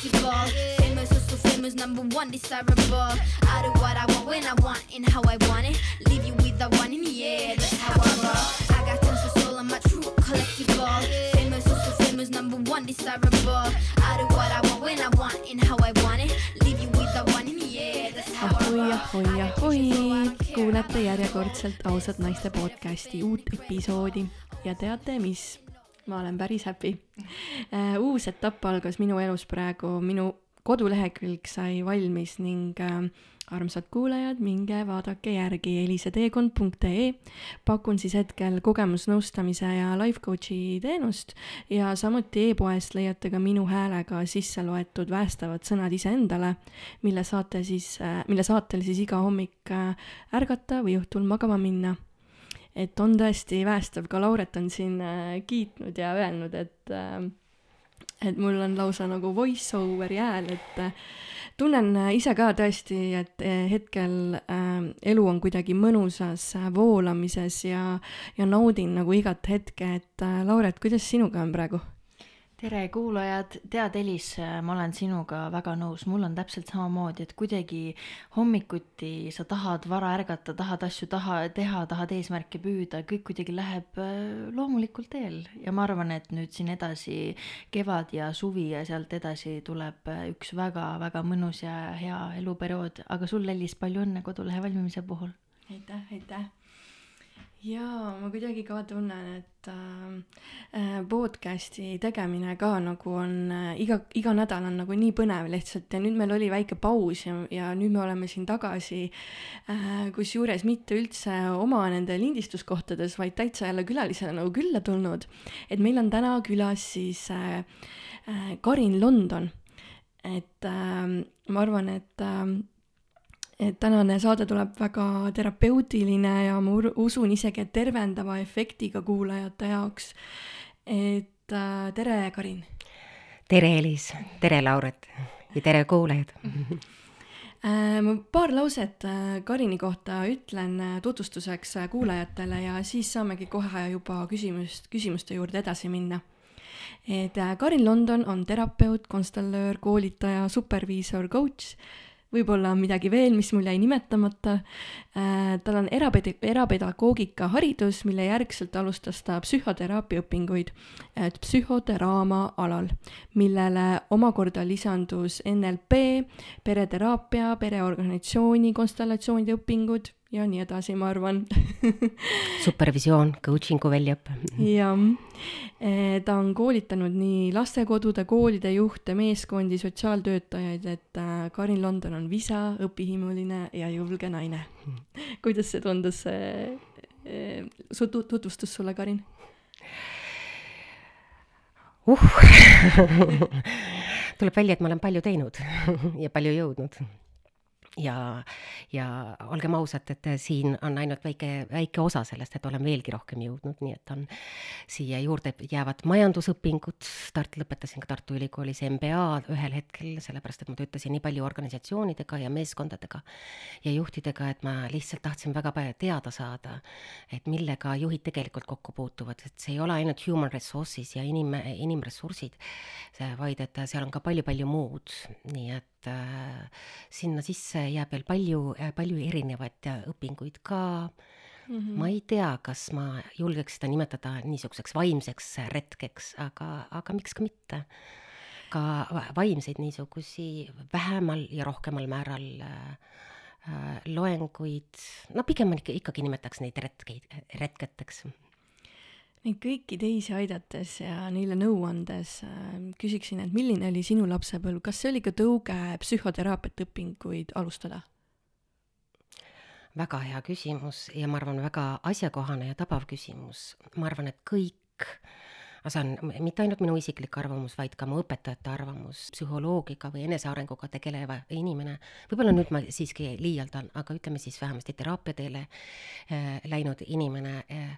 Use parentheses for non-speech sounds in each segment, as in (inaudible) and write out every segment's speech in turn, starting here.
collectible. Famous, also famous, number one desirable. I do what I want when I want and how I want it. Leave you with the one in the air, that's how I roll. I got tons of soul, I'm a true collectible. Famous, also famous, number one desirable. I do what I want when I want and how I want it. Leave you with the one in the air, that's how I ahoi, roll. ahoi, ahoi, kuulate järjekordselt ausat naiste podcasti uut episoodi ja teate, mis? Ma olen päris happy. uus etapp algas minu elus praegu, minu kodulehekülg sai valmis ning äh, armsad kuulajad, minge vaadake järgi eliseteekond.ee. pakun siis hetkel kogemusnõustamise ja life coach'i teenust ja samuti e-poest leiate ka minu häälega sisse loetud päästavad sõnad iseendale, mille saate siis, mille saatel siis iga hommik äh, ärgata või õhtul magama minna. Et on tõesti päästav, ka Lauret on siin äh, kiitnud ja öelnud, et äh, et mul on lausa nagu voice over'i hääl, et äh, tunnen ise ka tõesti, et hetkel äh, elu on kuidagi mõnusas voolamises ja, ja naudin nagu igat hetke, et äh, Lauret, kuidas sinuga on praegu? Tere kuulajad, tead Elis, ma olen sinuga väga nõus, mul on täpselt samamoodi, et kuidagi hommikuti sa tahad vara ärgata, tahad asju taha teha, tahad eesmärke püüda, kõik kuidagi läheb äh, loomulikul teel ja ma arvan, et nüüd siin edasi kevad ja suvi ja sealt edasi tuleb äh, üks väga-väga mõnus ja hea eluperiood, aga sul, Elis, palju õnne kodulehe valmimise puhul. aitäh, aitäh. jaa, ma kuidagi ka tunnen, et äh, podcast'i tegemine ka nagu on äh, iga, iga nädal on nagu nii põnev lihtsalt ja nüüd meil oli väike paus ja, ja nüüd me oleme siin tagasi äh,, kusjuures mitte üldse oma nende lindistuskohtades, vaid täitsa jälle külalisena nagu külla tulnud. et meil on täna külas siis äh, äh, Karin London. et äh, ma arvan, et äh, et tänane saade tuleb väga terapeutiline ja ma usun isegi, et tervendava efektiga kuulajate jaoks. et äh, tere, Karin tere, Elis, tere, Lauret ja tere, kuulajad. äh,. ma paar lauset äh, Karini kohta ütlen äh, tutvustuseks kuulajatele ja siis saamegi kohe juba küsimust, küsimuste juurde edasi minna et Karin London on terapeut, konstellöör, koolitaja, superviisor, coach, võib-olla on midagi veel, mis mul jäi nimetamata äh,. tal on erapedi-, erapedagoogika haridus, mille järgselt alustas ta psühhoteraapia õpinguid äh, psühhoteraama alal, millele omakorda lisandus NLP, pereteraapia, pereorganisatsiooni konstellatsioonide õpingud ja nii edasi, ma arvan (laughs) supervisioon, coaching'u väljaõpe. jah, ta on koolitanud nii lastekodude, koolide juhte, meeskondi, sotsiaaltöötajaid, et äh, Karin London on visa, õpihimuline ja julge naine. (laughs) kuidas see tundus, see su tut- tutvustus sulle, Karin? uh (laughs) tuleb välja, et ma olen palju teinud ja palju jõudnud. ja, ja olgem ausad, et siin on ainult väike, väike osa sellest, et olen veelgi rohkem jõudnud, nii et on siia juurde jäävad majandusõpingud, Tartu lõpetasin ka Tartu Ülikoolis MBA ühel hetkel, sellepärast et ma töötasin nii palju organisatsioonidega ja meeskondadega ja juhtidega, et ma lihtsalt tahtsin väga palju teada saada, et millega juhid tegelikult kokku puutuvad, et see ei ole ainult human resources ja inim-, inimressursid, vaid et seal on ka palju-palju muud, nii et äh, sinna sisse jääb veel palju, palju erinevaid äh, õpinguid ka mm. -hmm. ma ei tea, kas ma julgeks seda nimetada niisuguseks vaimseks retkeks, aga, aga miks ka mitte. ka va- vaimseid niisugusi vähemal ja rohkemal määral äh, äh, loenguid, no pigem ikka, ikkagi nimetaks neid retkeid, retketeks Neid kõiki teisi aidates ja neile nõu andes äh, küsiksin, et milline oli sinu lapsepõlv, kas see oli ka tõuge psühhoteraapiat õpinguid alustada? väga hea küsimus ja ma arvan, väga asjakohane ja tabav küsimus. ma arvan, et kõik, see on mitte ainult minu isiklik arvamus, vaid ka mu õpetajate arvamus, psühholoogiga või enesearenguga tegeleva inimene, võib-olla nüüd ma siiski liialdan, aga ütleme siis vähemasti teraapiateele äh, läinud inimene äh,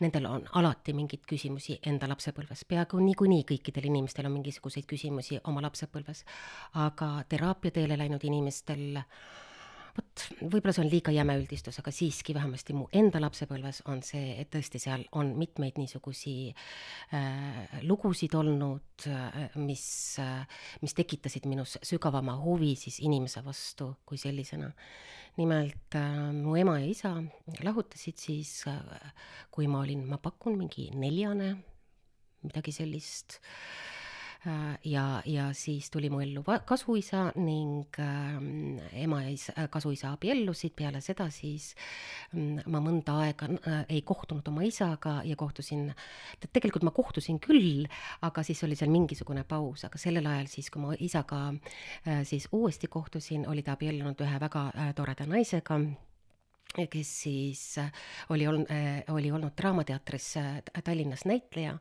nendel on alati mingeid küsimusi enda lapsepõlves, peaaegu niikuinii kõikidel inimestel on mingisuguseid küsimusi oma lapsepõlves, aga teraapiateele läinud inimestel vot võib-olla see on liiga jäme üldistus, aga siiski vähemasti mu enda lapsepõlves on see, et tõesti seal on mitmeid niisugusi äh, lugusid olnud äh,, mis äh,, mis tekitasid minus sügavama huvi siis inimese vastu kui sellisena. nimelt äh, mu ema ja isa lahutasid siis äh,, kui ma olin, ma pakun, mingi neljane, midagi sellist äh, ja, ja siis tuli mu ellu kasuisa ning äh, ema ja isa, kasuisa abiellusid, peale seda siis äh, ma mõnda aega äh, ei kohtunud oma isaga ja kohtusin, tegelikult ma kohtusin küll, aga siis oli seal mingisugune paus, aga sellel ajal siis, kui ma isaga äh, siis uuesti kohtusin, oli ta abiellunud ühe väga äh, toreda naisega kes siis äh, oli olnud, äh, oli olnud Draamateatris Tallinnas näitleja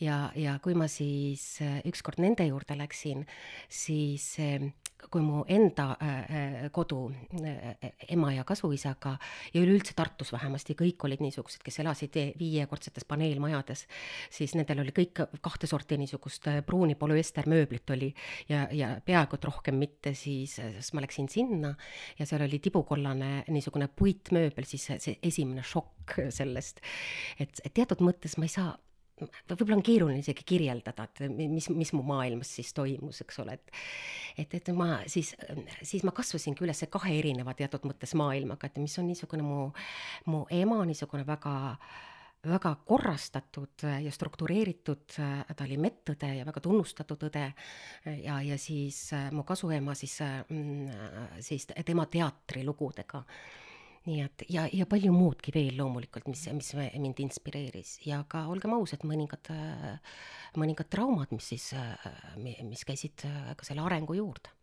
ja, ja kui ma siis äh, ükskord nende juurde läksin, siis ähm, kui mu enda äh, äh, kodu ema ja kasuisaga ja üleüldse Tartus vähemasti kõik olid niisugused, kes elasid viiekordsetes paneelmajades, siis nendel oli kõik kahte sorti niisugust pruuni polüestermööblit oli ja, ja peaaegu et rohkem mitte, siis, siis ma läksin sinna ja seal oli tibukollane niisugune puitmööbel, siis see esimene šokk sellest, et teatud mõttes ma ei saa võib-olla on keeruline isegi kirjeldada, et mis, mis mu maailmas siis toimus, eks ole, et et, et ma siis, siis ma kasvasingi üles kahe erineva teatud mõttes maailmaga, et mis on niisugune mu, mu ema niisugune väga väga korrastatud ja struktureeritud, ta oli medõde ja väga tunnustatud õde. Ja, ja siis mu kasuema siis, mm, siis tema teatrilugudega nii et ja, ja palju muudki veel loomulikult, mis, mis mind inspireeris ja ka olgem ausad, mõningad, mõningad traumad, mis siis, mis käisid ka selle arengu juurde.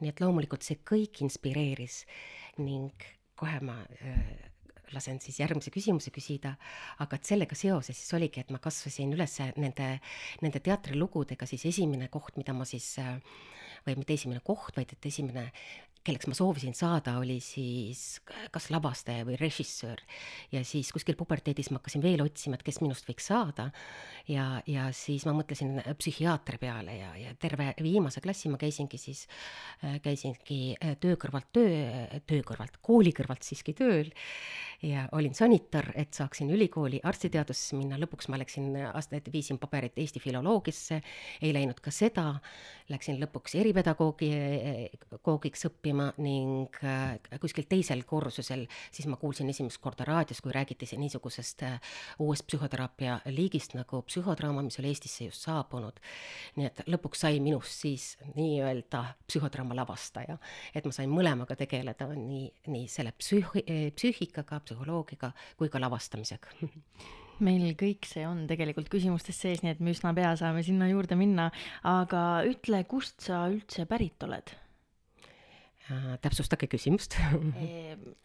nii et loomulikult see kõik inspireeris ning kohe ma äh, lasen siis järgmise küsimuse küsida, aga et sellega seoses siis oligi, et ma kasvasin üles nende, nende teatrilugudega, siis esimene koht, mida ma siis või mitte esimene koht, vaid et esimene kelleks ma soovisin saada, oli siis kas lavastaja või režissöör. ja siis kuskil puberteedis ma hakkasin veel otsima, et kes minust võiks saada. ja, ja siis ma mõtlesin psühhiaatri peale ja, ja terve viimase klassi ma käisingi siis, käisingi töö kõrvalt töö, töö kõrvalt, kooli kõrvalt siiski tööl. Ja olin sanitar, et saaksin ülikooli arstiteadusesse minna, lõpuks ma läksin, aastaid viisin paberit Eesti filoloogiasse, ei läinud ka seda, läksin lõpuks eripedagoogi, koogiks õppima ning äh, kuskil teisel kursusel siis ma kuulsin esimest korda raadios, kui räägiti niisugusest äh, uuest psühhoteraapia liigist nagu psühhodraama, mis oli Eestisse just saabunud. nii et lõpuks sai minust siis nii-öelda psühhodraama lavastaja, et ma sain mõlemaga tegeleda, nii, nii selle psühhi-, psüühikaga, psühholoogiaga kui ka lavastamisega meil kõik see on tegelikult küsimustes sees, nii et me üsna pea saame sinna juurde minna, aga ütle, kust sa üldse pärit oled? Äh, täpsustage küsimust.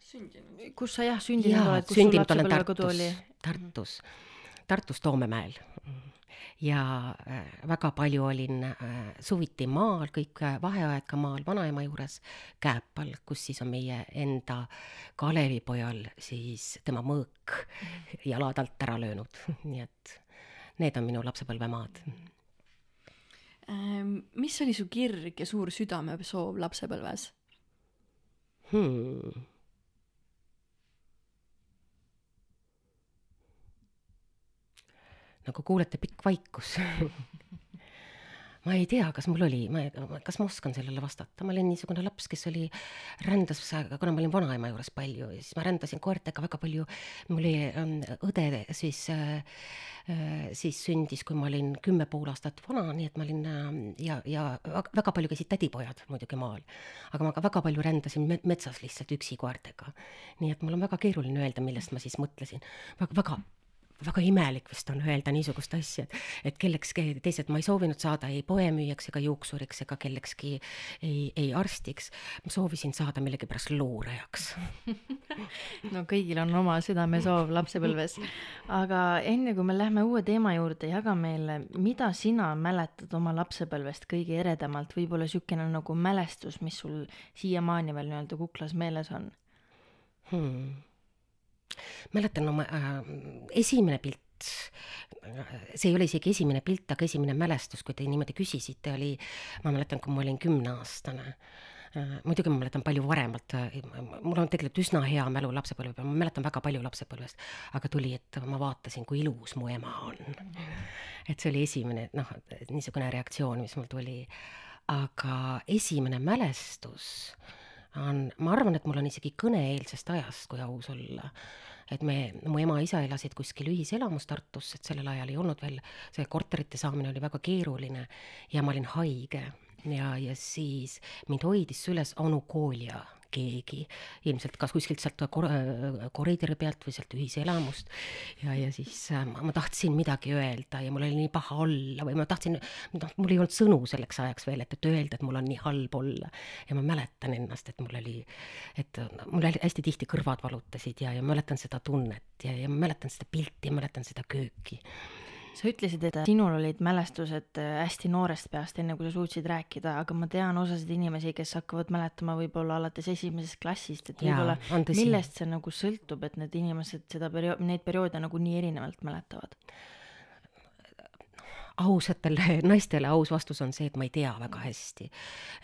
Sündinud. kus sa jah sündinud oled, kus sul lapsepõlvekodu oli? Tartus, Tartus Toomemäel. Ja äh, väga palju olin äh, suviti maal, kõik vaheaed ka maal vanaema juures Kääpal, kus siis on meie enda Kalevipojal siis tema mõõk jalad alt ära löönud, (laughs) nii et need on minu lapsepõlvemaad. Ähm, mis oli su kirg ja suur südamesoov lapsepõlves hmm.? nagu kuulete, pikk vaikus (laughs) ma ei tea, kas mul oli, ma, kas ma oskan sellele vastata, ma olin niisugune laps, kes oli, rändas, kuna ma olin vanaema juures palju, siis ma rändasin koertega väga palju, mul oli ähm, õde siis äh, äh, siis sündis, kui ma olin kümme pool aastat vana, nii et ma olin äh, ja, ja väga palju käisid tädipojad muidugi maal. aga ma ka väga palju rändasin metsas lihtsalt üksi koertega. nii et mul on väga keeruline öelda, millest ma siis mõtlesin. väga, väga väga imelik vist on öelda niisugust asja, et, et kellekski teised, ma ei soovinud saada ei poemüüjaks ega juuksuriks ega kellekski ei, ei arstiks. ma soovisin saada millegipärast luurajaks (laughs) no kõigil on oma südamesoov lapsepõlves. aga enne kui me lähme uue teema juurde, jaga meile, mida sina mäletad oma lapsepõlvest kõige eredamalt, võib-olla niisugune nagu mälestus, mis sul siiamaani veel nii-öelda kuklas meeles on hmm.? Mäletan oma äh, esimene pilt, see ei ole isegi esimene pilt, aga esimene mälestus, kui te niimoodi küsisite, oli, ma mäletan, kui ma olin kümneaastane muidugi ma mäletan palju varemalt, mul on tegelikult üsna hea mälu lapsepõlve peal, ma mäletan väga palju lapsepõlvest, aga tuli, et ma vaatasin, kui ilus mu ema on. et see oli esimene, noh, niisugune reaktsioon, mis mul tuli. aga esimene mälestus on, ma arvan, et mul on isegi kõne-eelsest ajast, kui aus olla. Et me, mu ema-isa elasid kuskil ühiselamus Tartus, et sellel ajal ei olnud veel, see korterite saamine oli väga keeruline ja ma olin haige. Ja, ja siis mind hoidis süles onu Kolja keegi, ilmselt kas kuskilt sealt kor-, koridori pealt või sealt ühiselamust. ja, ja siis äh, ma, ma tahtsin midagi öelda ja mul oli nii paha olla või ma tahtsin, noh, mul ei olnud sõnu selleks ajaks veel, et, et öelda, et mul on nii halb olla. ja ma mäletan ennast, et mul oli, et mul hästi tihti kõrvad valutasid ja, ja mäletan seda tunnet ja, ja ma mäletan seda pilti ja mäletan seda kööki sa ütlesid, et sinul olid mälestused äh, hästi noorest peast, enne kui sa suutsid rääkida, aga ma tean osasid inimesi, kes hakkavad mäletama võib-olla alates esimesest klassist, et võib-olla millest see nagu sõltub, et need inimesed seda perio-, neid perioode nagu nii erinevalt mäletavad? Ausatele (laughs) naistele aus vastus on see, et ma ei tea väga hästi.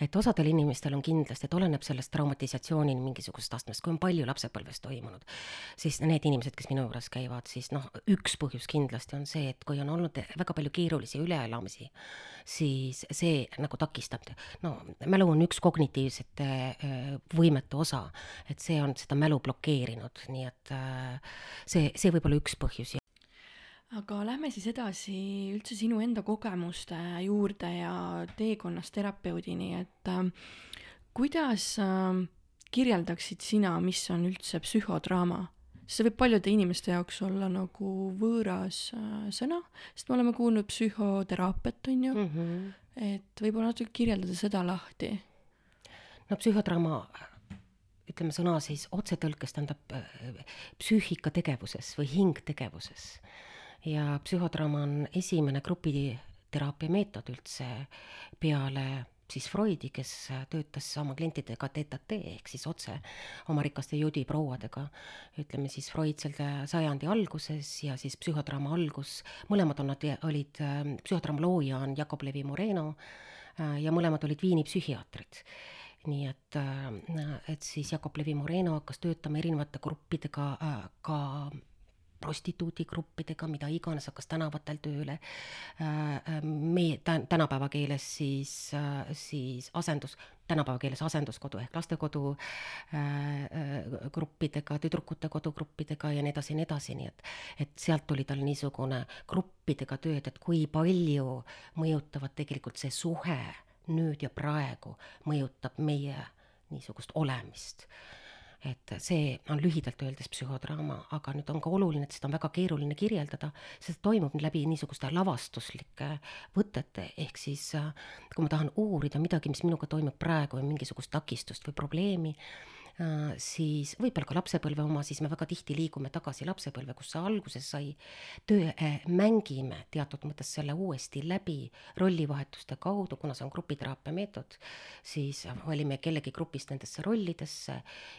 et osadel inimestel on kindlasti, et oleneb sellest traumatisatsioonini mingisugusest astmest, kui on palju lapsepõlves toimunud, siis need inimesed, kes minu juures käivad, siis noh, üks põhjus kindlasti on see, et kui on olnud väga palju keerulisi üleelamisi, siis see nagu takistab, no mälu on üks kognitiivsete äh, võimete osa, et see on seda mälu blokeerinud, nii et äh, see, see võib olla üks põhjus aga lähme siis edasi üldse sinu enda kogemuste juurde ja teekonnast terapeudini, et äh, kuidas äh, kirjeldaksid sina, mis on üldse psühhodraama? see võib paljude inimeste jaoks olla nagu võõras äh, sõna, sest me oleme kuulnud psühhoteraapiat, on ju mm, -hmm. et võib-olla natuke kirjeldada seda lahti. no psühhodraama ütleme sõna siis otsetõlkes tähendab äh, psüühikategevuses või hingtegevuses ja psühhodrama on esimene grupiteraapia meetod üldse peale siis Freudi, kes töötas oma klientidega tête-à-tête ehk siis otse oma rikaste juudi prouadega, ütleme siis Freud selle sajandi alguses ja siis psühhodraama algus, mõlemad on nad, olid, psühhodraama looja on Jakob Levi Moreno ja mõlemad olid Viini psühhiaatrid. Nii et, et siis Jakob Levi Moreno hakkas töötama erinevate gruppidega ka prostituudigruppidega, mida iganes, hakkas tänavatel tööle. Äh, äh, meie tänapäeva keeles siis, äh, siis asendus, tänapäeva keeles asenduskodu ehk lastekodu gruppidega, tüdrukute kodugruppidega ja nii edasi ja nii edasi, nii et, et sealt tuli tal niisugune gruppidega tööd, et kui palju mõjutavad tegelikult see suhe nüüd ja praegu mõjutab meie niisugust olemist et see on lühidalt öeldes psühhodraama, aga nüüd on ka oluline, et seda on väga keeruline kirjeldada, sest toimub läbi niisuguste lavastuslike võtete, ehk siis kui ma tahan uurida midagi, mis minuga toimub praegu või mingisugust takistust või probleemi, Äh, siis võib-olla ka lapsepõlve oma, siis me väga tihti liigume tagasi lapsepõlve, kus see alguse sai. töö äh,, mängime teatud mõttes selle uuesti läbi rollivahetuste kaudu, kuna see on grupiteraapia meetod, siis valime kellegi grupist nendesse rollidesse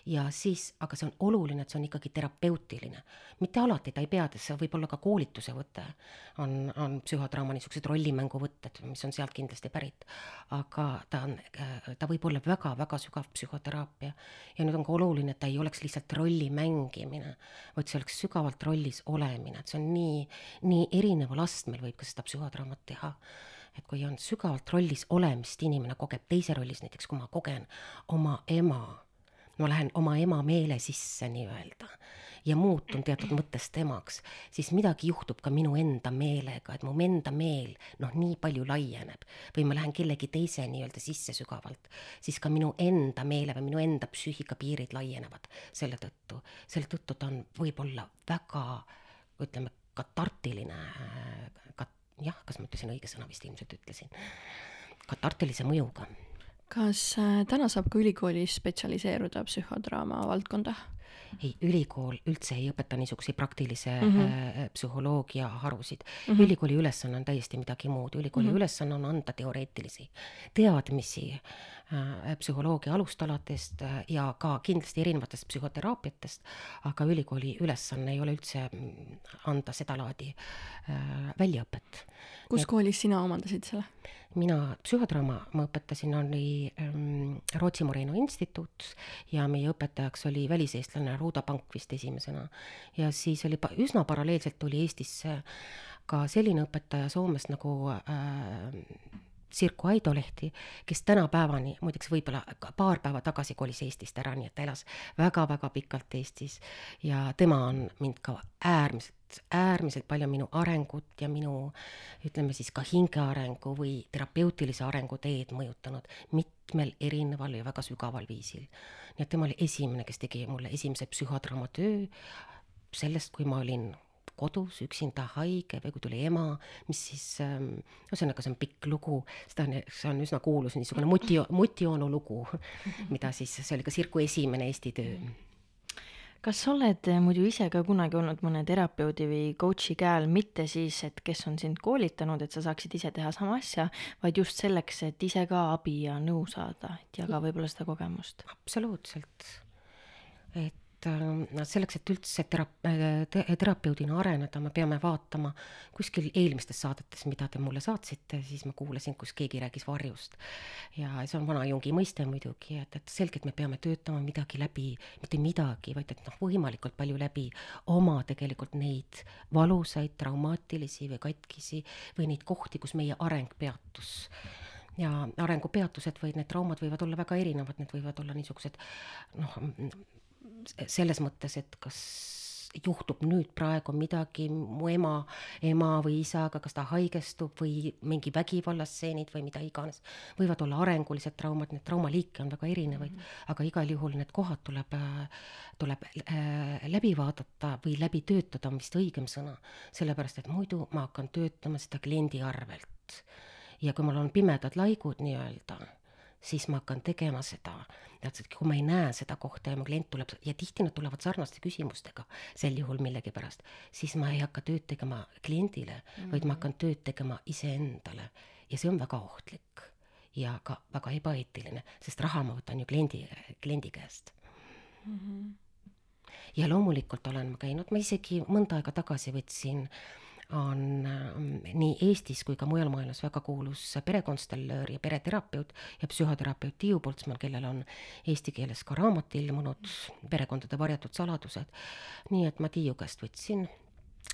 ja siis, aga see on oluline, et see on ikkagi terapeutiline. mitte alati ta ei pea, see võib olla ka koolituse võte, on, on psühhodraama niisugused rollimänguvõtted, mis on sealt kindlasti pärit. aga ta on, äh, ta võib olla väga-väga sügav psühhoteraapia ja nüüd on ka oluline, et ta ei oleks lihtsalt rolli mängimine, vaid see oleks sügavalt rollis olemine, et see on nii, nii erineval astmel võib ka seda psühhodraamat teha. et kui on sügavalt rollis olemist, inimene kogeb teise rollis, näiteks kui ma kogen oma ema, ma lähen oma ema meele sisse nii-öelda ja muutun teatud mõttes temaks, siis midagi juhtub ka minu enda meelega, et mu enda meel noh, nii palju laieneb või ma lähen kellegi teise nii-öelda sisse sügavalt, siis ka minu enda meele või minu enda psüühika piirid laienevad selle tõttu. selle tõttu ta on võib-olla väga, ütleme, katartiline, kat-, jah, kas ma ütlesin õige sõna, vist ilmselt ütlesin, katartilise mõjuga kas äh, täna saab ka ülikoolis spetsialiseeruda psühhodraama valdkonda? ei, ülikool üldse ei õpeta niisuguseid praktilise mm -hmm. psühholoogia harusid mm. -hmm. ülikooli ülesanne on täiesti midagi muud, ülikooli mm -hmm. ülesanne on anda teoreetilisi teadmisi äh, psühholoogia alustaladest äh, ja ka kindlasti erinevatest psühhoteraapiatest, aga ülikooli ülesanne ei ole üldse mm, anda sedalaadi äh, väljaõpet. kus koolis sina omandasid selle? Mina psühhodraama ma õpetasin, oli ähm, Rootsi Moreno instituut ja meie õpetajaks oli väliseestlane Ruuda Pank vist esimesena. ja siis oli pa- üsna paralleelselt tuli Eestisse ka selline õpetaja Soomest nagu äh, Sirku Aidolehti, kes tänapäevani, muideks võib-olla paar päeva tagasi kolis Eestist ära, nii et ta elas väga-väga pikalt Eestis ja tema on mind ka äärmiselt, äärmiselt palju minu arengut ja minu ütleme siis ka hingearengu või terapeutilise arengu teed mõjutanud mitmel erineval ja väga sügaval viisil. nii et tema oli esimene, kes tegi mulle esimese psühhodraama töö sellest, kui ma olin kodus üksinda haige või kui tuli ema, mis siis ähm, ühesõnaga, see on pikk lugu, seda on, see on üsna kuulus niisugune muti, mutijoonu lugu, mida siis, see oli ka Sirku esimene Eesti töö. kas sa oled eh, muidu ise ka kunagi olnud mõne terapeudi või coach'i käel, mitte siis, et kes on sind koolitanud, et sa saaksid ise teha sama asja, vaid just selleks, et ise ka abi ja nõu saada, et jaga võib-olla seda kogemust? absoluutselt. et äh, selleks, et üldse terap- äh, te,, terapeudina areneda, me peame vaatama kuskil eelmistes saadetes, mida te mulle saatsite, siis ma kuulasin, kus keegi rääkis varjust. ja see on vana Jungi mõiste muidugi, et, et selgelt me peame töötama midagi läbi, mitte midagi, vaid et noh, võimalikult palju läbi oma tegelikult neid valusaid, traumaatilisi või katkisi või neid kohti, kus meie areng peatus ja arengupeatused või need traumad võivad olla väga erinevad, need võivad olla niisugused noh, selles mõttes, et kas juhtub nüüd praegu midagi mu ema, ema või isaga, kas ta haigestub või mingi vägivallastseenid või mida iganes, võivad olla arengulised traumad, neid traumaliike on väga erinevaid mm, -hmm. aga igal juhul need kohad tuleb, tuleb äh, läbi vaadata või läbi töötada, on vist õigem sõna, sellepärast et muidu ma hakkan töötama seda kliendi arvelt. ja kui mul on pimedad laigud nii-öelda, siis ma hakkan tegema seda, täpselt kui ma ei näe seda kohta ja mu klient tuleb ja tihti nad tulevad sarnaste küsimustega sel juhul millegipärast, siis ma ei hakka tööd tegema kliendile mm, -hmm. vaid ma hakkan tööd tegema iseendale ja see on väga ohtlik ja ka väga ebaeetiline, sest raha ma võtan ju kliendi, kliendi käest mm. -hmm. ja loomulikult olen ma käinud, ma isegi mõnda aega tagasi võtsin äh, on ähm, nii Eestis kui ka mujal maailmas väga kuulus perekonstellöör ja pereterapeut ja psühhoterapeut Tiiu Poltsmann, kellel on eesti keeles ka raamat ilmunud, Perekondade varjatud saladused. nii et ma Tiiu käest võtsin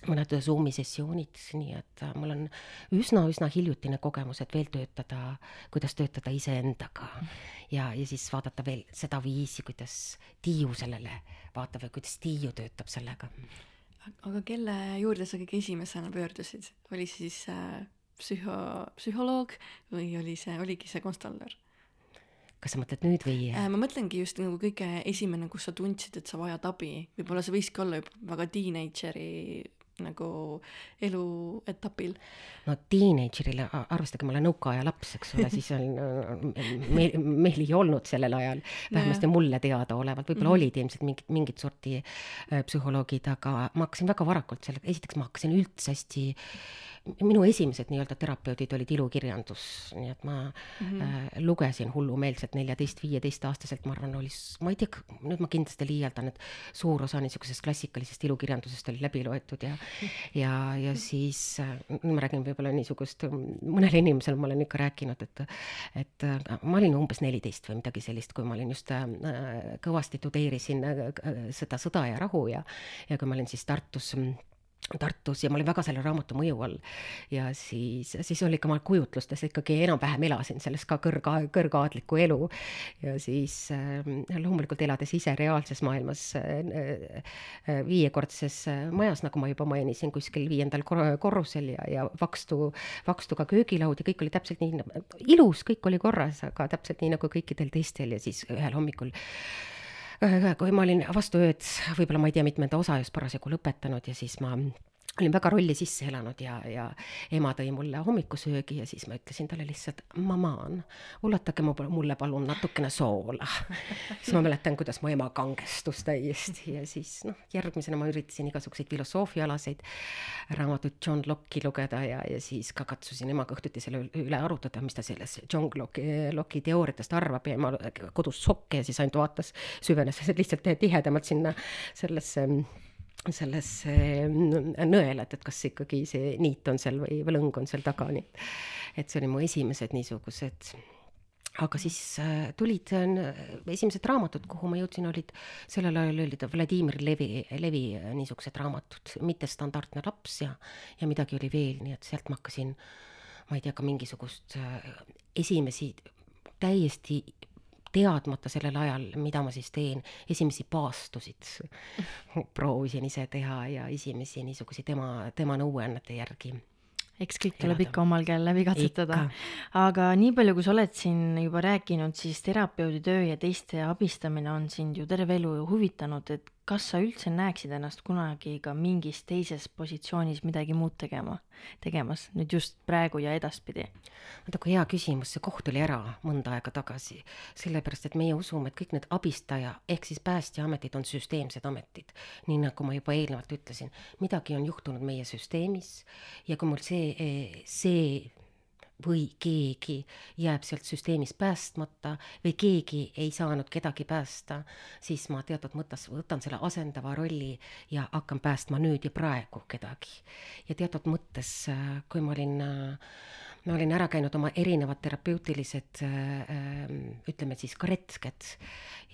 mõned Zoomi sessioonid, nii et äh, mul on üsna-üsna hiljutine kogemus, et veel töötada, kuidas töötada iseendaga ja, ja siis vaadata veel seda viisi, kuidas Tiiu sellele vaatab või kuidas Tiiu töötab sellega aga kelle juurde sa kõige esimesena pöördusid, oli see siis äh, psühho, psühholoog või oli see, oligi see konstantlör? kas sa mõtled nüüd või äh,? ma mõtlengi just nagu kõige esimene, kus sa tundsid, et sa vajad abi, võib-olla see võiski olla juba väga teenager'i nagu eluetapil? no teenager'ile, arvestage, ma olen nõukaaja laps, eks ole, siis on (laughs) meil, meil ei olnud sellel ajal, vähemasti mulle teadaolevalt, võib-olla mm -hmm. olid ilmselt mingid, mingit sorti äh, psühholoogid, aga ma hakkasin väga varakult sellega, esiteks ma hakkasin üldse hästi minu esimesed nii-öelda terapeudid olid ilukirjandus, nii et ma mm -hmm. äh, lugesin hullumeelselt neljateist-viieteistaastaselt, ma arvan, oli, ma ei tea, nüüd ma kindlasti liialdan, et suur osa niisugusest klassikalisest ilukirjandusest oli läbi loetud ja ja, ja siis äh, ma räägin võib-olla niisugust, mõnele inimesele ma olen ikka rääkinud, et et äh, ma olin umbes neliteist või midagi sellist, kui ma olin just äh, kõvasti tudeerisin äh, seda Sõda ja rahu ja ja kui ma olin siis Tartus Tartus ja ma olin väga selle raamatu mõju all. ja siis, siis oli ka ma kujutlustes ikkagi enam-vähem elasin selles ka kõrga, kõrgaadlikku elu. ja siis äh, loomulikult elades ise reaalses maailmas äh, äh, viiekordses majas, nagu ma juba mainisin, kuskil viiendal kor korrusel ja, ja vakstu, vakstu ka köögilaud ja kõik oli täpselt nii, ilus, kõik oli korras, aga täpselt nii nagu kõikidel teistel ja siis ühel hommikul kui ma olin vastu ööd, võib-olla ma ei tea, mitmenda osa just parasjagu lõpetanud ja siis ma olin väga rolli sisse elanud ja, ja ema tõi mulle hommikusöögi ja siis ma ütlesin talle lihtsalt, mamaan, ulatage mu, mulle palun natukene soola. siis ma mäletan, kuidas mu ema kangestus täiesti ja siis noh, järgmisena ma üritasin igasuguseid filosoofiaalaseid raamatuid John Locke'i lugeda ja, ja siis ka katsusin emaga õhtuti selle üle arutada, mis ta sellest John Locke'i, Locke'i teooriatest arvab ja ema kodus sokke ja siis ainult vaatas, süvenes lihtsalt tihedamalt sinna sellesse sellesse nõela, et, et kas ikkagi see niit on seal või, või lõng on seal taga, nii et, et see oli mu esimesed niisugused. Aga siis äh, tulid äh, esimesed raamatud, kuhu ma jõudsin, olid sellel ajal olid Vladimir Levi, Levi äh, niisugused raamatud, Mittestandardne laps ja, ja midagi oli veel, nii et sealt ma hakkasin, ma ei tea, ka mingisugust esimesi täiesti teadmata sellel ajal, mida ma siis teen, esimesi paastusid (laughs) proovisin ise teha ja esimesi niisuguseid tema, tema nõuannete järgi eks kõik tuleb ikka omal käel läbi katsetada. aga nii palju, kui sa oled siin juba rääkinud, siis terapeudi töö ja teiste abistamine on sind ju terve elu huvitanud, et kas sa üldse näeksid ennast kunagi ka mingis teises positsioonis midagi muud tegema, tegemas nüüd just praegu ja edaspidi? vaata kui hea küsimus, see koht oli ära mõnda aega tagasi, sellepärast et meie usume, et kõik need abistaja ehk siis päästjaametid on süsteemsed ametid. nii nagu ma juba eelnevalt ütlesin, midagi on juhtunud meie süsteemis ja kui mul see, see või keegi jääb sealt süsteemist päästmata või keegi ei saanud kedagi päästa, siis ma teatud mõttes võtan selle asendava rolli ja hakkan päästma nüüd ja praegu kedagi. ja teatud mõttes, kui ma olin äh, ma olin ära käinud oma erinevad terapeutilised ähm, ütleme siis ka retked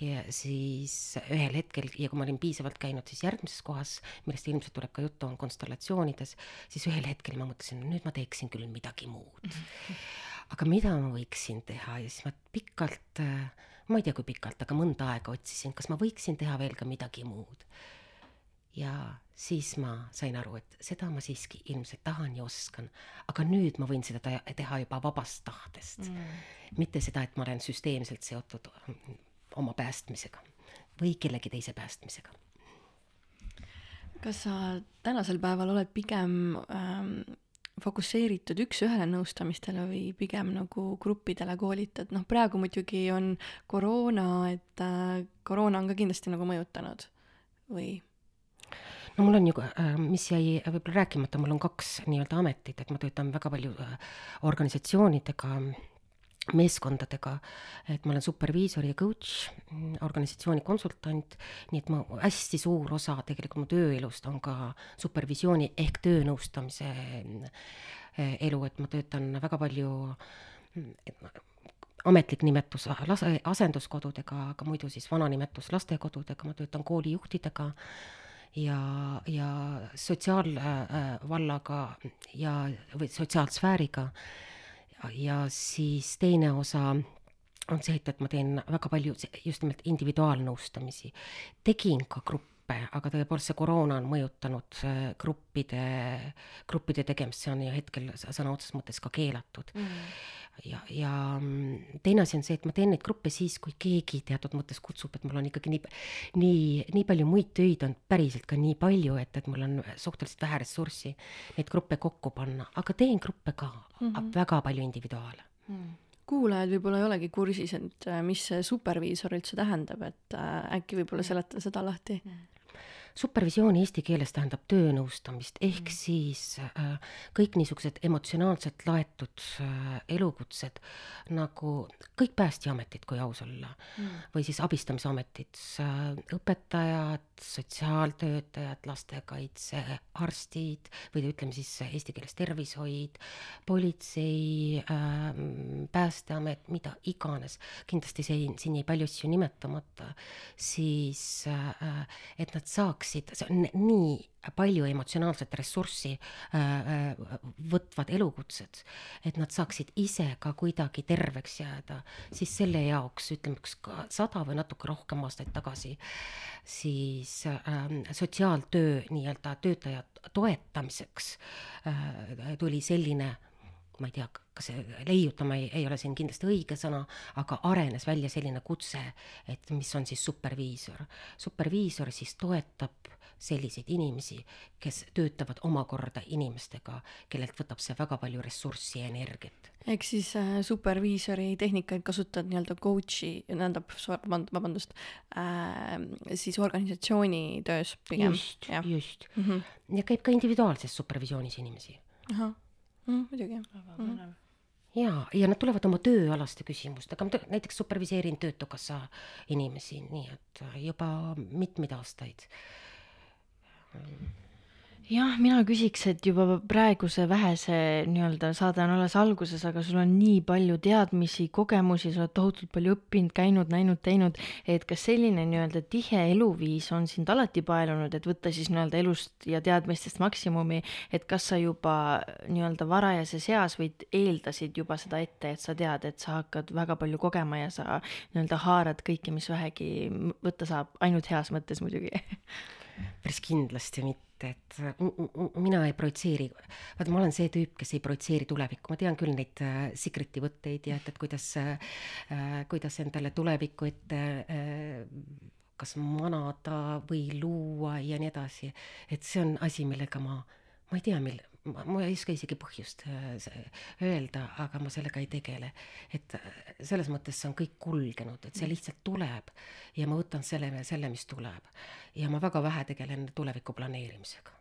ja siis ühel hetkel ja kui ma olin piisavalt käinud siis järgmises kohas, millest ilmselt tuleb ka juttu, on konstellatsioonides, siis ühel hetkel ma mõtlesin, nüüd ma teeksin küll midagi muud. (laughs) aga mida ma võiksin teha? Ja siis ma pikalt, äh, ma ei tea, kui pikalt, aga mõnda aega otsisin, kas ma võiksin teha veel ka midagi muud ja siis ma sain aru, et seda ma siiski ilmselt tahan ja oskan, aga nüüd ma võin seda teha juba vabast tahtest. Mm.. mitte seda, et ma olen süsteemselt seotud oma päästmisega või kellegi teise päästmisega. kas sa tänasel päeval oled pigem ähm, fokusseeritud üks-ühele nõustamistele või pigem nagu gruppidele koolitad, noh praegu muidugi on koroona, et äh, koroona on ka kindlasti nagu mõjutanud. Või no mul on ju, äh, mis jäi võib-olla rääkimata, mul on kaks nii-öelda ametit, et ma töötan väga palju äh, organisatsioonidega, meeskondadega, et ma olen superviisor ja coach, mm, organisatsiooni konsultant, nii et ma, hästi suur osa tegelikult mu tööelust on ka supervisiooni ehk töönõustamise äh, elu, et ma töötan väga palju mm, ametlik nimetus lase, asenduskodudega, aga muidu siis vana nimetus lastekodudega, ma töötan koolijuhtidega ja, ja sotsiaalvallaga ja, või sotsiaalsfääriga. ja siis teine osa on see, et, et ma teen väga palju just nimelt individuaalnõustamisi. tegin ka gruppe, aga tõepoolest see koroona on mõjutanud äh, gruppide, gruppide tegemist, see on ju hetkel sõna otseses mõttes ka keelatud. Mm. Ja, ja mm, teine asi on see, et ma teen neid gruppe siis, kui keegi teatud mõttes kutsub, et mul on ikkagi nii, nii, nii palju muid töid on päriselt ka nii palju, et, et mul on suhteliselt vähe ressurssi neid gruppe kokku panna, aga teen gruppe ka mm, -hmm. väga palju individuaale. Mm. Kuulajad võib-olla ei olegi kursis, et äh, mis see superviisor üldse tähendab, et äh, äkki võib-olla seleta seda lahti. Mm supervisioon eesti keeles tähendab töönõustamist, ehk mm. siis äh, kõik niisugused emotsionaalselt laetud äh, elukutsed nagu kõik päästjaametid, kui aus olla mm., või siis abistamisametid äh,, õpetajad, sotsiaaltöötajad, lastekaitse, arstid või ütleme siis eesti keeles tervishoid, politsei äh,, päästeamet, mida iganes, kindlasti siin, siin jäi palju asju nimetamata, siis äh, et nad saaks saaksid, see on nii palju emotsionaalset ressurssi äh, äh, võtvad elukutsed, et nad saaksid ise ka kuidagi terveks jääda, siis selle jaoks ütleme üks sada või natuke rohkem aastaid tagasi, siis äh, sotsiaaltöö nii-öelda töötaja toetamiseks äh, tuli selline ma ei tea, kas see leiutama ei, ei ole siin kindlasti õige sõna, aga arenes välja selline kutse, et mis on siis superviisor. superviisor siis toetab selliseid inimesi, kes töötavad omakorda inimestega, kellelt võtab see väga palju ressurssi ja energiat. ehk siis äh, superviisori tehnikaid kasutad nii-öelda coach'i, tähendab, vabandust äh,, siis organisatsiooni töös pigem. just, just mm. -hmm. ja käib ka individuaalses supervisioonis inimesi. ahah mm,, muidugi. väga põnev. Mm ja, ja nad tulevad oma tööalaste küsimustega, ma näiteks superviseerin Töötukassa inimesi, nii et juba mitmeid aastaid jah, mina küsiks, et juba praeguse vähese nii-öelda saade on alles alguses, aga sul on nii palju teadmisi, kogemusi, sa oled tohutult palju õppinud, käinud, näinud, teinud, et kas selline nii-öelda tihe eluviis on sind alati paelunud, et võtta siis nii-öelda elust ja teadmistest maksimumi, et kas sa juba nii-öelda varajases eas või eeldasid juba seda ette, et sa tead, et sa hakkad väga palju kogema ja sa nii-öelda haarad kõike, mis vähegi võtta saab, ainult heas mõttes muidugi (laughs) päris kindlasti mitte et mina ei projitseeri, vaata, ma olen see tüüp, kes ei projitseeri tulevikku, ma tean küll neid äh, secret'i võtteid ja et, et kuidas äh,, kuidas endale tulevikku ette äh, kas manada või luua ja nii edasi. et see on asi, millega ma, ma ei tea, mil-, ma, ei oska isegi põhjust äh, öelda, aga ma sellega ei tegele. et äh, selles mõttes see on kõik kulgenud, et see mm. lihtsalt tuleb ja ma võtan selle, selle, mis tuleb. ja ma väga vähe tegelen tuleviku planeerimisega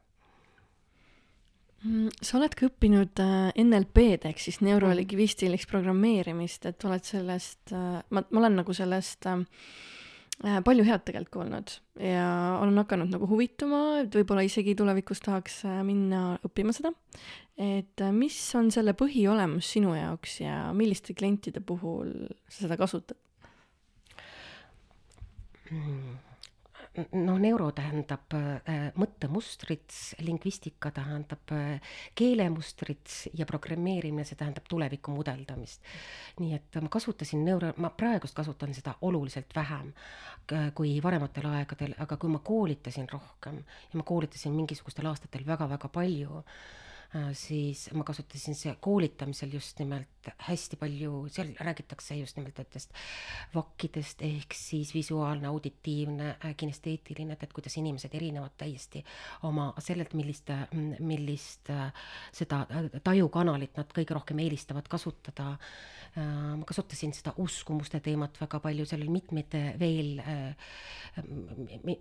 mm, sa oledki õppinud äh, NLP-d ehk siis neurolingvistilist programmeerimist, et oled sellest, ma, ma olen nagu sellest Äh, palju head tegelikult kuulnud. Ja olen hakanud nagu huvituma, et võib-olla isegi tulevikus tahaks äh, minna õppima seda. et äh, mis on selle põhiolemus sinu jaoks ja milliste klientide puhul sa seda kasutad mm.? no neuro tähendab äh, mõttemustrit, lingvistika tähendab äh, keelemustrit ja programmeerimine, see tähendab tuleviku mudeldamist. nii et ma kasutasin neuro, ma praegust kasutan seda oluliselt vähem äh, kui varematel aegadel, aga kui ma koolitasin rohkem ja ma koolitasin mingisugustel aastatel väga-väga palju Äh, siis ma kasutasin see koolitamisel just nimelt hästi palju, seal räägitakse just nimelt nendest vakkidest ehk siis visuaalne, auditiivne, äh, kinesteetiline, et, et kuidas inimesed erinevad täiesti oma sellelt, millist, millist äh, seda tajukanalit nad kõige rohkem eelistavad kasutada. ma kasutasin seda uskumuste teemat väga palju, seal oli mitmeid veel,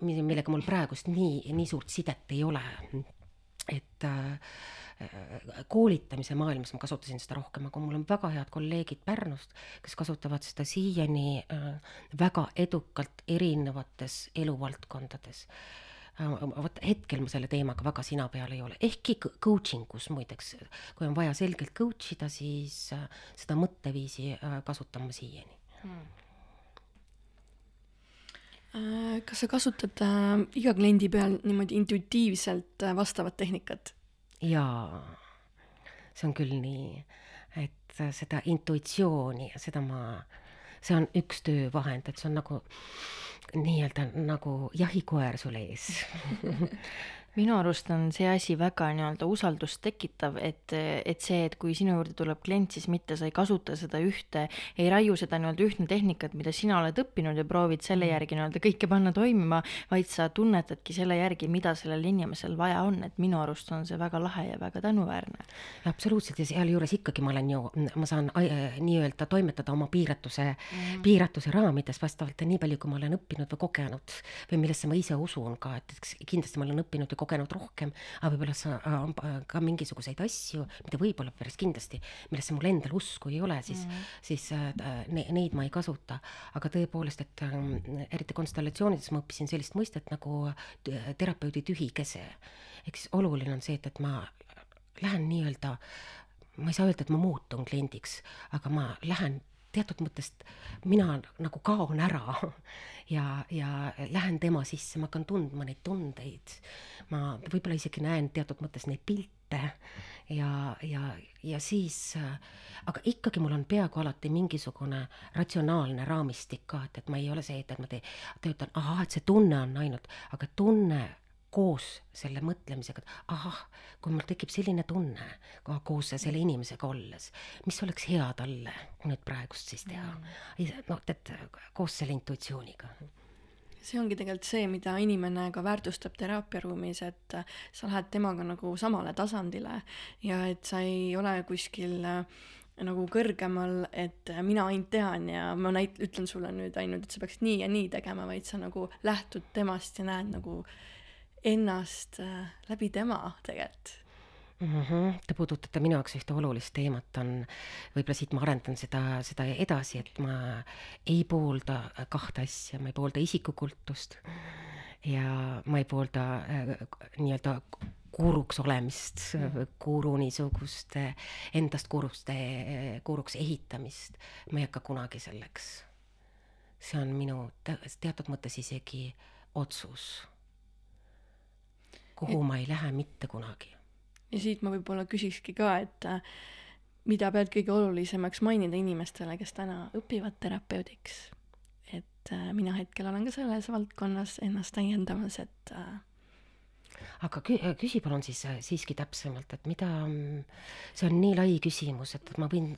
millega mul praegust nii, nii suurt sidet ei ole. Et äh, koolitamise maailmas ma kasutasin seda rohkem, aga mul on väga head kolleegid Pärnust, kes kasutavad seda siiani äh, väga edukalt erinevates eluvaldkondades. Äh, vot hetkel ma selle teemaga väga sina peal ei ole, ehkki coaching us muideks, kui on vaja selgelt coach ida, siis seda mõtteviisi kasutan ma siiani. Hmm kas sa kasutad äh, iga kliendi peal niimoodi intuitiivselt äh, vastavat tehnikat? jaa, see on küll nii, et seda intuitsiooni ja seda ma, see on üks töövahend, et see on nagu nii-öelda nagu jahikoer sul ees (laughs) minu arust on see asi väga nii-öelda usaldust tekitav, et, et see, et kui sinu juurde tuleb klient, siis mitte sa ei kasuta seda ühte, ei raiu seda nii-öelda ühtne tehnikat, mida sina oled õppinud ja proovid selle mm. järgi nii-öelda kõike panna toimima, vaid sa tunnetadki selle järgi, mida sellel inimesel vaja on, et minu arust on see väga lahe ja väga tänuväärne. absoluutselt ja sealjuures ikkagi ma olen ju, ma saan äh, nii-öelda toimetada oma piiratuse mm., piiratuse raamides vastavalt nii palju, kui ma olen õppinud või kogenud või millesse ma ise usun ka, et kindlasti ma olen õppinud ja kogenud rohkem, aga võib-olla sa on ka mingisuguseid asju, mida võib-olla päris kindlasti, millesse mul endal usku ei ole, siis mm, -hmm. siis äh, ne, neid ma ei kasuta. aga tõepoolest, et äh, eriti konstellatsioonides ma õppisin sellist mõistet nagu terapeudi tühi kese. ehk siis oluline on see, et, et ma lähen nii-öelda ma ei saa öelda, et ma muutun kliendiks, aga ma lähen teatud mõttes mina nagu kaon ära (laughs) ja, ja lähen tema sisse, ma hakkan tundma neid tundeid. ma võib-olla isegi näen teatud mõttes neid pilte ja, ja, ja siis, aga ikkagi mul on peaaegu alati mingisugune ratsionaalne raamistik ka, et, et ma ei ole see, et, et ma te, töötan, ahah, et see tunne on ainult, aga tunne koos selle mõtlemisega, et ahah, kui mul tekib selline tunne koos selle inimesega olles, mis oleks hea talle nüüd praegust siis teha? Mm.. noh, et koos selle intuitsiooniga. See ongi tegelikult see, mida inimene ka väärtustab teraapiaruumis, et sa lähed temaga nagu samale tasandile ja et sa ei ole kuskil äh, nagu kõrgemal, et mina ainult tean ja ma näit-, ütlen sulle nüüd ainult, et sa peaksid nii ja nii tegema, vaid sa nagu lähtud temast ja näed nagu äh, ennast äh, läbi tema tegelikult mm. -hmm. Te puudutate minu jaoks ühte olulist teemat, on, võib-olla siit ma arendan seda, seda edasi, et ma ei poolda kahte asja, ma ei poolda isikukultust ja ma ei poolda äh, nii-öelda kuuruks olemist, kuuru niisugust äh, endast kuuruste, kuuruks ehitamist. ma ei hakka kunagi selleks. see on minu te teatud mõttes isegi otsus, kuhu ma ei lähe mitte kunagi. ja siit ma võib-olla küsikski ka, et äh, mida pead kõige olulisemaks mainida inimestele, kes täna õpivad terapeudiks? et äh, mina hetkel olen ka selles valdkonnas ennast täiendamas, et äh, aga kü-, küsi palun siis siiski täpsemalt, et mida, see on nii lai küsimus, et ma võin,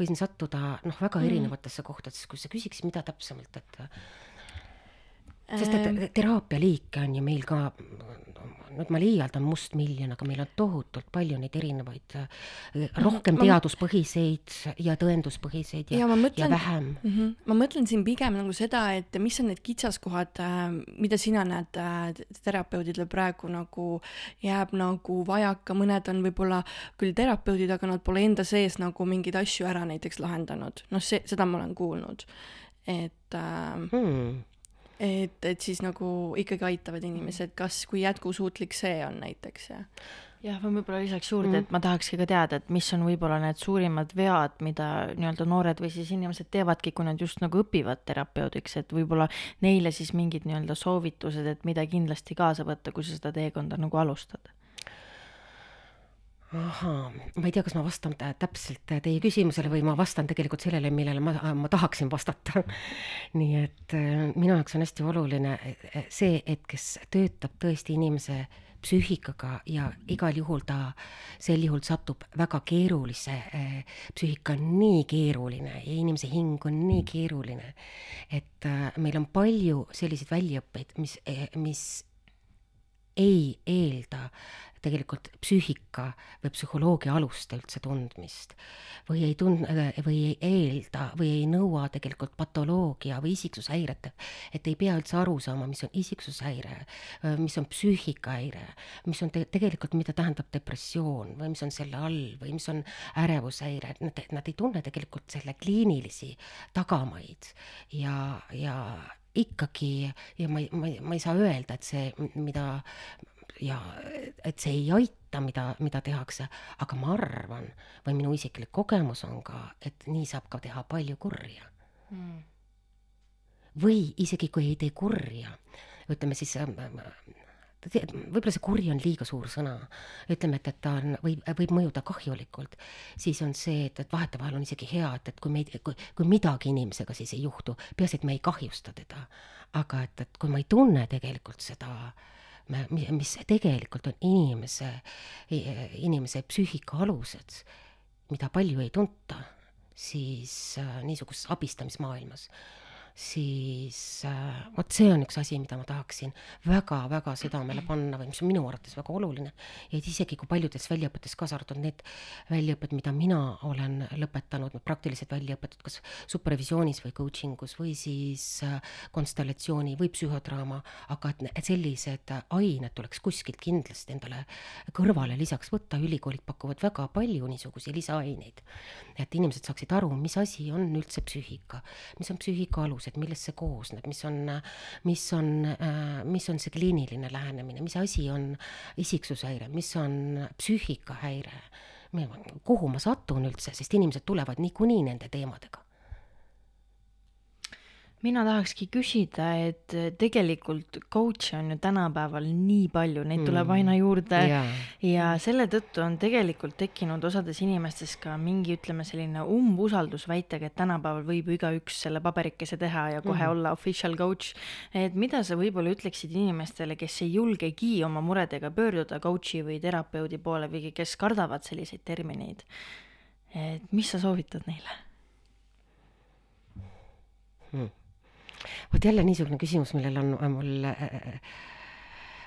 võin sattuda noh, väga Mm. erinevatesse kohtadesse, kui sa küsiksid, mida täpsemalt, et sest et teraapia liike on ju meil ka, nüüd ma liialdan, mustmiljon, aga meil on tohutult palju neid erinevaid, rohkem ma- teaduspõhiseid ja tõenduspõhiseid ja, ja ma ja mõtlen, vähem. mm -hmm. ma mõtlen siin pigem nagu seda, et mis on need kitsaskohad, mida sina näed äh, terapeudidel praegu nagu jääb nagu vajaka, mõned on võib-olla küll terapeudid, aga nad pole enda sees nagu mingeid asju ära näiteks lahendanud, noh, see, seda ma olen kuulnud. et äh, Hmm. Et, et siis nagu ikkagi aitavad inimesed, kas, kui jätkusuutlik see on näiteks ja jah, ma võib-olla lisaks juurde Mm. et ma tahakski ka teada, et mis on võib-olla need suurimad vead, mida nii-öelda noored või siis inimesed teevadki, kui nad just nagu õpivad terapeudiks, et võib-olla neile siis mingid nii-öelda soovitused, et mida kindlasti kaasa võtta, kui sa seda teekonda nagu alustad. Ahaa, ma ei tea, kas ma vastan tä- täpselt teie küsimusele või ma vastan tegelikult sellele, millele ma, ma tahaksin vastata. (laughs) nii et äh, minu jaoks on hästi oluline äh, see, et kes töötab tõesti inimese psüühikaga ja igal juhul ta sel juhul satub väga keerulisse, psüühika on nii keeruline ja inimese hing on nii keeruline, et äh, meil on palju selliseid väljaõppeid, mis, mis ei eelda tegelikult psüühika või psühholoogia aluste üldse tundmist või ei tund- või ei eelda või ei nõua tegelikult patoloogia või isiksushäirete, et ei pea üldse aru saama, mis on isiksushäire, mis on psüühikahäire, mis on te tegelikult, mida tähendab depressioon või mis on selle all või mis on ärevushäire, et nad, nad ei tunne tegelikult selle kliinilisi tagamaid. Ja, ja ikkagi ja ma ei, ma ei, ma ei saa öelda, et see, mida ja et see ei aita, mida, mida tehakse, aga ma arvan või minu isiklik kogemus on ka, et nii saab ka teha palju kurja. Mm.. või isegi kui ei tee kurja, ütleme siis äh, võib-olla see kuri on liiga suur sõna, ütleme, et, et ta on, võib, võib mõjuda kahjulikult, siis on see, et, et vahetevahel on isegi hea, et, et kui meid, kui, kui midagi inimesega siis ei juhtu, peaasi, et me ei kahjusta teda. aga et, et kui ma ei tunne tegelikult seda, mis tegelikult on inimese, inimese psüühika alused, mida palju ei tunta, siis äh, niisuguses abistamismaailmas siis äh, vot see on üks asi, mida ma tahaksin väga-väga südamele panna või mis on minu arvates väga oluline. et isegi kui paljudes väljaõpetes, kaasa arvatud need väljaõpped, mida mina olen lõpetanud, praktilised väljaõpetud, kas supervisioonis või coaching us või siis äh, konstellatsiooni või psühhodraama, aga et, et sellised ained tuleks kuskilt kindlasti endale kõrvale lisaks võtta, ülikoolid pakuvad väga palju niisuguseid lisaaineid. et inimesed saaksid aru, mis asi on üldse psüühika, mis on psüühika alused, et millest see koosneb, mis on, mis on, mis on see kliiniline lähenemine, mis asi on isiksushäire, mis on psüühikahäire, kuhu ma satun üldse, sest inimesed tulevad niikuinii nende teemadega mina tahakski küsida, et tegelikult coach'e on ju tänapäeval nii palju, neid tuleb Mm. aina juurde Jaa. ja selle tõttu on tegelikult tekkinud osades inimestes ka mingi, ütleme, selline umbusaldus väitega, et tänapäeval võib ju igaüks selle paberikese teha ja kohe Mhm. olla official coach. et mida sa võib-olla ütleksid inimestele, kes ei julgegi oma muredega pöörduda coach'i või terapeudi poole või kes kardavad selliseid termineid? et mis sa soovitad neile? Vot jälle niisugune küsimus, millel on mul äh,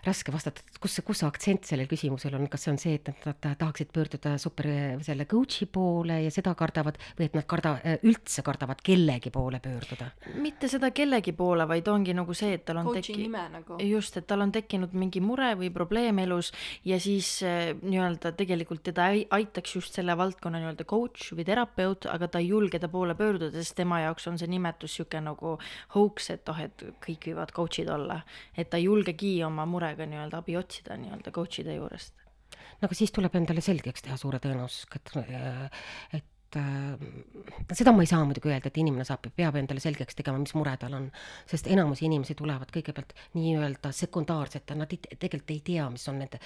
raske vastata, et kus see, kus see aktsent sellel küsimusel on, kas see on see, et nad tahaksid pöörduda super selle coach'i poole ja seda kardavad või et nad karda-, üldse kardavad kellegi poole pöörduda? mitte seda kellegi poole, vaid ongi nagu see, et tal on nime nagu. just, et tal on tekkinud mingi mure või probleem elus ja siis äh, nii-öelda tegelikult teda aitaks just selle valdkonna nii-öelda coach või terapeut, aga ta ei julge ta poole pöörduda, sest tema jaoks on see nimetus niisugune nagu hoax, et oh, et kõik võivad coach'id olla. et ta ei julgegi oma murega nii-öelda abi otsida nii-öelda coach'ide juurest. No aga siis tuleb endale selgeks teha suure tõenäosusega, et, et äh, seda ma ei saa muidugi öelda, et inimene saab, peab endale selgeks tegema, mis mure tal on, sest enamus inimesi tulevad kõigepealt nii-öelda sekundaarsete, nad ei, tegelikult ei tea, mis on nende,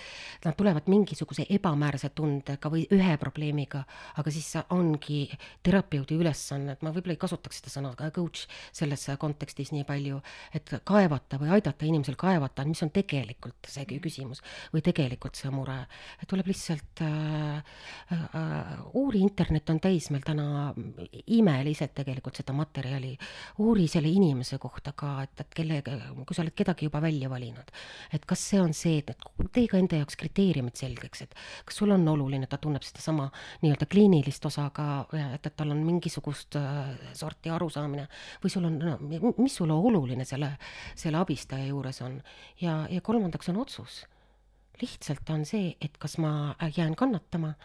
nad tulevad mingisuguse ebamäärase tundega või ühe probleemiga, aga siis ongi terapeudi ülesanne, et ma võib-olla ei kasutaks seda sõna coach selles kontekstis nii palju, et kaevata või aidata inimesel kaevata, mis on tegelikult see küsimus või tegelikult see mure. tuleb lihtsalt äh, äh, uuri, internet on täis täis meil täna imeliselt tegelikult seda materjali. uuri selle inimese kohta ka, et, et kellega, kui sa oled kedagi juba välja valinud, et kas see on see, et, et tee ka enda jaoks kriteeriumid selgeks, et kas sul on oluline, ta tunneb sedasama nii-öelda kliinilist osa ka, et, et tal on mingisugust äh, sorti arusaamine või sul on no,, mis sulle oluline selle, selle abistaja juures on. ja, ja kolmandaks on otsus lihtsalt on see, et kas ma jään kannatama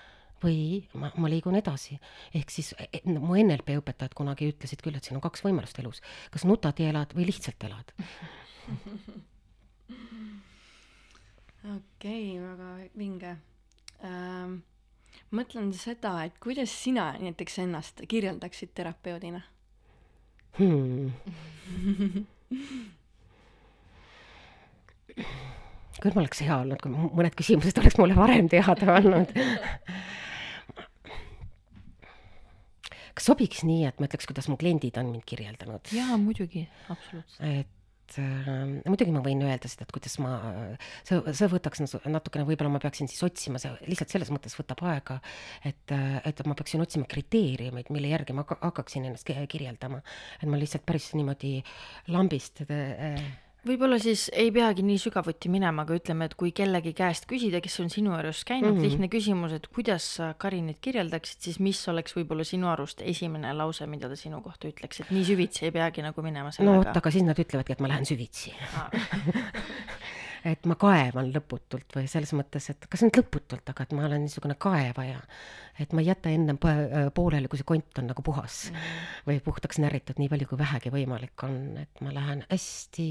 või ma, ma liigun edasi. ehk siis e, e, mu NLP õpetajad kunagi ütlesid küll, et siin on kaks võimalust elus, kas nutad ja elad või lihtsalt elad. (laughs) okei okay,, väga vinge ähm,. mõtlen seda, et kuidas sina näiteks ennast kirjeldaksid terapeudina hmm. (laughs) küll ma oleks hea olnud, kui mõned küsimused oleks mulle varem teada olnud (laughs) kas sobiks nii, et ma ütleks, kuidas mu kliendid on mind kirjeldanud? jaa, muidugi, absoluutselt. et äh, muidugi ma võin öelda seda, et kuidas ma, see, see võtaks natukene, võib-olla ma peaksin siis otsima, see lihtsalt selles mõttes võtab aega, et, et ma peaksin otsima kriteeriumeid, mille järgi ma hakkaksin ennast kirjeldama. et ma lihtsalt päris niimoodi lambist äh, võib-olla siis ei peagi nii sügavuti minema, aga ütleme, et kui kellegi käest küsida, kes on sinu juures käinud mm, -hmm. lihtne küsimus, et kuidas sa Karinit kirjeldaksid, siis mis oleks võib-olla sinu arust esimene lause, mida ta sinu kohta ütleks, et nii süvitsi ei peagi nagu minema sellega? no vot, aga siis nad ütlevadki, et ma lähen süvitsi ah. (laughs) et ma kaevan lõputult või selles mõttes, et kas nüüd lõputult, aga et ma olen niisugune kaevaja. et ma ei jäta ennem pooleli, kui see kont on nagu puhas mm -hmm. või puhtaks näritud, nii palju kui vähegi võimalik on, et ma lähen hästi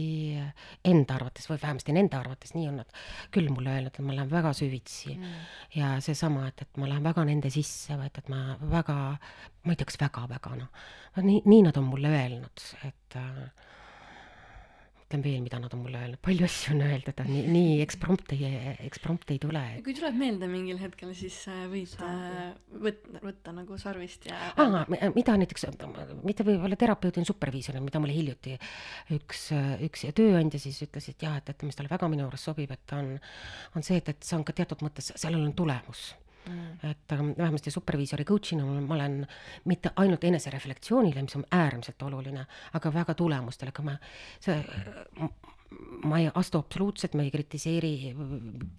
enda arvates või vähemasti nende arvates, nii on nad küll mulle öelnud, et ma lähen väga süvitsi mm. -hmm. ja seesama, et, et ma lähen väga nende sisse või et, et ma väga, ma ei tea, kas väga-väga noh, nii, nii nad on mulle öelnud, et äh, mõtlen veel, mida nad on mulle öelnud, palju asju on öeldud, nii, nii eksprompt ei, eksprompt ei tule. kui tuleb meelde mingil hetkel, siis äh, võid äh, võtta, võtta nagu sarvist ja. aa, mida näiteks, mitte võib-olla terapeudi, superviisori, mida mulle hiljuti üks, üks tööandja siis ütles, et jah, et, et mis talle väga minu juures sobib, et on, on see, et, et see on ka teatud mõttes, sellel on tulemus mm.. et aga vähemasti superviisori coach'ina ma olen mitte ainult enesereflektsioonile, mis on äärmiselt oluline, aga väga tulemustele, ega ma, see ma ei astu absoluutselt, ma ei kritiseeri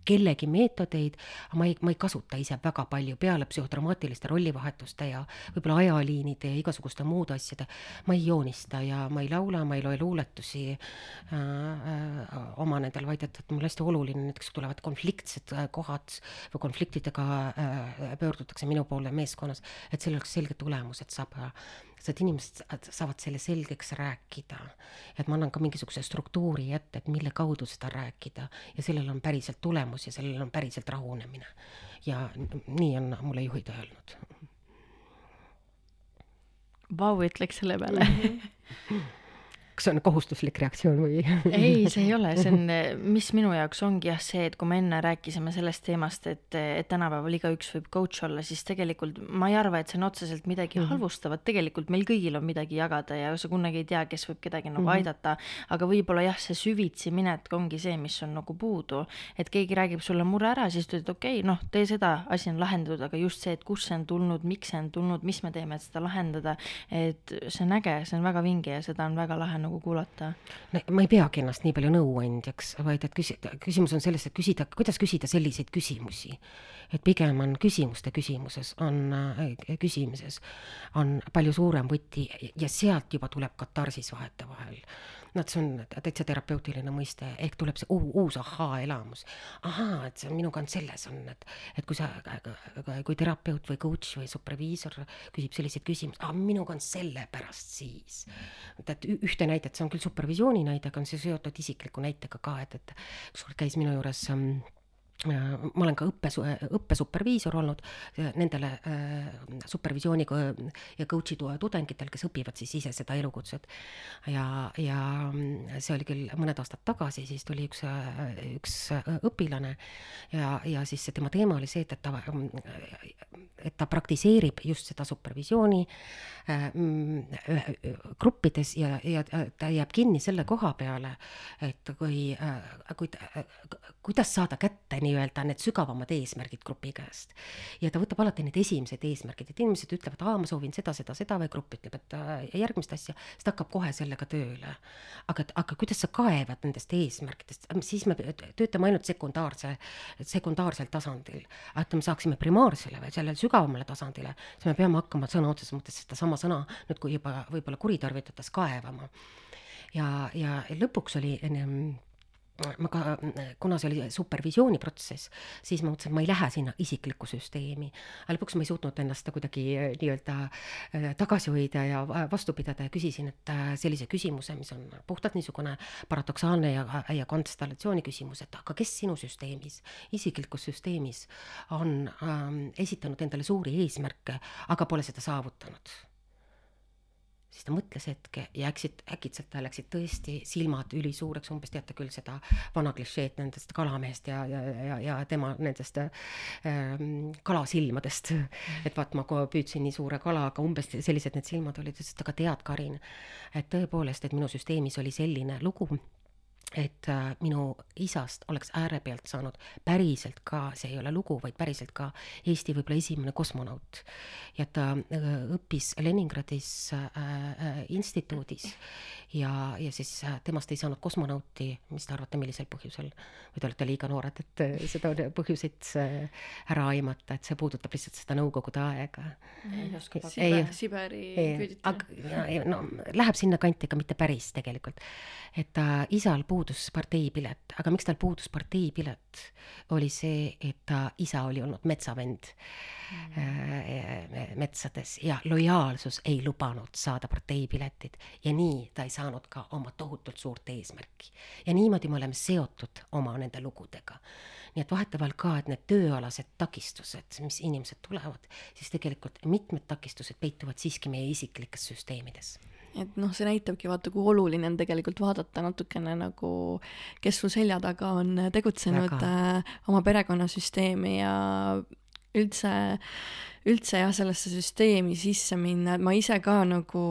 kellegi meetodeid, aga ma ei, ma ei kasuta ise väga palju peale psühhotraumaatiliste rollivahetuste ja võib-olla ajaliinide ja igasuguste muude asjade. ma ei joonista ja ma ei laula, ma ei loe luuletusi äh, äh, oma nendel, vaid et, et mul hästi oluline, näiteks tulevad konfliktsed äh, kohad või konfliktidega äh, pöördutakse minu poole meeskonnas, et sellel oleks selge tulemus, et saab äh, et inimesed saavad selle selgeks rääkida. et ma annan ka mingisuguse struktuuri ette, et mille kaudu seda rääkida ja sellel on päriselt tulemus ja sellel on päriselt rahunemine. ja nii on mulle juhid öelnud. Vau, ütleks selle peale mm. -hmm (laughs) kas see on kohustuslik reaktsioon või? (laughs) ei, see ei ole, see on, mis minu jaoks ongi jah see, et kui me enne rääkisime sellest teemast, et, et tänapäeval igaüks võib coach olla, siis tegelikult ma ei arva, et see on otseselt midagi mm -hmm. halvustavat, tegelikult meil kõigil on midagi jagada ja sa kunagi ei tea, kes võib kedagi nagu mm -hmm. aidata, aga võib-olla jah, see süvitsi minek ongi see, mis on nagu puudu, et keegi räägib sulle mure ära, siis ütled, okei okay,, noh, tee seda, asi on lahendatud, aga just see, et kust see on tulnud, miks see on tulnud, mis me teeme, et seda lahendada, et see on äge, see on väga vinge ja seda on väga lahe nagu nagu kuulata. ma ei peagi ennast nii palju nõuandjaks, vaid et küsi-, küsimus on selles, et küsida, kuidas küsida selliseid küsimusi. et pigem on küsimuste küsimuses, on äh, küsimises, on palju suurem võti ja sealt juba tuleb katarsis vahetevahel et see on täitsa terapeutiline mõiste, ehk tuleb see uus ahaa-elamus. ahaa, et see on minuga on selles on, et, et kui sa, kui terapeut või coach või superviisor küsib selliseid küsimusi, aa, minuga on sellepärast siis. et, et ühte näidet, see on küll supervisiooni näide, aga on see seotud isikliku näitega ka, et, et ükskord käis minu juures ähm, ma olen ka õppe, õppesuperviisor olnud nendele äh, supervisiooni ja coach'i tudengitel, kes õpivad siis ise seda elukutset. ja, ja see oli küll mõned aastad tagasi, siis tuli üks, üks õpilane ja, ja siis tema teema oli see, et, et ta, et ta praktiseerib just seda supervisiooni äh, gruppides ja, ja ta jääb kinni selle koha peale, et kui äh,, kui kuidas saada kätte nii nii-öelda need sügavamad eesmärgid grupi käest. ja ta võtab alati need esimesed eesmärgid, et inimesed ütlevad, aa, ma soovin seda, seda, seda või grupp ütleb, et äh, järgmist asja, siis ta hakkab kohe sellega tööle. aga, aga kuidas sa kaevad nendest eesmärkidest, siis me töötame ainult sekundaarse, sekundaarsel tasandil. et me saaksime primaarsele või sellele sügavamale tasandile, siis me peame hakkama sõna otseses mõttes sedasama sõna nüüd, kui juba võib-olla kuritarvitades kaevama. ja, ja lõpuks oli enne ma ka, kuna see oli supervisiooni protsess, siis ma mõtlesin, et ma ei lähe sinna isiklikku süsteemi. aga lõpuks ma ei suutnud ennast kuidagi äh, nii-öelda äh, tagasi hoida ja vastu pidada ja küsisin, et äh, sellise küsimuse, mis on puhtalt niisugune paradoksaalne ja, ja konstellatsiooni küsimus, et aga kes sinu süsteemis, isiklikus süsteemis on ähm, esitanud endale suuri eesmärke, aga pole seda saavutanud siis ta mõtles hetke ja äkitselt, äkitselt tal läksid tõesti silmad ülisuureks, umbes teate küll seda vana klišeed nendest kalamehest ja, ja, ja, ja tema nendest ähm, kalasilmadest. et vaat ma püüdsin nii suure kala, aga umbes sellised need silmad olid, ütles, et aga tead, Karin, et tõepoolest, et minu süsteemis oli selline lugu et äh, minu isast oleks äärepealt saanud päriselt ka, see ei ole lugu, vaid päriselt ka Eesti võib-olla esimene kosmonaut. ja ta äh, õppis Leningradis äh, äh, instituudis ja, ja siis äh, temast ei saanud kosmonauti, mis te arvate, millisel põhjusel? või te olete liiga noored, et äh, seda põhjuseid ära aimata, et see puudutab lihtsalt seda nõukogude aega. ei, Siberi küüditamine. no läheb sinnakanti, aga mitte päris tegelikult. et ta isal puudus parteipilet, aga miks tal puudus parteipilet, oli see, et ta isa oli olnud metsavend mm. metsades ja lojaalsus ei lubanud saada parteipiletit ja nii ta ei saa saanud ka oma tohutult suurt eesmärki. ja niimoodi me oleme seotud oma nende lugudega. nii et vahetevahel ka, et need tööalased takistused, mis inimesed tulevad, siis tegelikult mitmed takistused peituvad siiski meie isiklikes süsteemides et noh, see näitabki vaata, kui oluline on tegelikult vaadata natukene nagu, kes sul selja taga on tegutsenud äh, oma perekonnasüsteemi ja üldse üldse jah, sellesse süsteemi sisse minna, et ma ise ka nagu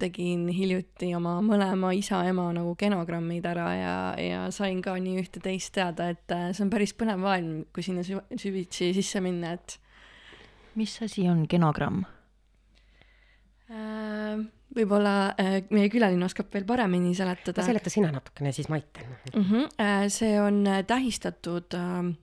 tegin hiljuti oma mõlema isa-ema nagu genogrammid ära ja, ja sain ka nii ühte-teist teada, et äh, see on päris põnev maailm, kui sinna süvitsi sisse minna, et. mis asi on genogramm? Äh, võib-olla äh, meie külaline oskab veel paremini seletada. seleta sina natukene, siis ma aitan mm. -hmm. see on tähistatud äh,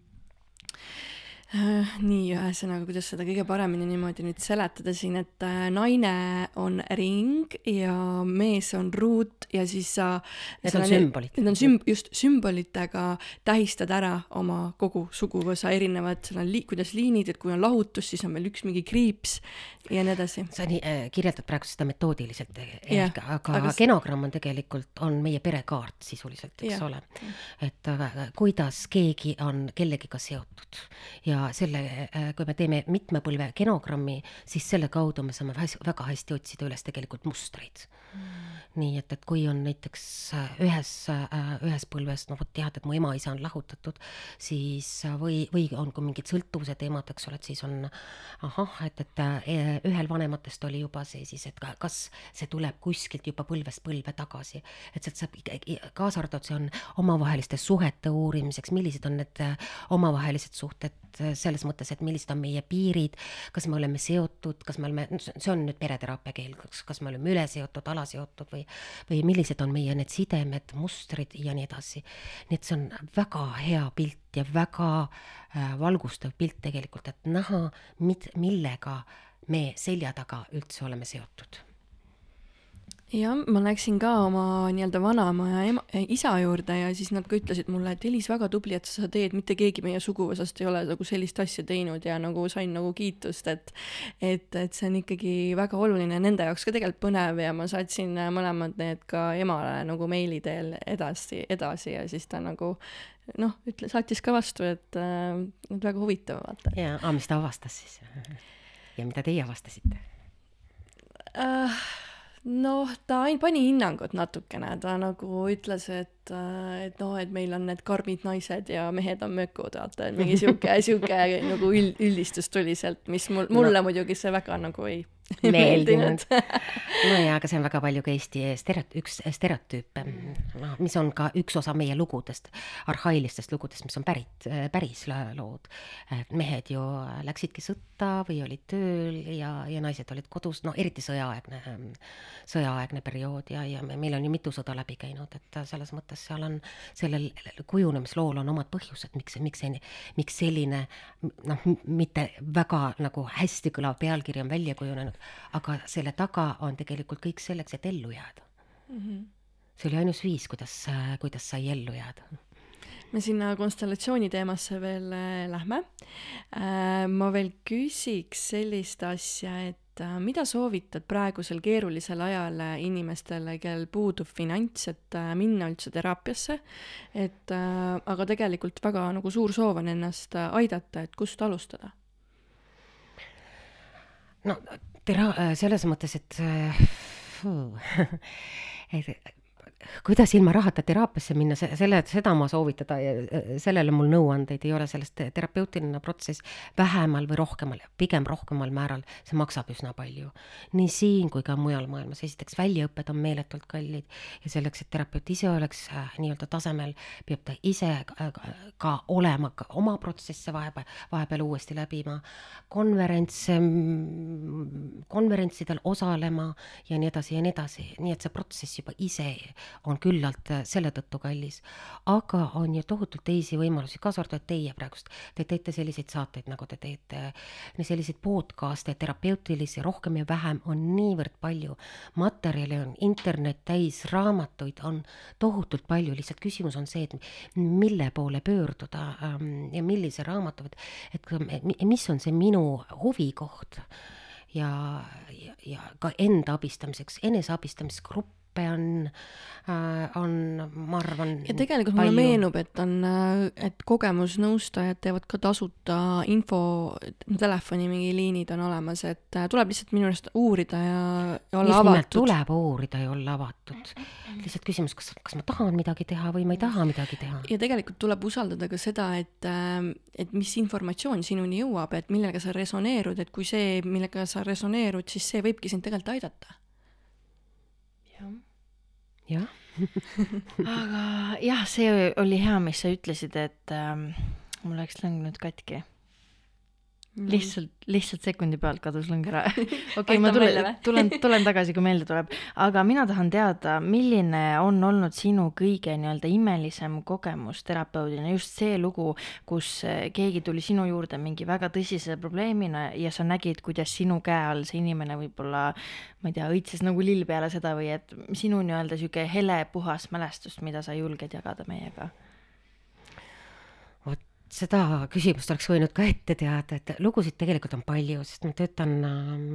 Äh, (laughs) nii, ühesõnaga, kuidas seda kõige paremini niimoodi nüüd seletada siin, et äh, naine on ring ja mees on ruut ja siis sa. Need on sümbolid. Need on sümb-, just sümbolitega tähistad ära oma kogu suguvõsa erinevad, seal on li-, kuidas liinid, et kui on lahutus, siis on veel üks mingi kriips ja nii edasi. sa nii äh, kirjeldad praegu seda metoodiliselt ehk, aga, aga genogramm on tegelikult, on meie perekaart sisuliselt, eks ja. ole. et äh, kuidas keegi on kellegiga seotud ja selle, äh, kui me teeme mitme põlve genogrammi, siis selle kaudu me saame väga hästi otsida üles tegelikult mustreid. Mm. Nii et, et kui on näiteks äh, ühes, äh, ühes põlves, no vot tead, et mu ema-isa on lahutatud, siis või, või on ka mingid sõltuvuse teemad, eks ole, et siis on ahah, et, et ühel vanematest oli juba see siis, et kas see tuleb kuskilt juba põlvest põlve tagasi, et sealt saab kaasa arvatud, see on omavaheliste suhete uurimiseks, millised on need omavahelised suhted selles mõttes, et millised on meie piirid, kas me oleme seotud, kas me oleme, see on nüüd pereteraapia keel, kas, kas me oleme üle seotud, alaseotud või, või millised on meie need sidemed, mustrid ja nii edasi. nii et see on väga hea pilt ja väga äh, valgustav pilt tegelikult, et näha, mid-, millega me selja taga üldse oleme seotud jah, ma läksin ka oma nii-öelda vanaema ja ema, isa juurde ja siis nad ka ütlesid mulle, et Elis, väga tubli, et sa seda teed, mitte keegi meie suguvõsast ei ole nagu sellist asja teinud ja nagu sain nagu kiitust, et et, et see on ikkagi väga oluline, nende jaoks ka tegelikult põnev ja ma saatsin mõlemad need ka emale nagu meili teel edasi, edasi ja siis ta nagu noh, ütle, saatis ka vastu, et äh, et väga huvitav, vaata. jaa, aga mis ta avastas siis? (laughs) ja mida teie avastasite uh,? Noh, ta ainult pani hinnangut natukene, ta nagu ütles, et, äh, et noh, et meil on need karmid naised ja mehed on mökud, vaata, et mingi sihuke, sihuke (laughs) nagu üld, üldistus tuli sealt, mis mul, mulle no. muidugi see väga nagu ei meeldinud. (laughs) No jaa, aga see on väga palju ka Eesti stereot-, üks stereotüüpe, noh, mis on ka üks osa meie lugudest, arhailistest lugudest, mis on pärit, päris lood. mehed ju läksidki sõtta või olid tööl ja, ja naised olid kodus, no eriti sõjaaegne, sõjaaegne periood ja, ja meil on ju mitu sõda läbi käinud, et selles mõttes seal on, sellel kujunemislool on omad põhjused, miks, miks see, miks selline noh, mitte väga nagu hästi kõlav pealkiri on välja kujunenud, aga selle taga on tegelikult kõik selleks, et ellu jääda mm. -hmm. see oli ainus viis, kuidas, kuidas sai ellu jääda me sinna konstellatsiooni teemasse veel äh, lähme äh,. ma veel küsiks sellist asja, et äh, mida soovitad praegusel keerulisel ajal inimestele, kellel puudub finants, et minna üldse teraapiasse, et aga tegelikult väga nagu suur soov on ennast aidata, et kust alustada? no tera-, äh, selles mõttes, et äh, (laughs) et kuidas ilma rahata teraapiasse minna, selle, seda ma soovitada ja sellele mul nõuandeid ei ole, sellest terapeutiline protsess vähemal või rohkemal, pigem rohkemal määral, see maksab üsna palju. nii siin kui ka mujal maailmas, esiteks väljaõpped on meeletult kallid ja selleks, et terapeut ise oleks äh, nii-öelda tasemel, peab ta ise äh, ka olema ka oma protsesse vahepeal, vahepeal uuesti läbima, konverentse, konverentsidel osalema ja nii edasi ja nii edasi, nii et see protsess juba ise on küllalt äh, selle tõttu kallis. aga on ju tohutult teisi võimalusi, kaasa arvatud teie praegust, te teete selliseid saateid, nagu te teete, selliseid podcast'e, terapeutilisi, rohkem ja vähem on niivõrd palju. materjali on internet täis, raamatuid on tohutult palju, lihtsalt küsimus on see, et mille poole pöörduda ähm, ja millise raamatu, et, et mis on see minu huvikoht ja, ja, ja ka enda abistamiseks, eneseabistamisgrupp õppe on, äh, on, ma arvan. ja tegelikult palju... mulle meenub, et on, äh, et kogemusnõustajad teevad ka tasuta info, telefoni mingi liinid on olemas, et äh, tuleb lihtsalt minu arust uurida ja, ja olla avatud. tuleb uurida ja olla avatud. lihtsalt küsimus, kas, kas ma tahan midagi teha või ma ei taha midagi teha. ja tegelikult tuleb usaldada ka seda, et, et mis informatsioon sinuni jõuab, et millega sa resoneerud, et kui see, millega sa resoneerud, siis see võibki sind tegelikult aidata jah. (laughs) Aga jah, see oli hea, mis sa ütlesid, et ähm, mul läks lõng nüüd katki mm.. lihtsalt, lihtsalt sekundi pealt kadus lõng ära. (laughs) okei ma tulen, (laughs) tulen, tulen tagasi, kui meelde tuleb. aga mina tahan teada, milline on olnud sinu kõige nii-öelda imelisem kogemus terapeudina, just see lugu, kus eh, keegi tuli sinu juurde mingi väga tõsise probleemina ja sa nägid, kuidas sinu käe all see inimene võib-olla, ma ei tea, õitses nagu lill peale seda või et sinu nii-öelda sihuke hele puhas mälestust, mida sa julged jagada meiega seda küsimust oleks võinud ka ette teada, et lugusid tegelikult on palju, sest ma töötan,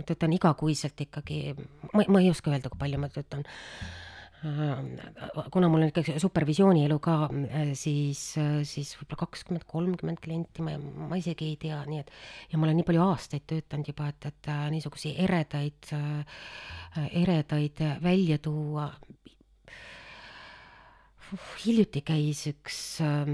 töötan igakuiselt ikkagi, ma, ma ei oska öelda, kui palju ma töötan. kuna mul on ikkagi supervisiooni elu ka, siis, siis võib-olla kakskümmend, kolmkümmend klienti, ma, ma isegi ei tea, nii et ja ma olen nii palju aastaid töötanud juba, et, et niisuguseid eredaid, eredaid välja tuua. hiljuti käis üks äh,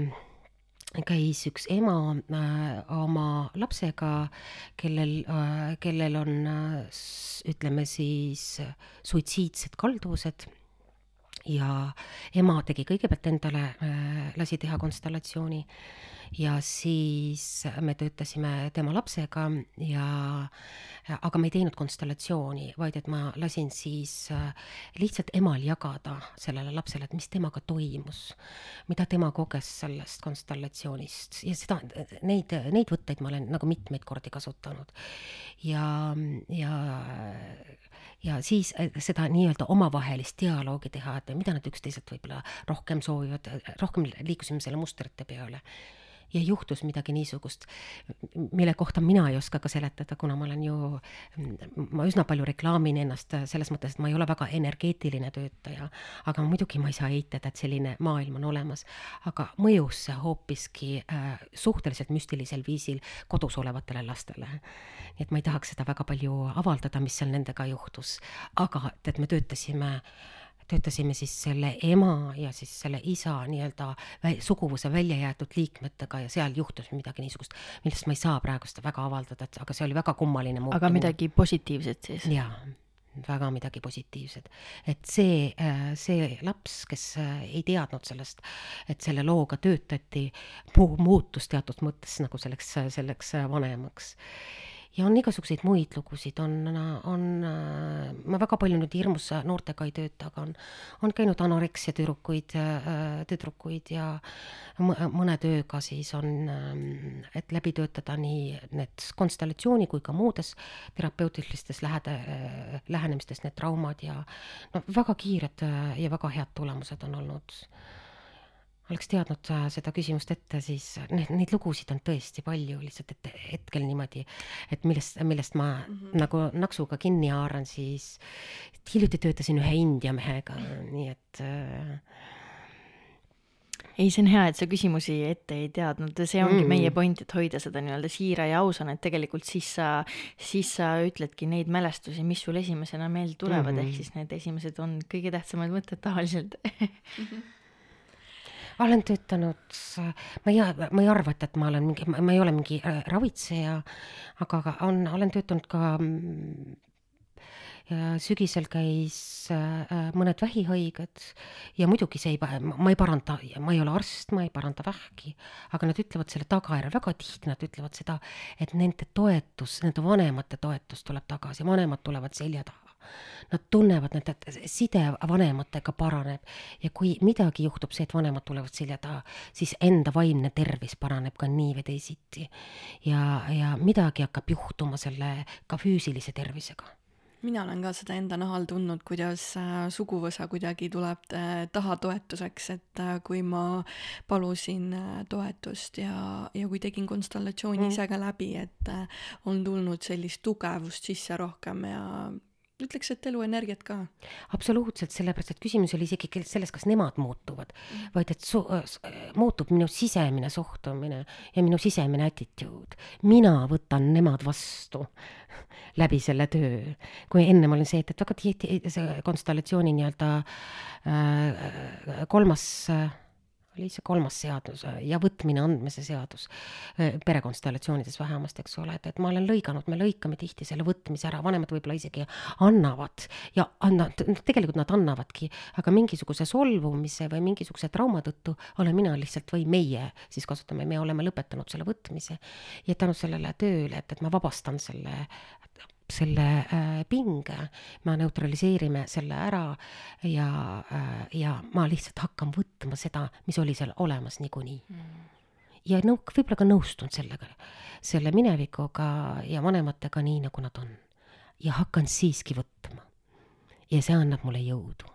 käis üks ema äh, oma lapsega, kellel äh,, kellel on äh, ütleme siis suitsiidsed kalduvused ja ema tegi kõigepealt endale äh,, lasi teha konstellatsiooni ja siis me töötasime tema lapsega ja aga me ei teinud konstellatsiooni, vaid et ma lasin siis äh, lihtsalt emal jagada sellele lapsele, et mis temaga toimus, mida tema koges sellest konstellatsioonist ja seda, neid, neid võtteid ma olen nagu mitmeid kordi kasutanud. ja, ja ja siis äh, seda nii-öelda omavahelist dialoogi teha, et mida nad üksteiselt võib-olla rohkem soovivad, rohkem liikusime selle mustrite peale ja juhtus midagi niisugust, mille kohta mina ei oska ka seletada, kuna ma olen ju, ma üsna palju reklaamin ennast selles mõttes, et ma ei ole väga energeetiline töötaja, aga muidugi ma ei saa eitada, et selline maailm on olemas, aga mõjus see hoopiski äh, suhteliselt müstilisel viisil kodus olevatele lastele. nii et ma ei tahaks seda väga palju avaldada, mis seal nendega juhtus, aga tead, me töötasime äh, töötasime siis selle ema ja siis selle isa nii-öelda suguvõsa välja jäetud liikmetega ja seal juhtus midagi niisugust, millest ma ei saa praegu seda väga avaldada, et aga see oli väga kummaline muutumine. aga midagi positiivset siis? jaa, väga midagi positiivset. et see, äh, see laps, kes äh, ei teadnud sellest, et selle looga töötati, muutus teatud mõttes nagu selleks, selleks vanemaks ja on igasuguseid muid lugusid, on, on, ma väga palju nüüd hirmus noortega ei tööta, aga on, on käinud anoreksia tüdrukuid, tüdrukuid ja mõne tööga siis on, et läbi töötada nii need konstellatsiooni kui ka muudes terapeutilistes lähede, lähenemistes need traumad ja no väga kiired ja väga head tulemused on olnud oleks teadnud äh, seda küsimust ette, siis neid, neid lugusid on tõesti palju, lihtsalt et hetkel niimoodi, et millest, millest ma mm -hmm. nagu naksuga kinni haaran, siis hiljuti töötasin ühe India mehega, nii et äh, ei, see on hea, et sa küsimusi ette ei teadnud, see ongi mm. meie point, et hoida seda nii-öelda siira ja ausana, et tegelikult siis sa, siis sa ütledki neid mälestusi, mis sul esimesena meelde tulevad mm, -hmm. ehk siis need esimesed on kõige tähtsamad mõtted tavaliselt mm. (laughs) -hmm olen töötanud, ma ei, ma ei arva, et, et ma olen mingi, ma ei ole mingi äh, ravitseja, aga on, olen töötanud ka mm, ja sügisel käis äh, mõned vähihaiged ja muidugi see ei, ma ei paranda, ma ei ole arst, ma ei paranda vähki, aga nad ütlevad selle tagajärjel, väga tihti nad ütlevad seda, et nende toetus, nende vanemate toetus tuleb tagasi, vanemad tulevad selja taha Nad tunnevad, et side vanematega paraneb ja kui midagi juhtub, see, et vanemad tulevad selja taha, siis enda vaimne tervis paraneb ka nii või teisiti. ja, ja midagi hakkab juhtuma selle ka füüsilise tervisega mina olen ka seda enda nahal tundnud, kuidas äh, suguvõsa kuidagi tuleb äh, taha toetuseks, et äh, kui ma palusin toetust ja, ja kui tegin konstellatsiooni mm. ise ka läbi, et on tulnud sellist tugevust sisse rohkem ja ütleks, et eluenergiat ka. absoluutselt, sellepärast et küsimus oli isegi selles, kas nemad muutuvad mm., vaid et su-, muutub minu sisemine suhtumine ja minu sisemine attitude. mina võtan nemad vastu (laughs) läbi selle töö. kui ennem oli see, et, et väga tihti see konstellatsiooni nii-öelda äh, kolmas äh, oli see kolmas seadus ja võtmine andmise seadus perekonstellatsioonides vähemasti, eks ole, et, et ma olen lõiganud, me lõikame tihti selle võtmise ära, vanemad võib-olla isegi annavad ja annavad, tegelikult nad annavadki, aga mingisuguse solvumise või mingisuguse trauma tõttu olen mina lihtsalt või meie siis kasutame, me oleme lõpetanud selle võtmise. Ja tänu sellele tööle, et, et ma vabastan selle selle äh, pinge, me neutraliseerime selle ära ja äh,, ja ma lihtsalt hakkan võtma seda, mis oli seal olemas niikuinii mm. ja nõu-, võib-olla ka nõustun sellega, selle minevikuga ja vanematega nii, nagu nad on. ja hakkan siiski võtma. ja see annab mulle jõudu.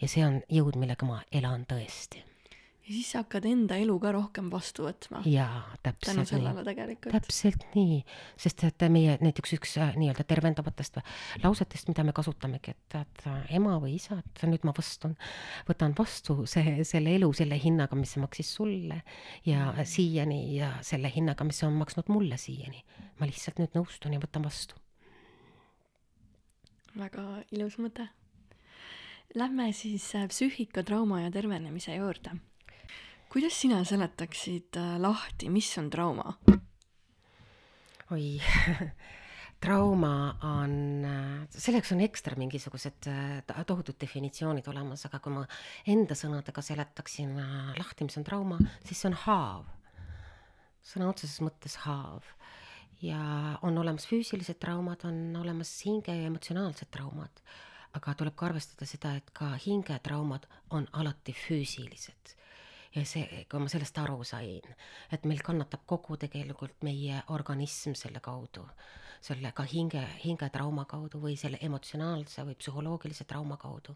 ja see on jõud, millega ma elan tõesti ja siis sa hakkad enda elu ka rohkem vastu võtma. jaa, täpselt tegelikult. täpselt nii, sest et meie näiteks üks äh, nii-öelda tervendavatest lausetest, mida me kasutamegi, et, et ema või isa, et nüüd ma vastun, võtan vastu see, selle elu selle hinnaga, mis see maksis sulle ja mm. siiani ja selle hinnaga, mis see on maksnud mulle siiani. ma lihtsalt nüüd nõustun ja võtan vastu. väga ilus mõte. Lähme siis äh, psüühikatrauma ja tervenemise juurde kuidas sina seletaksid äh, lahti, mis on trauma? oi (laughs) trauma on, selleks on ekstra mingisugused äh, tohutud definitsioonid olemas, aga kui ma enda sõnadega seletaksin äh, lahti, mis on trauma, siis see on haav. sõna otseses mõttes haav. ja on olemas füüsilised traumad, on olemas hinge ja emotsionaalsed traumad. aga tuleb ka arvestada seda, et ka hingetraumad on alati füüsilised ja see, kui ma sellest aru sain, et meil kannatab kogu tegelikult meie organism selle kaudu selle ka hinge, hingetrauma kaudu või selle emotsionaalse või psühholoogilise trauma kaudu.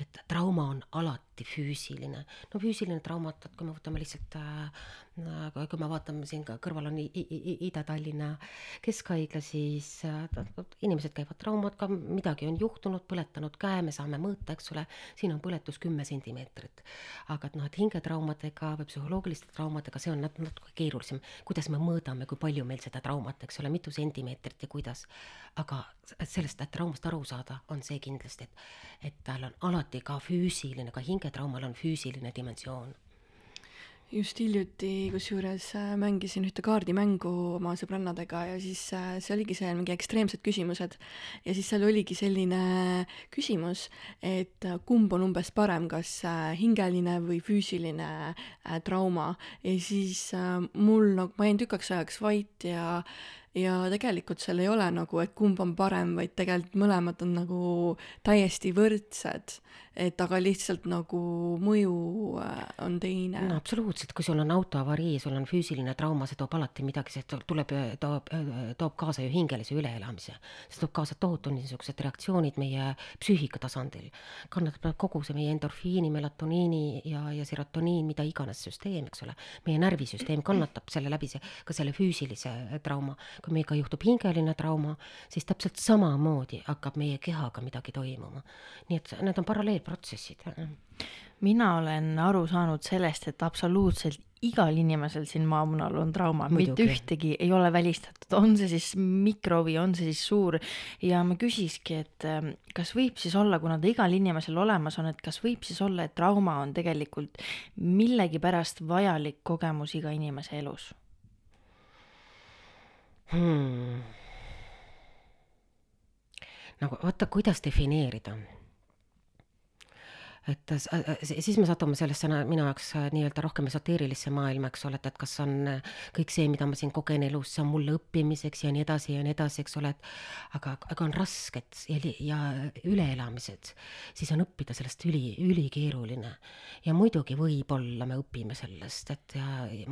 et trauma on alati füüsiline. no füüsiline trauma, et kui me võtame lihtsalt äh,, kui me vaatame siin ka kõrval on Ida-Tallinna Keskhaigla, siis äh, inimesed käivad traumadega, midagi on juhtunud, põletanud käe, me saame mõõta, eks ole, siin on põletus kümme sentimeetrit. aga et noh, et hingetraumadega või psühholoogiliste traumadega, see on natuke keerulisem, kuidas me mõõdame, kui palju meil seda traumat, eks ole, mitu sentimeetrit ja kuidas. aga sellest, et traumast aru saada, on see kindlasti, et, et tal on alati ka füüsiline, ka hingetraumal on füüsiline dimensioon? Just hiljuti kusjuures äh, mängisin ühte kaardimängu oma sõbrannadega ja siis äh, see oligi see mingi ekstreemsed küsimused. Ja siis seal oligi selline küsimus, et äh, kumb on umbes parem, kas hingeline või füüsiline trauma. Ja siis mul nagu, ma jäin tükaks ajaks vait ja ja tegelikult seal ei ole nagu, et kumb on parem, vaid tegelikult mõlemad on nagu täiesti võrdsed. et aga lihtsalt nagu mõju äh, on teine. no absoluutselt, kui sul on autoavarii, sul on füüsiline trauma, see toob alati midagi, see tuleb, toob, toob kaasa ju hingelise üleelamise. see toob kaasa tohutu niisugused reaktsioonid meie psüühika tasandil. kannatab kogu see meie endorfiini, melatoniini ja, ja serotoniin, mida iganes süsteem, eks ole. meie närvisüsteem kannatab selle läbi, see, ka selle füüsilise trauma kui meiega juhtub hingeline trauma, siis täpselt samamoodi hakkab meie kehaga midagi toimuma. nii et need on paralleelprotsessid. mina olen aru saanud sellest, et absoluutselt igal inimesel siin maamunal on trauma, mitte ühtegi ei ole välistatud, on see siis mikro või on see siis suur. ja ma küsiski, et ähm, kas võib siis olla, kuna ta igal inimesel olemas on, et kas võib siis olla, et trauma on tegelikult millegipärast vajalik kogemus iga inimese elus hmm.. nagu vaata, kuidas defineerida et siis me satume sellesse minu jaoks äh, nii-öelda rohkem esoteerilisse maailma, eks ole, et, et kas on äh, kõik see, mida ma siin kogen elus, see on mulle õppimiseks ja nii edasi ja nii edasi, eks ole, et aga, aga on rasked ja, ja üleelamised, siis on õppida sellest üli, ülikeeruline. ja muidugi võib-olla me õpime sellest, et ja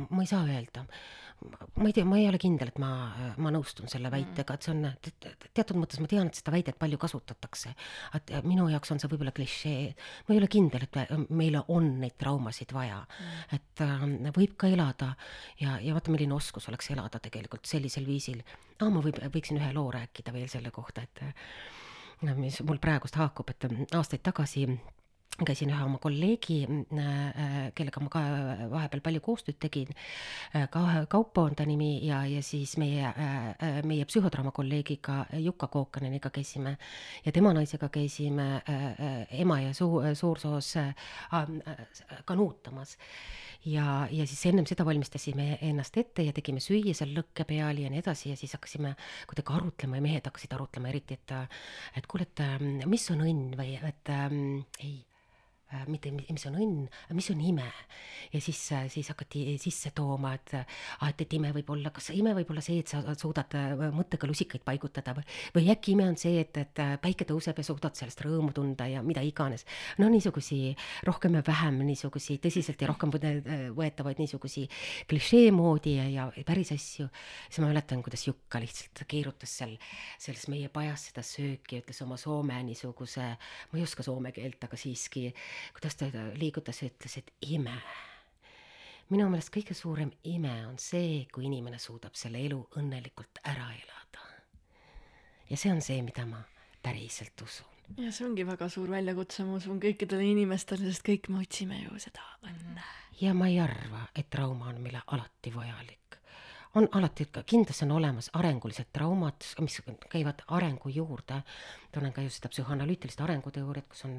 ma ei saa öelda ma ei tea, ma ei ole kindel, et ma, ma nõustun selle väitega, et see on teatud mõttes ma tean, et seda väidet palju kasutatakse. et minu jaoks on see võib-olla klišee, ma ei ole kindel, et meile on neid traumasid vaja mm.. et äh, võib ka elada ja, ja vaata, milline oskus oleks elada tegelikult sellisel viisil ah,. ma võib, võiksin ühe loo rääkida veel selle kohta, et mis mul praegust haakub, et aastaid tagasi käisin ühe oma kolleegi, mm, äh, kellega ma ka vahepeal palju koostööd tegin, äh, ka Kaupo on ta nimi ja, ja siis meie, äh, meie psühhodraama kolleegiga Jukka Kookaneniga käisime ja tema naisega käisime ema ja suu, suursoos kanuutamas. ja, ja siis ennem seda valmistasime ennast ette ja tegime süüa seal lõkke peal ja nii edasi ja siis hakkasime kuidagi arutlema ja mehed hakkasid arutlema eriti, et et kuule, et mis on õnn või et ähm, ei mitte mis on õnn, mis on ime. ja siis, äh, siis hakati sisse tooma, et et, et ime võib olla, kas ime võib olla see, et sa suudad äh, mõttega lusikaid paigutada või, või äkki ime on see, et, et päike tõuseb ja suudad sellest rõõmu tunda ja mida iganes. no niisugusi rohkem ja vähem niisugusi tõsiselt ja rohkem võetavaid niisugusi klišee moodi ja, ja päris asju. siis ma mäletan, kuidas Jukka lihtsalt keerutas seal selles meie pajas seda sööki, ütles oma soome niisuguse, ma ei oska soome keelt, aga siiski kuidas ta liigutas ja ütles, et ime. minu meelest kõige suurem ime on see, kui inimene suudab selle elu õnnelikult ära elada. ja see on see, mida ma päriselt usun. ja see ongi väga suur väljakutse, ma usun, kõikidele inimestele, sest kõik me otsime ju seda õnne. ja ma ei arva, et trauma on meile alati vajalik on alati, kindlasti on olemas arengulised traumad, mis käivad arengu juurde. tunnen ka just seda psühhoanalüütilist arenguteooriat, kus on,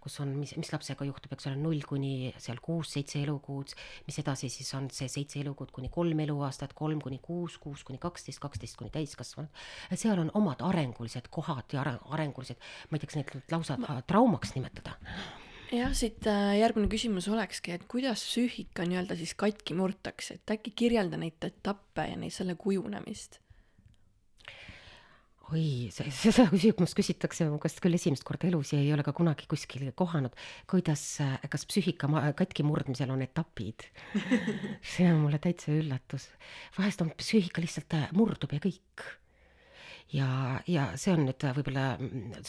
kus on, mis, mis lapsega juhtub, eks ole, null kuni seal kuus-seitse elukuud, mis edasi siis on see seitse elukuud kuni kolm eluaastat, kolm kuni kuus, kuus kuni kaksteist, kaksteist kuni täiskasvanud. et seal on omad arengulised kohad ja arengulised, ma ei tea, kas neid lausa traumaks nimetada jah, siit äh, järgmine küsimus olekski, et kuidas psüühika nii-öelda siis katki murtakse, et äkki kirjelda neid etappe ja neid, selle kujunemist? oi, (laughs) seda küsimust küsitakse mu käest küll esimest korda elus ja ei ole ka kunagi kuskil kohanud, kuidas, kas psüühika katki murdmisel on etapid (laughs) see on mulle täitsa üllatus. vahest on psüühika lihtsalt äh, murdub ja kõik ja, ja see on nüüd võib-olla,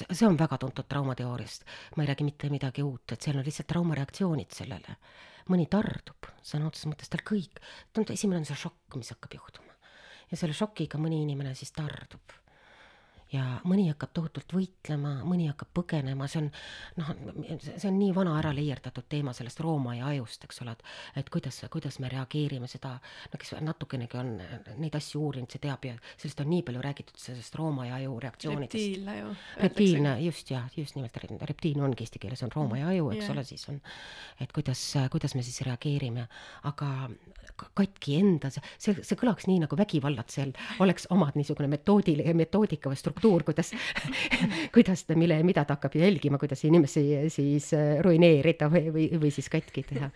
see on väga tuntud traumateooriast, ma ei räägi mitte midagi uut, et seal on lihtsalt traumareaktsioonid sellele. mõni tardub, sõna otseses mõttes tal kõik, esimene on see šokk, mis hakkab juhtuma. ja selle šokiga mõni inimene siis tardub ja mõni hakkab tohutult võitlema, mõni hakkab põgenema, see on noh, see on nii vana ära leierdatud teema sellest Rooma ja ajust, eks ole, et et kuidas, kuidas me reageerime seda, no kes natukenegi on neid asju uurinud, see teab ja sellest on nii palju räägitud, sellest Rooma ja aju reaktsioonidest. reptiilne ju. reptiilne, just jah, just nimelt reptiilne ongi eesti keeles on Rooma ja aju, eks yeah. ole, siis on, et kuidas, kuidas me siis reageerime, aga katki enda, see, see kõlaks nii, nagu vägivallatsejal oleks omad niisugune metoodil-, metoodika või struktuur, struktuur, kuidas (laughs) kuidas ta, mille, mida ta hakkab jälgima, kuidas inimesi siis äh, ruineerida või, või, või siis katki teha.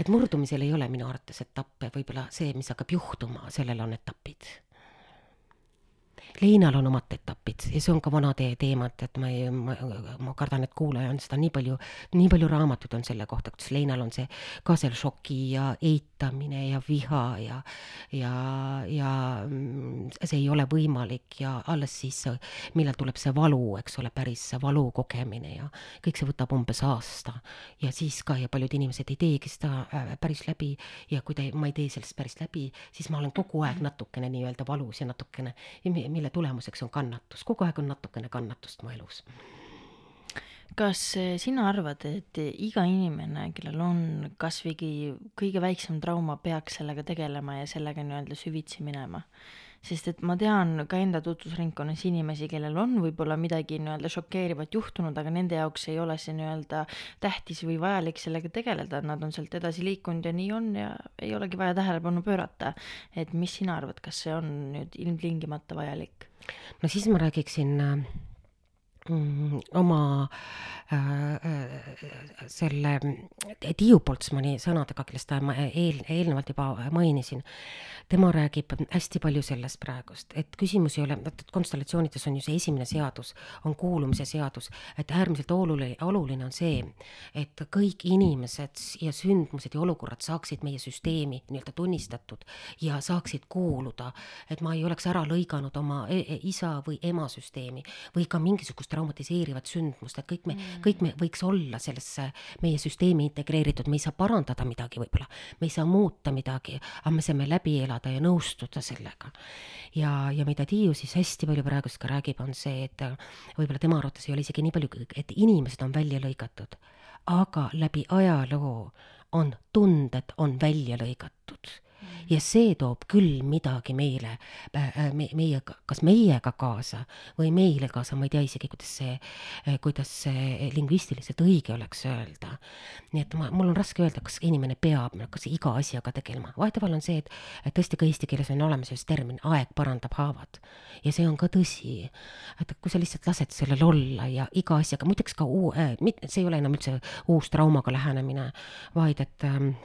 et murdumisel ei ole minu arvates etappe, võib-olla see, mis hakkab juhtuma, sellel on etapid leinal on omad etapid ja see on ka vana tee teema, et, ma ei, ma, ma kardan, et kuulaja on seda nii palju, nii palju raamatuid on selle kohta, kuidas leinal on see ka seal šoki ja eitamine ja viha ja, ja, ja mm, see ei ole võimalik ja alles siis, millal tuleb see valu, eks ole, päris see valu kogemine ja kõik see võtab umbes aasta. ja siis ka ja paljud inimesed ei teegi seda äh, päris läbi ja kui te, ma ei tee sellest päris läbi, siis ma olen kogu aeg natukene nii-öelda valus ja natukene, mille tulemuseks on kannatus, kogu aeg on natukene kannatust mu elus kas eh, sina arvad, et iga inimene, kellel on kasvõi kõige väiksem trauma, peaks sellega tegelema ja sellega nii-öelda süvitsi minema? Sest et ma tean ka enda tutvusringkonnas inimesi, kellel on võib-olla midagi nii-öelda šokeerivat juhtunud, aga nende jaoks ei ole see nii-öelda tähtis või vajalik sellega tegeleda, nad on sealt edasi liikunud ja nii on ja ei olegi vaja tähelepanu pöörata. et mis sina arvad, kas see on nüüd ilmtingimata vajalik? no siis ma räägiksin äh, mm, oma äh, äh, selle Tiiu Poltsmani sõnadega, kellest ma eel, eelnevalt juba mainisin, tema räägib hästi palju sellest praegust, et küsimus ei ole, vaata, konstellatsioonides on ju see esimene seadus, on kuulumise seadus, et äärmiselt oluline, oluline on see, et kõik inimesed ja sündmused ja olukorrad saaksid meie süsteemi nii-öelda tunnistatud ja saaksid kuuluda, et ma ei oleks ära lõiganud oma e e isa või ema süsteemi või ka mingisugust traumatiseerivat sündmust, et kõik me mm., kõik me võiks olla sellesse meie süsteemi integreeritud, me ei saa parandada midagi võib-olla, me ei saa muuta midagi, aga me saame läbi elada ja nõustuda sellega. ja, ja mida Tiiu siis hästi palju praegust ka räägib, on see, et võib-olla tema arvates ei ole isegi nii palju, et inimesed on välja lõigatud, aga läbi ajaloo on tunded on välja lõigatud ja see toob küll midagi meile äh, me,, meie, kas meiega kaasa või meile kaasa, ma ei tea isegi, kuidas see, äh, kuidas see lingvistiliselt õige oleks öelda. nii et ma, mul on raske öelda, kas inimene peab, kas iga asjaga tegelema, vahetevahel on see, et tõesti ka eesti keeles on olemas just termin aeg parandab haavad. ja see on ka tõsi, et kui sa lihtsalt lased sellel olla ja iga asjaga, muideks ka uu- äh,, see ei ole enam üldse uus traumaga lähenemine, vaid et ähm,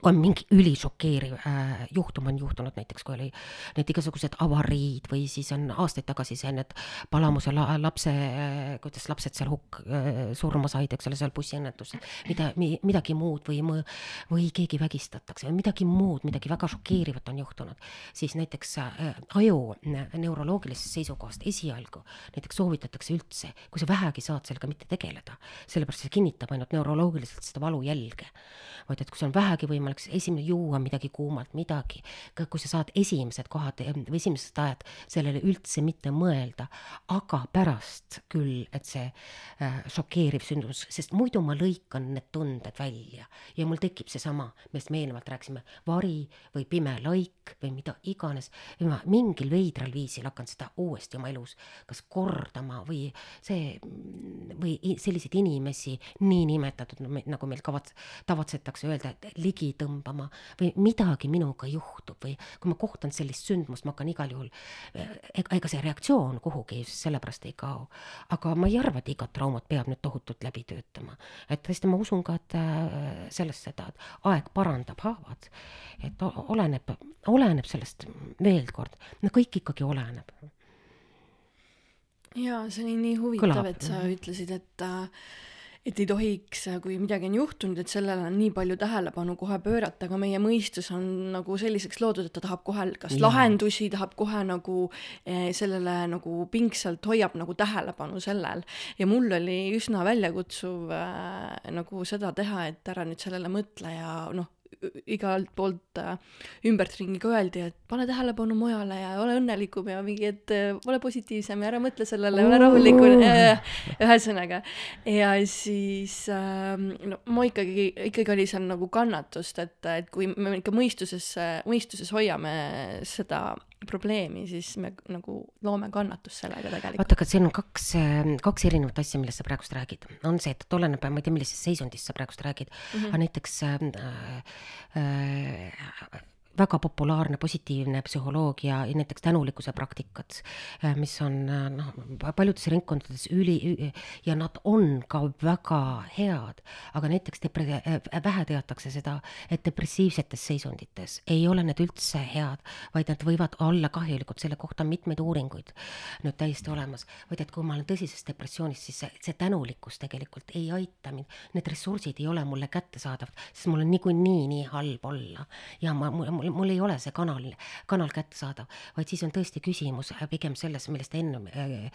kui on mingi ülišokeeriv äh, juhtum on juhtunud, näiteks kui oli need igasugused avariid või siis on aastaid tagasi see need Palamuse la, lapse äh,, kuidas lapsed seal hukk äh, surma said, eks ole, seal bussiõnnetusel, mida mi,, midagi muud või, või keegi vägistatakse või midagi muud, midagi väga šokeerivat on juhtunud, siis näiteks äh, aju neuroloogilisest seisukohast esialgu näiteks soovitatakse üldse, kui sa vähegi saad sellega mitte tegeleda, sellepärast see kinnitab ainult neuroloogiliselt seda valujälge, vaid et kui see on vähegi võimalik, võimalik esimene juua midagi kuumalt, midagi, kui sa saad esimesed kohad või esimesed ajad sellele üldse mitte mõelda, aga pärast küll, et see äh, šokeeriv sündmus, sest muidu ma lõikan need tunded välja ja mul tekib seesama, millest me eelnevalt rääkisime, vari või pime laik või mida iganes, ma mingil veidral viisil hakkan seda uuesti oma elus kas kordama või see, või selliseid inimesi, niinimetatud, nagu meil kavats-, tavatsetakse öelda, et ligi tõmbama või midagi minuga juhtub või kui ma kohtan sellist sündmust, ma hakkan igal juhul, ega, ega see reaktsioon kuhugi sellepärast ei kao. aga ma ei arva, et igat traumat peab nüüd tohutult läbi töötama. et tõesti, ma usun ka, et äh, sellest seda, et aeg parandab haavad. et oleneb, oleneb sellest, veel kord, no kõik ikkagi oleneb jaa, see oli nii huvitav, et sa ütlesid, et äh, et ei tohiks, kui midagi on juhtunud, et sellele on nii palju tähelepanu kohe pöörata, aga meie mõistus on nagu selliseks loodud, et ta tahab kohe kas ja. lahendusi, tahab kohe nagu eh, sellele nagu pingsalt hoiab nagu tähelepanu sellel. ja mul oli üsna väljakutsuv äh, nagu seda teha, et ära nüüd sellele mõtle ja noh, igalt poolt äh, ümbertringi ka öeldi, et pane tähelepanu mujale ja ole õnnelikum ja mingi, et äh, ole positiivsem ja ära mõtle sellele, ole rahulikum äh,, ühesõnaga. ja siis äh, no ma ikkagi, ikkagi oli seal nagu kannatust, et, et kui me ikka mõistuses, mõistuses hoiame seda probleemi, siis me nagu loome kannatust sellega tegelikult. vaata, aga siin on kaks, kaks erinevat asja, millest sa praegust räägid. on see, et oleneb, ma ei tea, millisest seisundist sa praegust räägid mm, -hmm. aga näiteks äh, äh, väga populaarne positiivne psühholoogia näiteks tänulikkuse praktikad, äh, mis on äh, noh, paljudes ringkondades üli ja nad on ka väga head, aga näiteks depre-, äh, vähe teatakse seda, et depressiivsetes seisundites ei ole need üldse head, vaid nad võivad olla kahjulikud, selle kohta on mitmeid uuringuid nüüd täiesti olemas, vaid et kui ma olen tõsises depressioonis, siis see, see tänulikkus tegelikult ei aita mind, need ressursid ei ole mulle kättesaadavad, sest mul on niikuinii nii halb olla ja ma, mul, mul, mul ei ole see kanal, kanal kättesaadav, vaid siis on tõesti küsimus äh, pigem selles, millest ennem äh,,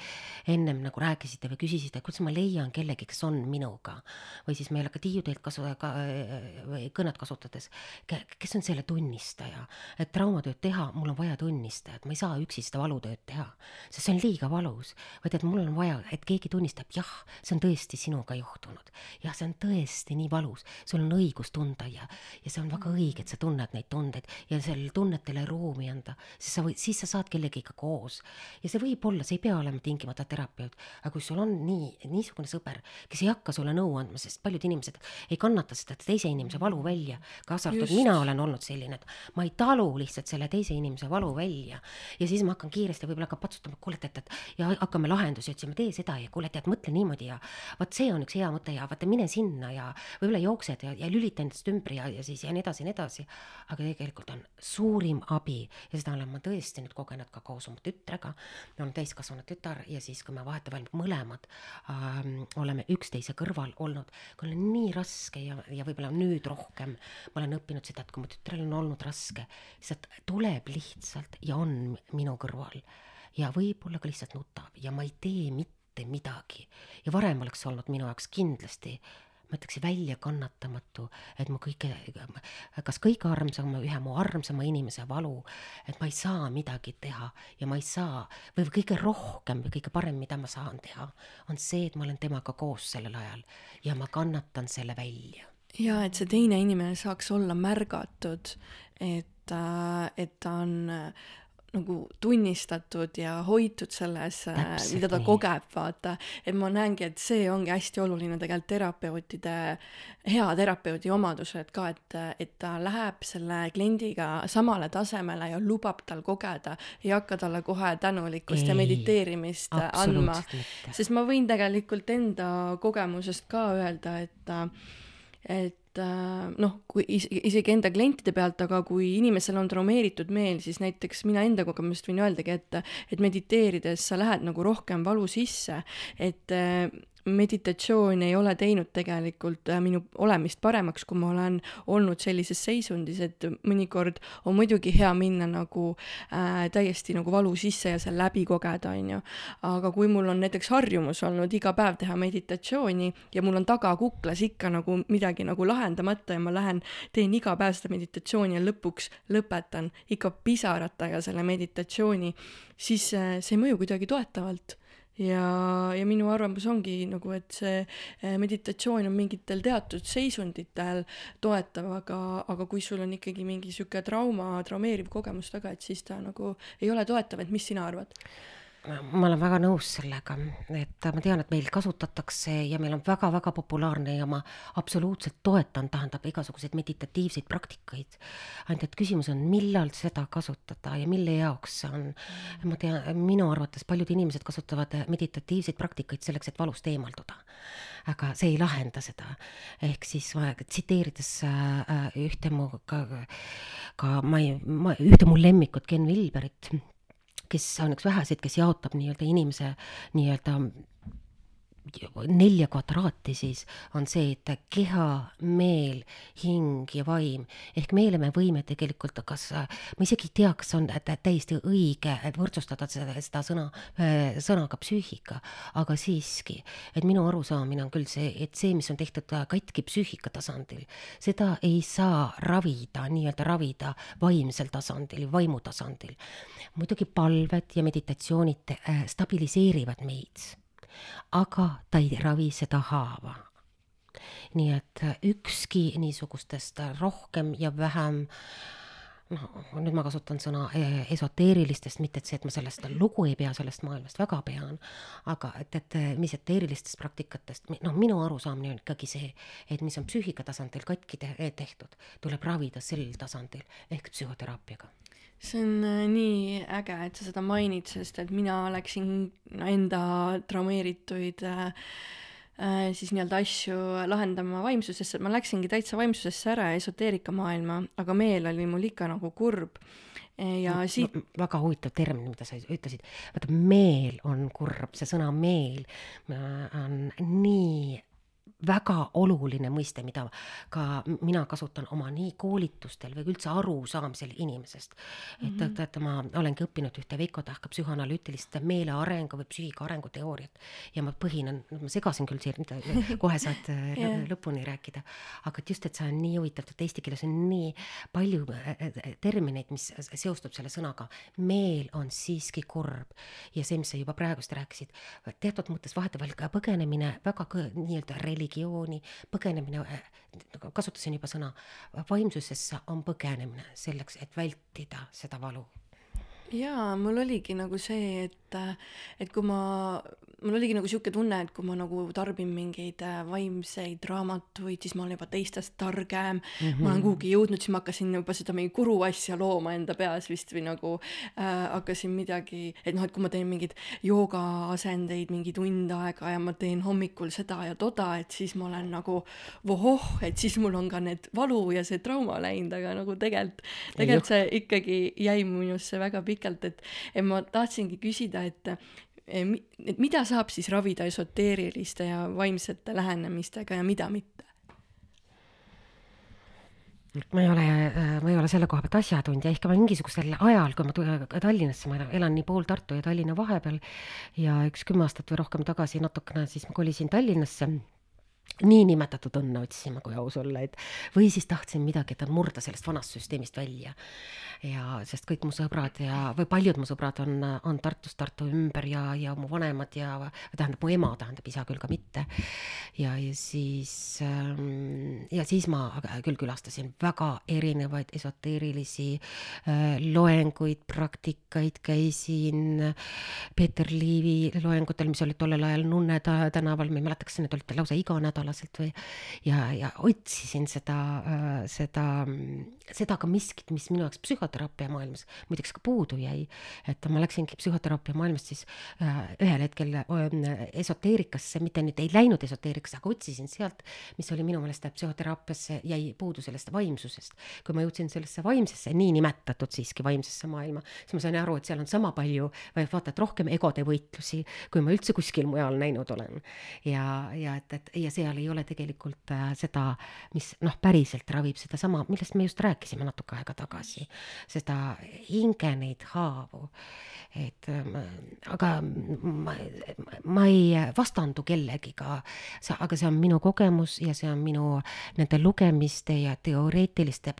ennem nagu rääkisite või küsisite, kuidas ma leian kellegi, kes on minuga. või siis meil ka Tiiu teilt kasu- ka,, äh, või kõnet kasutades, kes on selle tunnistaja. et traumatööd teha, mul on vaja tunnistajat, ma ei saa üksi seda valutööd teha, sest see on liiga valus, vaid et mul on vaja, et keegi tunnistab, jah, see on tõesti sinuga juhtunud. jah, see on tõesti nii valus, sul on õigus tunda ja, ja see on väga õige, et sa tunned neid tundeid ja sellele tunnetele ruumi anda, siis sa võid, siis sa saad kellegiga koos. ja see võib olla, see ei pea olema tingimata terapeut, aga kui sul on nii, niisugune sõber, kes ei hakka sulle nõu andma, sest paljud inimesed ei kannata seda teise inimese valu välja, kaasa arvatud mina olen olnud selline, et ma ei talu lihtsalt selle teise inimese valu välja. ja siis ma hakkan kiiresti võib-olla ka patsutama, kuule, et, et ja hakkame lahendusi otsima, tee seda ja kuule, tead, mõtle niimoodi ja vot see on üks hea mõte ja vaata, mine sinna ja võib-olla jooksed ja, ja lülita endast ümber ja, ja siis ja nii edasi ja nii edasi. aga tegelikult on suurim abi ja seda olen ma tõesti nüüd kogenud ka koos oma tütrega. mul on täiskasvanud tütar ja siis, kui me vahetevahel mõlemad ähm, oleme üksteise kõrval olnud, kui on nii raske ja, ja võib-olla nüüd rohkem ma olen õppinud seda, et kui mu tütrel on olnud raske, siis ta tuleb lihtsalt ja on minu kõrval ja võib-olla ka lihtsalt nutab ja ma ei tee mitte midagi. ja varem oleks olnud minu jaoks kindlasti ma ütleks väljakannatamatu, et mu kõige, kas kõige armsama, ühe mu armsama inimese valu, et ma ei saa midagi teha ja ma ei saa, või kõige rohkem või kõige parem, mida ma saan teha, on see, et ma olen temaga koos sellel ajal ja ma kannatan selle välja. ja et see teine inimene saaks olla märgatud, et, et ta on nagu tunnistatud ja hoitud selles, äh, mida ta nii. kogeb, vaata. et ma näengi, et see ongi hästi oluline tegelikult terapeutide, hea terapeudi omadused ka, et, et ta läheb selle kliendiga samale tasemele ja lubab tal kogeda, ei hakka talle kohe tänulikkust ei, ja mediteerimist andma. sest ma võin tegelikult enda kogemusest ka öelda, et, et noh, kui isegi enda klientide pealt, aga kui inimesel on traumeeritud meel, siis näiteks mina enda kogemusest võin öeldagi, et, et mediteerides sa lähed nagu rohkem valu sisse, et äh, meditatsioon ei ole teinud tegelikult äh, minu olemist paremaks, kui ma olen olnud sellises seisundis, et mõnikord on muidugi hea minna nagu äh, täiesti nagu valu sisse ja seal läbi kogeda, on ju. aga kui mul on näiteks harjumus olnud iga päev teha meditatsiooni ja mul on taga kuklas ikka nagu midagi nagu lahendamata ja ma lähen, teen iga päev seda meditatsiooni ja lõpuks lõpetan ikka pisaratega selle meditatsiooni, siis äh, see ei mõju kuidagi toetavalt ja, ja minu arvamus ongi nagu, et see eh, meditatsioon on mingitel teatud seisunditel toetav, aga, aga kui sul on ikkagi mingi sihuke trauma, traumeeriv kogemus taga, et siis ta nagu ei ole toetav, et mis sina arvad? Ma olen väga nõus sellega, et ma tean, et meil kasutatakse ja meil on väga-väga populaarne ja ma absoluutselt toetan, tähendab igasuguseid meditatiivseid praktikaid. ainult et küsimus on, millal seda kasutada ja mille jaoks see on. ma tean, minu arvates paljud inimesed kasutavad meditatiivseid praktikaid selleks, et valust eemalduda. aga see ei lahenda seda. ehk siis ma tsiteerides äh, ühte mu ka, ka ma ei, ma ühte mu lemmikut, Ken Vilberit kes on üks väheseid, kes jaotab nii-öelda inimese nii-öelda nelja kvadraati siis on see, et keha, meel, hing ja vaim. Ehk meele me võime tegelikult, kas ma isegi ei tea, kas on täiesti õige võrdsustada seda, seda sõna, sõnaga psüühika, aga siiski, et minu arusaamine on küll see, et see, mis on tehtud katki psüühika tasandil, seda ei saa ravida, nii-öelda ravida vaimsel tasandil, vaimu tasandil. muidugi palved ja meditatsioonid äh, stabiliseerivad meid aga ta ei ravi seda haava. nii et ükski niisugustest rohkem ja vähem noh, nüüd ma kasutan sõna e, esoteerilistest, mitte et see, et ma sellest lugu ei pea, sellest maailmast väga pean, aga et, et mis eteerilistest praktikatest, noh, minu arusaamine on ikkagi see, et mis on psüühika tasandil katki te tehtud, tuleb ravida sel tasandil ehk psühhoteraapiaga see on äh, nii äge, et sa seda mainid, sest et mina läksin enda traumeerituid äh, äh, siis nii-öelda asju lahendama vaimsusesse, ma läksingi täitsa vaimsusesse ära, esoteerika maailma, aga meel oli mul ikka nagu kurb. ja no, siit no, väga huvitav termin, mida sa ütlesid, vaata meel on kurb, see sõna meel on nii väga oluline mõiste, mida ka mina kasutan oma nii koolitustel või üldse arusaamisel inimesest. et mm -hmm. teate, ma olengi õppinud ühte Veiko Tähka psühhoanalüütilist meele arengu või psüühika arengu teooriat ja ma põhinen, ma segasin küll siin, (laughs) kohe saad yeah. lõpuni rääkida, aga et just, et see on nii huvitav, et eesti keeles on nii palju äh, äh, termineid, mis seostub selle sõnaga. meel on siiski kurb ja see, mis sa juba praegust rääkisid, teatud mõttes vahetevahel ka põgenemine väga nii-öelda religi-, religiooni, põgenemine, äh, kasutasin juba sõna, vaimsusesse on põgenemine selleks, et vältida seda valu jaa, mul oligi nagu see, et, et kui ma mul oligi nagu sihuke tunne, et kui ma nagu tarbin mingeid äh, vaimseid raamatuid, siis ma olen juba teistest targem mm, -hmm. ma olen mhm. kuhugi jõudnud, siis ma hakkasin juba seda mingi guru asja looma enda peas vist või nagu äh, hakkasin midagi, et noh, et kui ma teen mingeid joogaasendeid mingi tund aega ja ma teen hommikul seda ja toda, et siis ma olen nagu vohoh, et siis mul on ka need valu ja see trauma läinud, aga nagu tegelikult, tegelikult see ikkagi jäi minusse väga pikalt, et, et ma tahtsingi küsida, et et mida saab siis ravida esoteeriliste ja vaimsete lähenemistega ja mida mitte? ma ei ole, ma ei ole selle koha pealt asjatundja, ehk mingisugusel ajal, kui ma Tallinnasse, ma elan nii pool Tartu ja Tallinna vahepeal ja üks kümme aastat või rohkem tagasi natukene, siis ma kolisin Tallinnasse niinimetatud õnne otsima, kui aus olla, et või siis tahtsin midagi, et murda sellest vanast süsteemist välja. ja sest kõik mu sõbrad ja, või paljud mu sõbrad on, on Tartus, Tartu ümber ja, ja mu vanemad ja tähendab, mu ema tähendab, isa küll ka mitte. ja, ja siis ähm, ja siis ma küll külastasin väga erinevaid esoteerilisi äh, loenguid, praktikaid, käisin Peeter Liivi loengutel, mis olid tollel ajal Nunne tänaval, ma ei mäleta, kas need olid lausa iga nädal nädalaselt või ja, ja otsisin seda, seda, seda ka miskit, mis minu jaoks psühhoteraapia maailmas muideks ka puudu jäi. et ma läksingi psühhoteraapia maailmast siis ühel hetkel esoteerikasse, mitte nüüd ei läinud esoteerikasse, aga otsisin sealt, mis oli minu meelest psühhoteraapiasse jäi puudu sellest vaimsusest. kui ma jõudsin sellesse vaimsesse, niinimetatud siiski vaimsesse maailma, siis ma sain aru, et seal on sama palju, vaata, et rohkem egode võitlusi, kui ma üldse kuskil mujal näinud olen. ja, ja et, et ja seal ei ole tegelikult äh, seda, mis noh, päriselt ravib sedasama, millest me just rääkisime natuke aega tagasi, seda hinge neid haavu et ähm, aga ma, ma ei vastandu kellegiga, aga see on minu kogemus ja see on minu nende lugemiste ja teoreetiliste,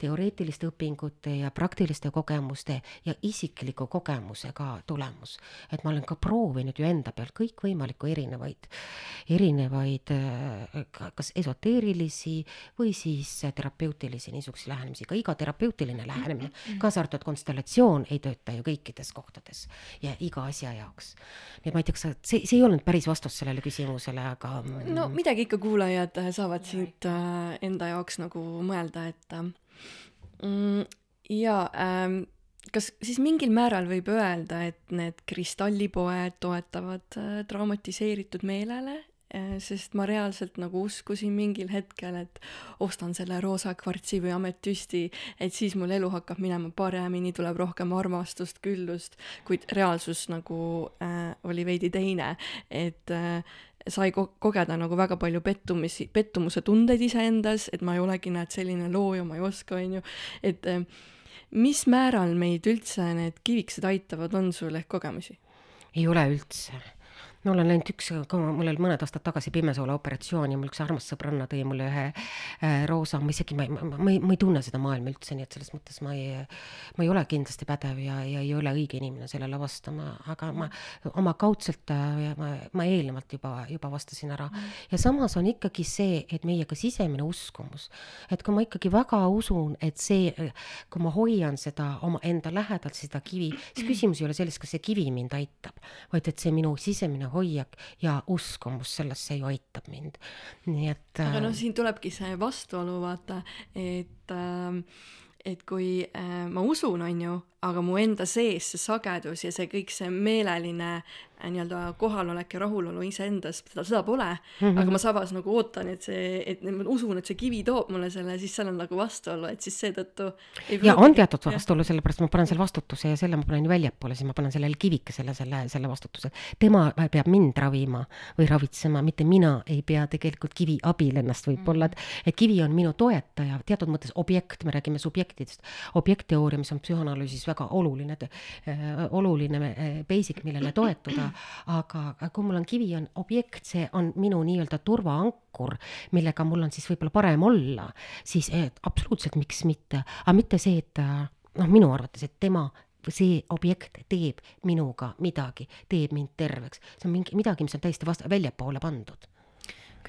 teoreetiliste õpingute ja praktiliste kogemuste ja isikliku kogemusega tulemus. et ma olen ka proovinud ju enda peal kõikvõimalikku erinevaid, erinevaid kas esoteerilisi või siis terapeutilisi niisuguseid lähenemisi, ka iga terapeutiline lähenemine, kaasa arvatud konstellatsioon ei tööta ju kõikides kohtades ja iga asja jaoks. nii et ma ei tea, kas sa, see, see ei olnud päris vastus sellele küsimusele, aga no midagi ikka kuulajad äh, saavad siit äh, enda jaoks nagu mõelda, et äh, mm, jaa ähm, kas siis mingil määral võib öelda, et need kristallipoed toetavad äh, traumatiseeritud meelele Äh, sest ma reaalselt nagu uskusin mingil hetkel, et ostan selle roosa kvartsi või ametüsti, et siis mul elu hakkab minema paremini, tuleb rohkem armastust, küllust, kuid reaalsus nagu äh, oli veidi teine, et äh, sai ko-, kogeda nagu väga palju pettumisi, pettumuse tundeid iseendas, et ma ei olegi, näed, selline looja, ma ei oska, on ju, et äh, mis määral meid üldse need kiviksed aitavad, on sul ehk kogemusi? ei ole üldse ma olen läinud üks, mul oli mõned aastad tagasi pimesoola operatsioon ja mul üks armas sõbranna tõi mulle ühe äh, roosa, ma isegi, ma ei, ma, ma ei, ma ei tunne seda maailma üldse, nii et selles mõttes ma ei, ma ei ole kindlasti pädev ja, ja ei ole õige inimene sellele vastama, aga ma oma kaudselt äh, ma, ma eelnevalt juba, juba vastasin ära. ja samas on ikkagi see, et meie ka sisemine uskumus, et kui ma ikkagi väga usun, et see, kui ma hoian seda oma enda lähedal, seda kivi, siis küsimus ei ole selles, kas see kivi mind aitab, vaid et see minu sisemine hoiak ja uskumus sellesse ju aitab mind. nii et. aga noh, siin tulebki see vastuolu vaata, et äh, et kui äh, ma usun, on ju, aga mu enda sees see sagedus ja see kõik see meeleline Äh, nii-öelda kohalolek ja rahulolu iseendas, seda, seda pole. Mm, -hmm. aga ma samas nagu ootan, et see, et ma usun, et see kivi toob mulle selle, siis seal on nagu vastuolu, et siis seetõttu ja on teatud vastuolu, sellepärast ma panen selle vastutuse ja selle ma panen ju väljapoole, siis ma panen sellele kivikesele selle, selle vastutuse. tema peab mind ravima või ravitsema, mitte mina ei pea tegelikult kivi abil ennast võib-olla, et, et kivi on minu toetaja, teatud mõttes objekt, me räägime subjektidest, objektteooria, mis on psühhoanalüüsis väga oluline äh,, oluline äh, basic, millele toetuda aga, kui mul on kivi on objekt, see on minu nii-öelda turvaankur, millega mul on siis võib-olla parem olla, siis eh, absoluutselt miks mitte, aga mitte see, et noh, minu arvates, et tema see objekt teeb minuga midagi, teeb mind terveks, see on mingi midagi, mis on täiesti vast-, väljapoole pandud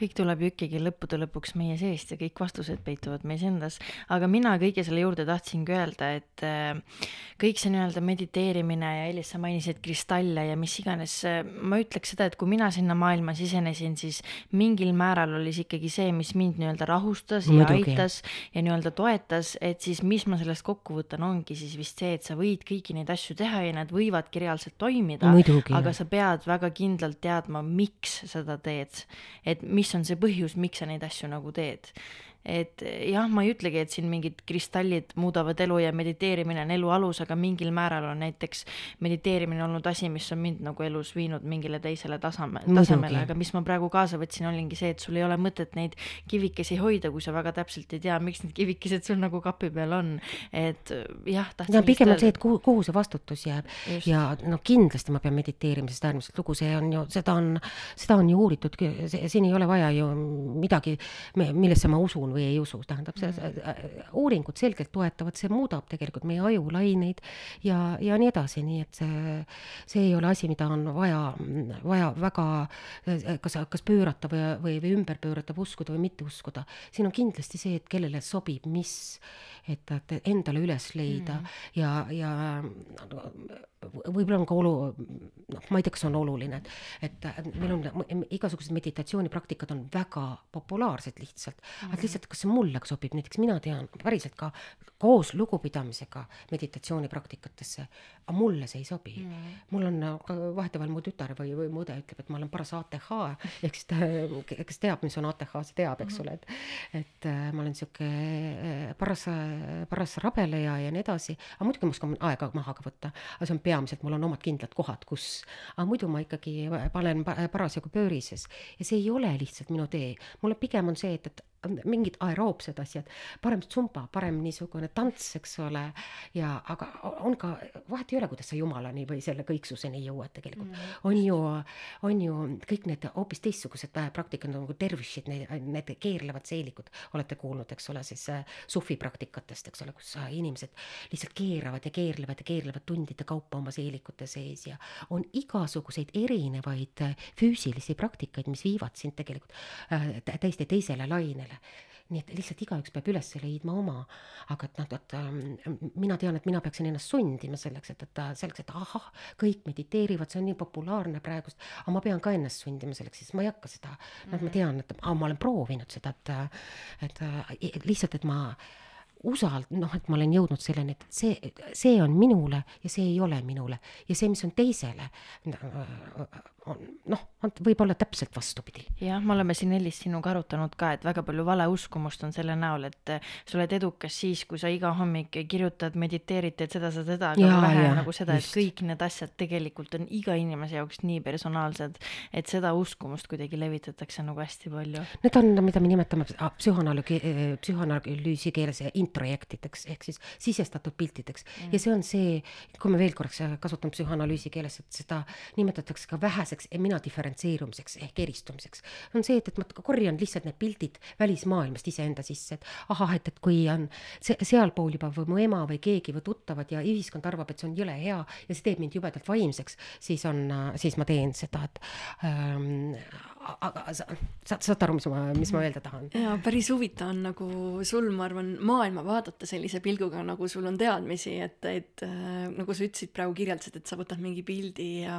kõik tuleb ju ikkagi lõppude lõpuks meie seest ja kõik vastused peituvad meis endas. aga mina kõige selle juurde tahtsingi öelda, et äh, kõik see nii-öelda mediteerimine ja Elis, sa mainisid kristalle ja mis iganes, äh, ma ütleks seda, et kui mina sinna maailma sisenesin, siis mingil määral oli see ikkagi see, mis mind nii-öelda rahustas Muidugi. ja aitas ja nii-öelda toetas, et siis mis ma sellest kokku võtan, ongi siis vist see, et sa võid kõiki neid asju teha ja need võivadki reaalselt toimida, aga sa pead väga kindlalt teadma, miks seda teed. et mis mis on see põhjus, miks sa neid asju nagu teed et jah, ma ei ütlegi, et siin mingid kristallid muudavad elu ja mediteerimine on elu alus, aga mingil määral on näiteks mediteerimine olnud asi, mis on mind nagu elus viinud mingile teisele tasame, tasemele, aga mis ma praegu kaasa võtsin, olingi see, et sul ei ole mõtet neid kivikesi hoida, kui sa väga täpselt ei tea, miks need kivikesed sul nagu kapi peal on, et jah. ja pigem on see, et kuhu, kuhu see vastutus jääb. Just. ja no kindlasti ma pean mediteerimisest äärmiselt lugu, see on ju, seda on, seda on ju uuritud, siin ei ole vaja ju midagi, millesse ma usun või ei usu, tähendab see mm. uuringud selgelt toetavad, see muudab tegelikult meie ajulaineid ja, ja nii edasi, nii et see, see ei ole asi, mida on vaja, vaja väga kas, kas pöörata või, või, või ümber pöörata uskuda või mitte uskuda. siin on kindlasti see, et kellele sobib, mis, et, et endale üles leida mm. ja, ja võib-olla on ka olu-, noh, ma ei tea, kas on oluline, et, et meil on igasugused meditatsioonipraktikad on väga populaarsed lihtsalt mm, -hmm. et lihtsalt, kas see mulle ka sobib, näiteks mina tean päriselt ka koos lugupidamisega meditatsioonipraktikatesse, aga mulle see ei sobi mm. -hmm. mul on ka vahetevahel mu tütar või, või mu õde ütleb, et ma olen paras ATH, (laughs) ehk siis ta, kes teab, mis on ATH, see teab, eks ole, et et äh, ma olen sihuke äh, paras, paras rabeleja ja nii edasi, aga muidugi ma oskan aega maha ka võtta, aga see on peamiselt, mul on omad kindlad kohad, kus, aga muidu ma ikkagi panen pa- parasjagu pöörises. Ja see ei ole lihtsalt minu tee, mulle pigem on see, et, et mingid aeroobsed asjad, parem zumba, parem niisugune tants, eks ole, ja aga on ka, vahet ei ole, kuidas sa jumalani või selle kõiksuseni jõuad tegelikult. Mm.. on ju, on ju kõik need hoopis teistsugused äh, praktikad nagu dervišid, need, need keerlevad seelikud, olete kuulnud, eks ole, siis äh, sufi praktikatest, eks ole, kus äh, inimesed lihtsalt keeravad ja keerlevad ja keerlevad tundide kaupa oma seelikute sees ja on igasuguseid erinevaid füüsilisi praktikaid, mis viivad sind tegelikult tä- täiesti teisele lainele nii et lihtsalt igaüks peab üles leidma oma, aga et noh, et ähm, mina tean, et mina peaksin ennast sundima selleks, et, et äh, selleks, et ahah, kõik mediteerivad, see on nii populaarne praegust, aga ma pean ka ennast sundima selleks, siis ma ei hakka seda noh, ma tean, et aa, ma olen proovinud seda, et, äh, et äh, lihtsalt, et ma usald-, noh, et ma olen jõudnud selleni, et see, see on minule ja see ei ole minule ja see, mis on teisele, noh, on võib-olla täpselt vastupidi. jah, me oleme siin Elis sinuga arutanud ka, et väga palju valeuskumust on selle näol, et sa oled edukas siis, kui sa iga hommik kirjutad, mediteerid, teed seda, seda, seda, aga Jaa, vähe jaa, nagu seda, et kõik need asjad tegelikult on iga inimese jaoks nii personaalsed, et seda uskumust kuidagi levitatakse nagu hästi palju. Need on, mida me nimetame psühhoanalüügi, psühhoanalüüsi keeles introjektideks ehk siis sisestatud piltideks mm. ja see on see, kui ma veel korraks kasutan psühhoanalüüsi keeles, et seda nimetatakse ka väheseks mina diferentseerumiseks ehk eristumiseks. on see, et, et ma korjan lihtsalt need pildid välismaailmast iseenda sisse, et ahah, et, et kui on see, sealpool juba või mu ema või keegi või tuttavad ja ühiskond arvab, et see on jõle hea ja see teeb mind jubedalt vaimseks, siis on, siis ma teen seda, et ähm, aga sa, saad, saad aru, mis ma, mis ma öelda tahan? jaa, päris huvitav on nagu sul, ma arvan, maailma vaadata sellise pilguga, nagu sul on teadmisi, et, et äh, nagu sa ütlesid praegu, kirjeldasid, et sa võtad mingi pildi ja,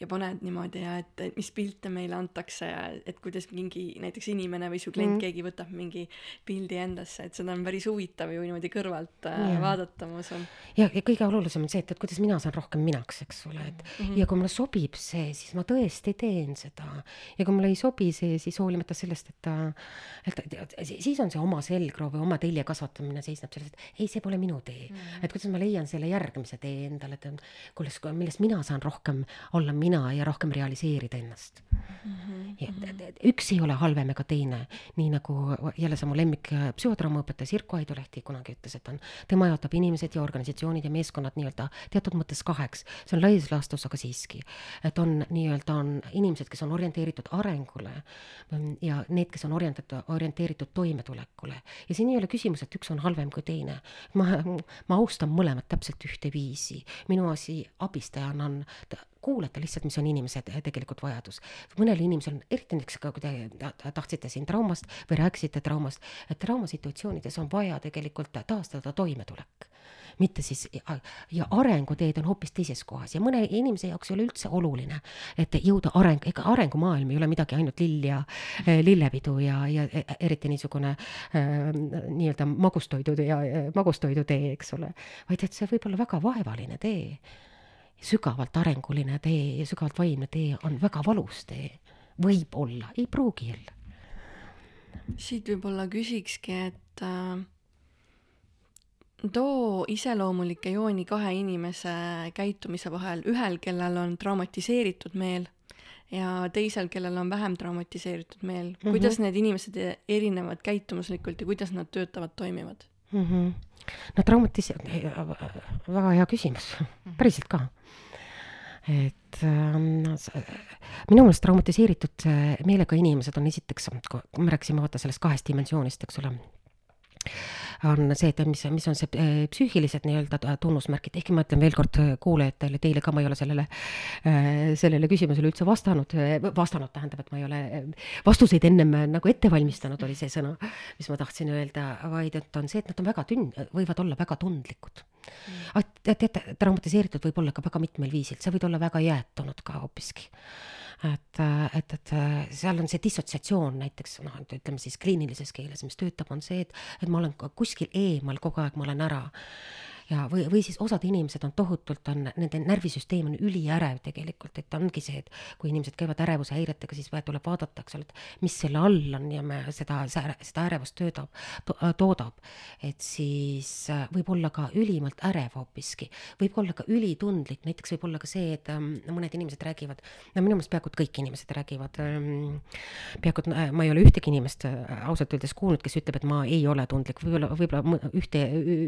ja paned niimoodi ja et, et mis pilte meile antakse ja et kuidas mingi näiteks inimene või su klient mm., keegi võtab mingi pildi endasse, et seda on päris huvitav ju niimoodi kõrvalt äh, Jaa. vaadata, ma usun. ja, ja kõige olulisem on see, et, et kuidas mina saan rohkem minaks, eks ole, et mm -hmm. ja kui mulle sobib see, siis ma tõesti teen seda. ja kui mulle ei sobi see, siis hoolimata sellest, et ta, et, et si- siis on see oma selgroo või oma telje kasvatamine seisneb selles, et ei, see pole minu tee mm. -hmm. et kuidas ma leian selle järgmise tee endale, et kuidas, millest mina saan rohkem olla mina ja rohkem realiseerida ennast mm. -hmm. et- et üks ei ole halvem ega teine, nii nagu jälle see mu lemmik äh, psühhotraumaõpetaja Sirko Aidulehti kunagi ütles, et on, tema jaotab inimesed ja organisatsioonid ja meeskonnad nii-öelda teatud mõttes kaheks. see on laias laastus, aga siiski. et on nii-öelda on inimesed, kes on orienteeritud arengule mm, ja need, kes on orientatud, orienteeritud toimetulekule. ja siin ei ole küsimus, et üks on halvem kui teine. ma, ma austan mõlemat täpselt ühteviisi. minu asi abistajana on ta- kuulata lihtsalt, mis on inimese te- tegelikult vajadus. mõnel inimesel, eriti näiteks ka, kui te ta- tahtsite siin traumast või rääkisite traumast, et traumasituatsioonides on vaja tegelikult taastada toimetulek mitte siis ja, ja arenguteed on hoopis teises kohas ja mõne inimese jaoks ei ole üldse oluline, et jõuda areng, ega arengumaailm ei ole midagi ainult lill ja eh, lillepidu ja, ja e- eriti niisugune äh, nii-öelda magustoidu ja äh, magustoidu tee, eks ole, vaid et see võib olla väga vaevaline tee sügavalt arenguline tee ja sügavalt vaimne tee on väga valus tee. võib-olla, ei pruugi jälle. siit võib-olla küsikski, et äh, too iseloomulikke jooni kahe inimese käitumise vahel, ühel, kellel on traumatiseeritud meel ja teisel, kellel on vähem traumatiseeritud meel mm. -hmm. kuidas need inimesed e- erinevad käitumuslikult ja kuidas nad töötavad, toimivad? mm. -hmm. no traumatis-, väga hea küsimus, päriselt ka. et ähm, minu meelest traumatiseeritud äh, meelega inimesed on esiteks, kui me rääkisime vaata sellest kahest dimensioonist, eks ole on see, et mis, mis on see äh, psüühilised nii-öelda tunnusmärgid, ehkki ma ütlen veel kord äh, kuulajatele, teile ka, ma ei ole sellele, sellele küsimusele üldse vastanud, vastanud tähendab, et ma ei ole vastuseid ennem nagu ette valmistanud, oli see sõna, mis ma tahtsin öelda, vaid et on see, et nad on väga tünn-, võivad olla väga tundlikud. Mm.. tead, teate, traumatiseeritud võib olla ka väga mitmel viisil, sa võid olla väga jäätunud ka hoopiski et, et, et seal on see dissotsiatsioon näiteks noh, et ütleme siis kliinilises keeles, mis töötab, on see, et, et ma olen kuskil eemal kogu aeg, ma olen ära ja, või, või siis osad inimesed on tohutult, on, nende närvisüsteem on üliärev tegelikult, et ongi see, et kui inimesed käivad ärevushäiretega, siis tuleb vaadata, eks ole, et mis selle all on ja me seda, seda ärevust töödab to,, toodab. et siis äh, võib olla ka ülimalt ärev hoopiski, võib olla ka ülitundlik, näiteks võib olla ka see, et ähm, mõned inimesed räägivad, no minu meelest peaaegu kõik inimesed räägivad ähm,, peaaegu, äh, ma ei ole ühtegi inimest äh, ausalt öeldes kuulnud, kes ütleb, et ma ei ole tundlik, võib-olla, võib-olla ühte,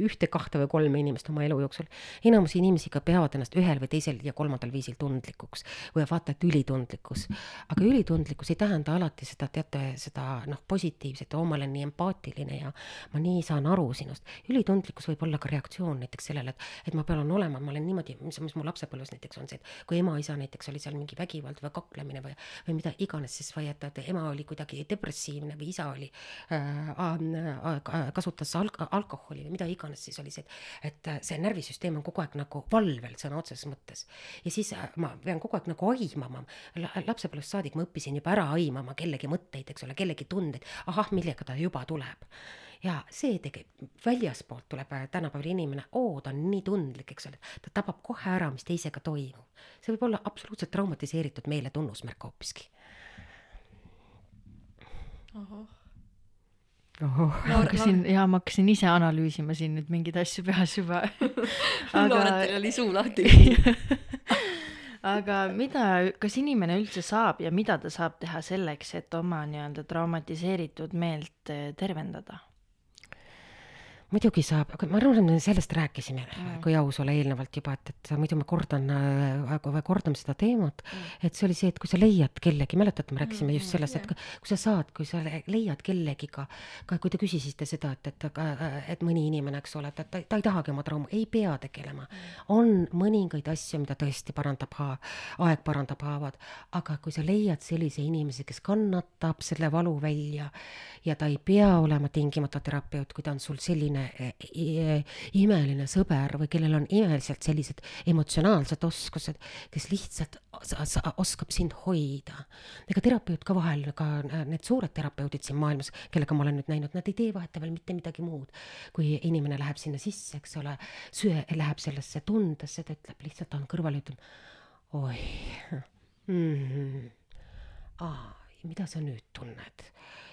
ühte, kahte või kolme inimest oma elu jooksul. enamus inimesi ka peavad ennast ühel või teisel ja kolmandal viisil tundlikuks või vaata, et ülitundlikkus. aga ülitundlikkus ei tähenda alati seda, teate, seda noh, positiivset, oo, ma olen nii empaatiline ja ma nii saan aru sinust. ülitundlikkus võib olla ka reaktsioon näiteks sellele, et, et ma pean olema, ma olen niimoodi, mis, mis mu lapsepõlves näiteks on see, et kui ema-isa näiteks oli seal mingi vägivald või kaklemine või, või mida iganes, siis või et, ema oli kuidagi depressiivne või isa oli äh, kasutas alk-, alkoholi või mida iganes, siis oli see, et, et see närvisüsteem on kogu aeg nagu valvel sõna otseses mõttes. ja siis äh, ma pean kogu aeg nagu aimama, lapsepõlvest saadik ma õppisin juba ära aimama kellegi mõtteid, eks ole, kellegi tundeid, ahah, millega ta juba tuleb ja see tegi, väljaspoolt tuleb äh, tänapäeval inimene, oo, ta on nii tundlik, eks ole, ta tabab kohe ära, mis teisega toimub. see võib olla absoluutselt traumatiseeritud meele tunnusmärk hoopiski. ahah ma hakkasin ja ma hakkasin ise analüüsima siin nüüd mingeid asju peas juba. (laughs) Aga Looretil oli suu lahti. (laughs) Aga mida, kas inimene üldse saab ja mida ta saab teha selleks, et oma nii-öelda traumatiseeritud meelt tervendada? Muidugi saab, aga ma arvan, sellest rääkisime mm., kui aus olla eelnevalt juba, et, et muidu ma kordan äh,, kordame seda teemat mm., et see oli see, et kui sa leiad kellegi, mäletate, me rääkisime mm, just sellest, et kui sa saad, kui sa leiad kellegiga, ka kui te küsisite seda, et, et, et mõni inimene, eks ole, et, et ta, ta ei tahagi oma trauma, ei pea tegelema mm.. on mõningaid asju, mida tõesti parandab ha-, aeg parandab haavad, aga kui sa leiad sellise inimese, kes kannatab selle valu välja ja ta ei pea olema tingimata terapeut, kui ta on sul selline selline imeline sõber või kellel on imeliselt sellised emotsionaalsed oskused, kes lihtsalt oskab sind hoida. ega terapeut ka vahel, ka need suured terapeudid siin maailmas, kellega ma olen nüüd näinud, nad ei tee vahetevahel mitte midagi muud. kui inimene läheb sinna sisse, eks ole, süe, läheb sellesse tundesse, ta ütleb lihtsalt, on kõrval ütleb, oi mm, -hmm. aa, mida sa nüüd tunned?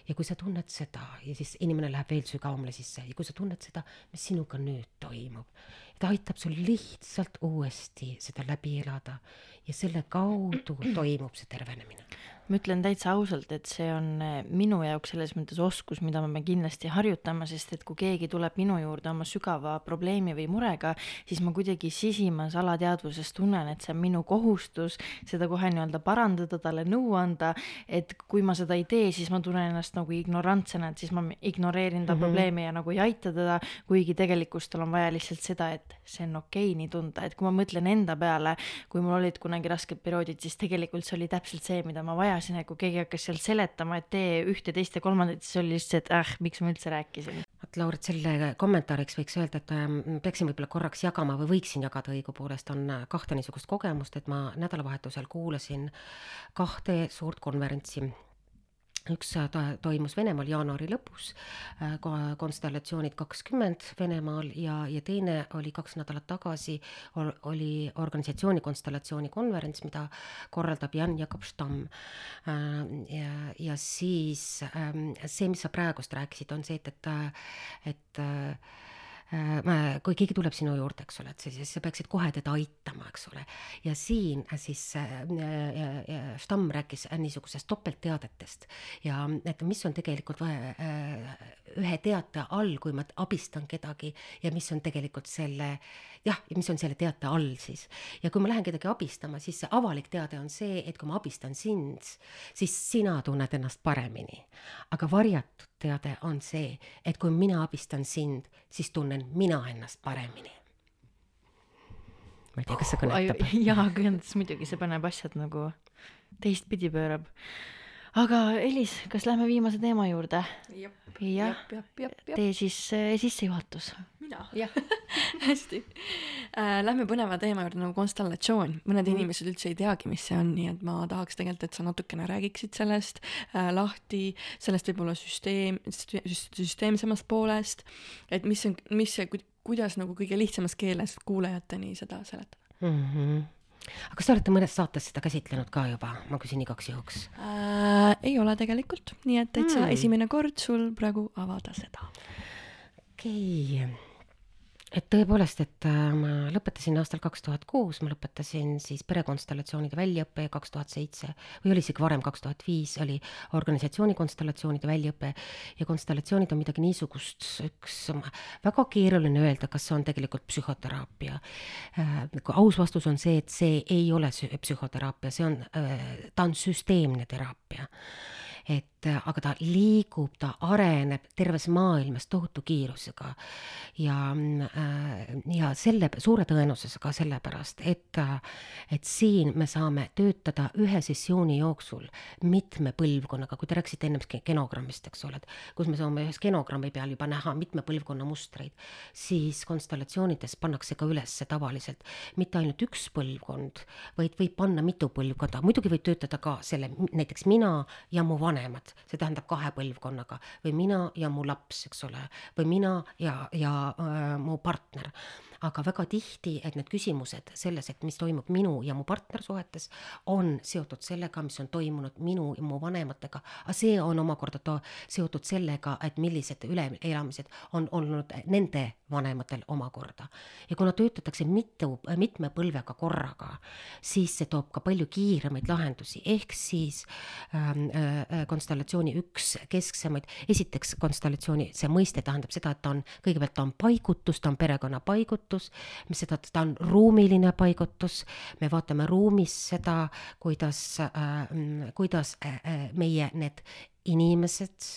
Ja kui sa tunned seda ja siis inimene läheb veel sügavamale sisse ja kui sa tunned seda, mis sinuga nüüd toimub, ta aitab sul lihtsalt uuesti seda läbi elada. Ja selle kaudu toimub see tervenemine ma ütlen täitsa ausalt, et see on eh, minu jaoks selles mõttes oskus, mida me peame kindlasti harjutama, sest et kui keegi tuleb minu juurde oma sügava probleemi või murega, siis ma kuidagi sisimas alateadvuses tunnen, et see on minu kohustus seda kohe nii-öelda parandada, talle nõu anda, et kui ma seda ei tee, siis ma tunnen ennast nagu ignorantsena, et siis ma ignoreerin ta mm -hmm. probleemi ja nagu ei aita teda, kuigi tegelikult tal on vaja lihtsalt seda, et see on okei okay, nii tunda, et kui ma mõtlen enda peale, kui mul olid kunagi rasked perioodid, siis tegelikult see oli täpselt see, mida ma vajasin vajasin, et kui keegi hakkas seal seletama, et tee ühte, teist ja kolmandat, siis oli lihtsalt, et äh, miks ma üldse rääkisin. vot Laurit, selle kommentaariks võiks öelda, et äh, peaksin võib-olla korraks jagama või võiksin jagada õigupoolest, on äh, kahte niisugust kogemust, et ma nädalavahetusel kuulasin kahte suurt konverentsi üks äh, toimus Venemaal jaanuari lõpus, äh, konstellatsioonid kakskümmend Venemaal ja, ja teine oli kaks nädalat tagasi, oli organisatsiooni konstellatsiooni konverents, mida korraldab Jan Jakob Stamm. Äh, ja, ja siis ähm, see, mis sa praegust rääkisid, on see, et, et, et kui keegi tuleb sinu juurde, eks ole, et siis sa peaksid kohe teda aitama, eks ole. ja siin äh, siis äh, Stamm rääkis niisugusest topeltteadetest ja et mis on tegelikult vaja ühe teate all, kui ma abistan kedagi ja mis on tegelikult selle jah, ja mis on selle teate all siis. ja kui ma lähen kedagi abistama, siis see avalik teade on see, et kui ma abistan sind, siis sina tunned ennast paremini. aga varjatud teade on see, et kui mina abistan sind, siis tunnen mina ennast paremini ma ei tea, kas see kõnetab jaa, kõnetas muidugi, see paneb asjad nagu teistpidi pöörab. Aga Elis, kas lähme viimase teema juurde? jah, tee siis äh, sissejuhatus. mina jah, (laughs) hästi äh,. Lähme põneva teema juurde nagu konstellatsioon. mõned Mhm. inimesed üldse ei teagi, mis see on, nii et ma tahaks tegelikult, et sa natukene räägiksid sellest äh, lahti, sellest võib-olla süsteem, süsteemsemast poolest, et mis on, mis see, kuidas nagu kõige lihtsamas keeles kuulajateni seda seletada mm. -hmm. Aga kas te olete mõnes saates seda käsitlenud ka juba, ma küsin igaks juhuks. äh,? ei ole tegelikult, nii et täitsa Mm. esimene kord sul praegu avada seda. okei okay., et tõepoolest, et äh, ma lõpetasin aastal kaks tuhat kuus, ma lõpetasin siis perekonstellatsioonide väljaõppe ja kaks tuhat seitse või oli isegi varem, kaks tuhat viis oli organisatsiooni konstellatsioonide väljaõpe ja konstellatsioonid on midagi niisugust, üks väga keeruline öelda, kas see on tegelikult psühhoteraapia. aus vastus on see, et see ei ole sü- psühhoteraapia, see on, ta on süsteemne teraapia et äh, aga ta liigub, ta areneb terves maailmas tohutu kiirusega. Ja, ja selle suure tõenäosusega sellepärast, et, et siin me saame töötada ühe sessiooni jooksul mitme põlvkonnaga, kui te rääkisite ennem genogrammist, eks ole, et kus me saame ühes genogrammi peal juba näha mitme põlvkonna mustreid, siis konstellatsioonides pannakse ka üles tavaliselt mitte ainult üks põlvkond, vaid võib panna mitu põlvkonda, muidugi võib töötada ka selle, näiteks mina ja mu vanemad, see tähendab kahe põlvkonnaga või mina ja mu laps, eks ole, või mina ja, ja äh, mu partner aga väga tihti, et need küsimused selles, et mis toimub minu ja mu partnersuhetes, on seotud sellega, mis on toimunud minu ja mu vanematega, aga see on omakorda to- seotud sellega, et millised üleelamised on olnud nende vanematel omakorda. ja kuna töötatakse mitu, mitme põlvega korraga, siis see toob ka palju kiiremaid lahendusi, ehk siis ähm, äh, konstellatsiooni üks kesksemaid, esiteks konstellatsiooni, see mõiste tähendab seda, et ta on, kõigepealt ta on paigutus, ta on perekonna paigutus, mis seda, ta on ruumiline paigutus, me vaatame ruumis seda, kuidas äh,, kuidas äh, äh, meie need inimesed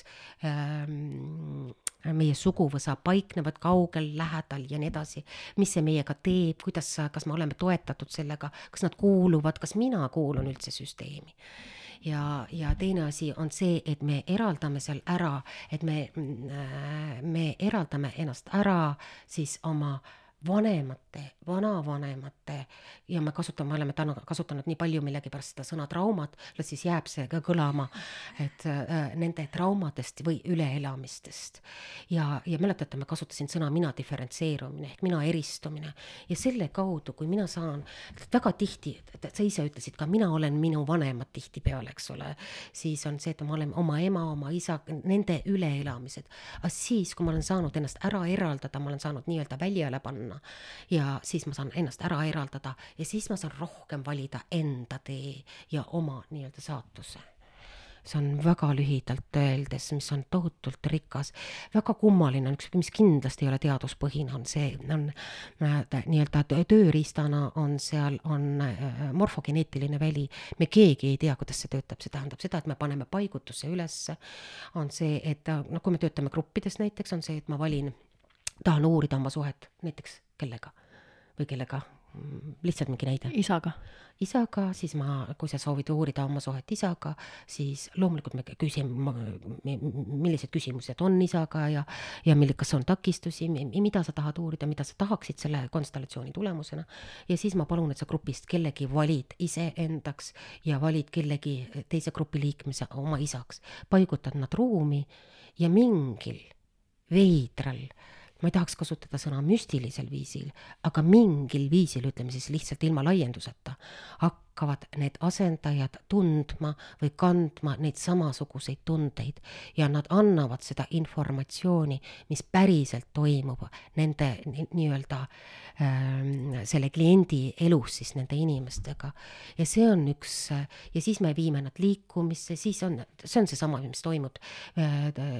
ähm, meie suguvõsa paiknevad kaugel, lähedal ja nii edasi, mis see meiega teeb, kuidas, kas me oleme toetatud sellega, kas nad kuuluvad, kas mina kuulun üldse süsteemi? Ja, ja teine asi on see, et me eraldame seal ära, et me, me eraldame ennast ära siis oma vanemate, vanavanemate ja me kasutame, oleme täna kasutanud nii palju millegipärast seda sõna traumad, las siis jääb see ka kõlama, et äh, nende traumadest või üleelamistest. ja, ja mäletate, ma kasutasin sõna mina diferentseerumine ehk mina eristumine ja selle kaudu, kui mina saan, väga tihti, sa ise ütlesid ka, mina olen minu vanemad tihtipeale, eks ole, siis on see, et ma olen oma ema, oma isa, nende üleelamised. aga siis, kui ma olen saanud ennast ära eraldada, ma olen saanud nii-öelda väljale panna ja siis ma saan ennast ära eraldada ja siis ma saan rohkem valida enda tee ja oma nii-öelda saatuse. See on väga lühidalt öeldes, mis on tohutult rikas, väga kummaline on üks, mis kindlasti ei ole teaduspõhine, on see, on äh, nii-öelda tö- tööriistana on seal, on äh, morfogeneetiline väli. me keegi ei tea, kuidas see töötab, see tähendab seda, et me paneme paigutusse ülesse, on see, et noh, kui me töötame gruppides näiteks, on see, et ma valin, tahan uurida oma suhet. Näiteks kellega või kellega, lihtsalt mingi näide isaga. isaga, siis ma, kui sa soovid uurida oma suhet isaga, siis loomulikult me küsime, millised küsimused on isaga ja, ja mille, kas on takistusi, mida sa tahad uurida, mida sa tahaksid selle konstellatsiooni tulemusena. ja siis ma palun, et sa grupist kellegi valid iseendaks ja valid kellegi teise grupi liikme sa- oma isaks, paigutad nad ruumi ja mingil veidral ma ei tahaks kasutada sõna müstilisel viisil, aga mingil viisil, ütleme siis lihtsalt ilma laienduseta, hakkavad need asendajad tundma või kandma neid samasuguseid tundeid ja nad annavad seda informatsiooni, mis päriselt toimub nende ni- nii-öelda ähm, selle kliendi elus siis nende inimestega. ja see on üks ja siis me viime nad liikumisse, siis on, see on seesama, mis toimub,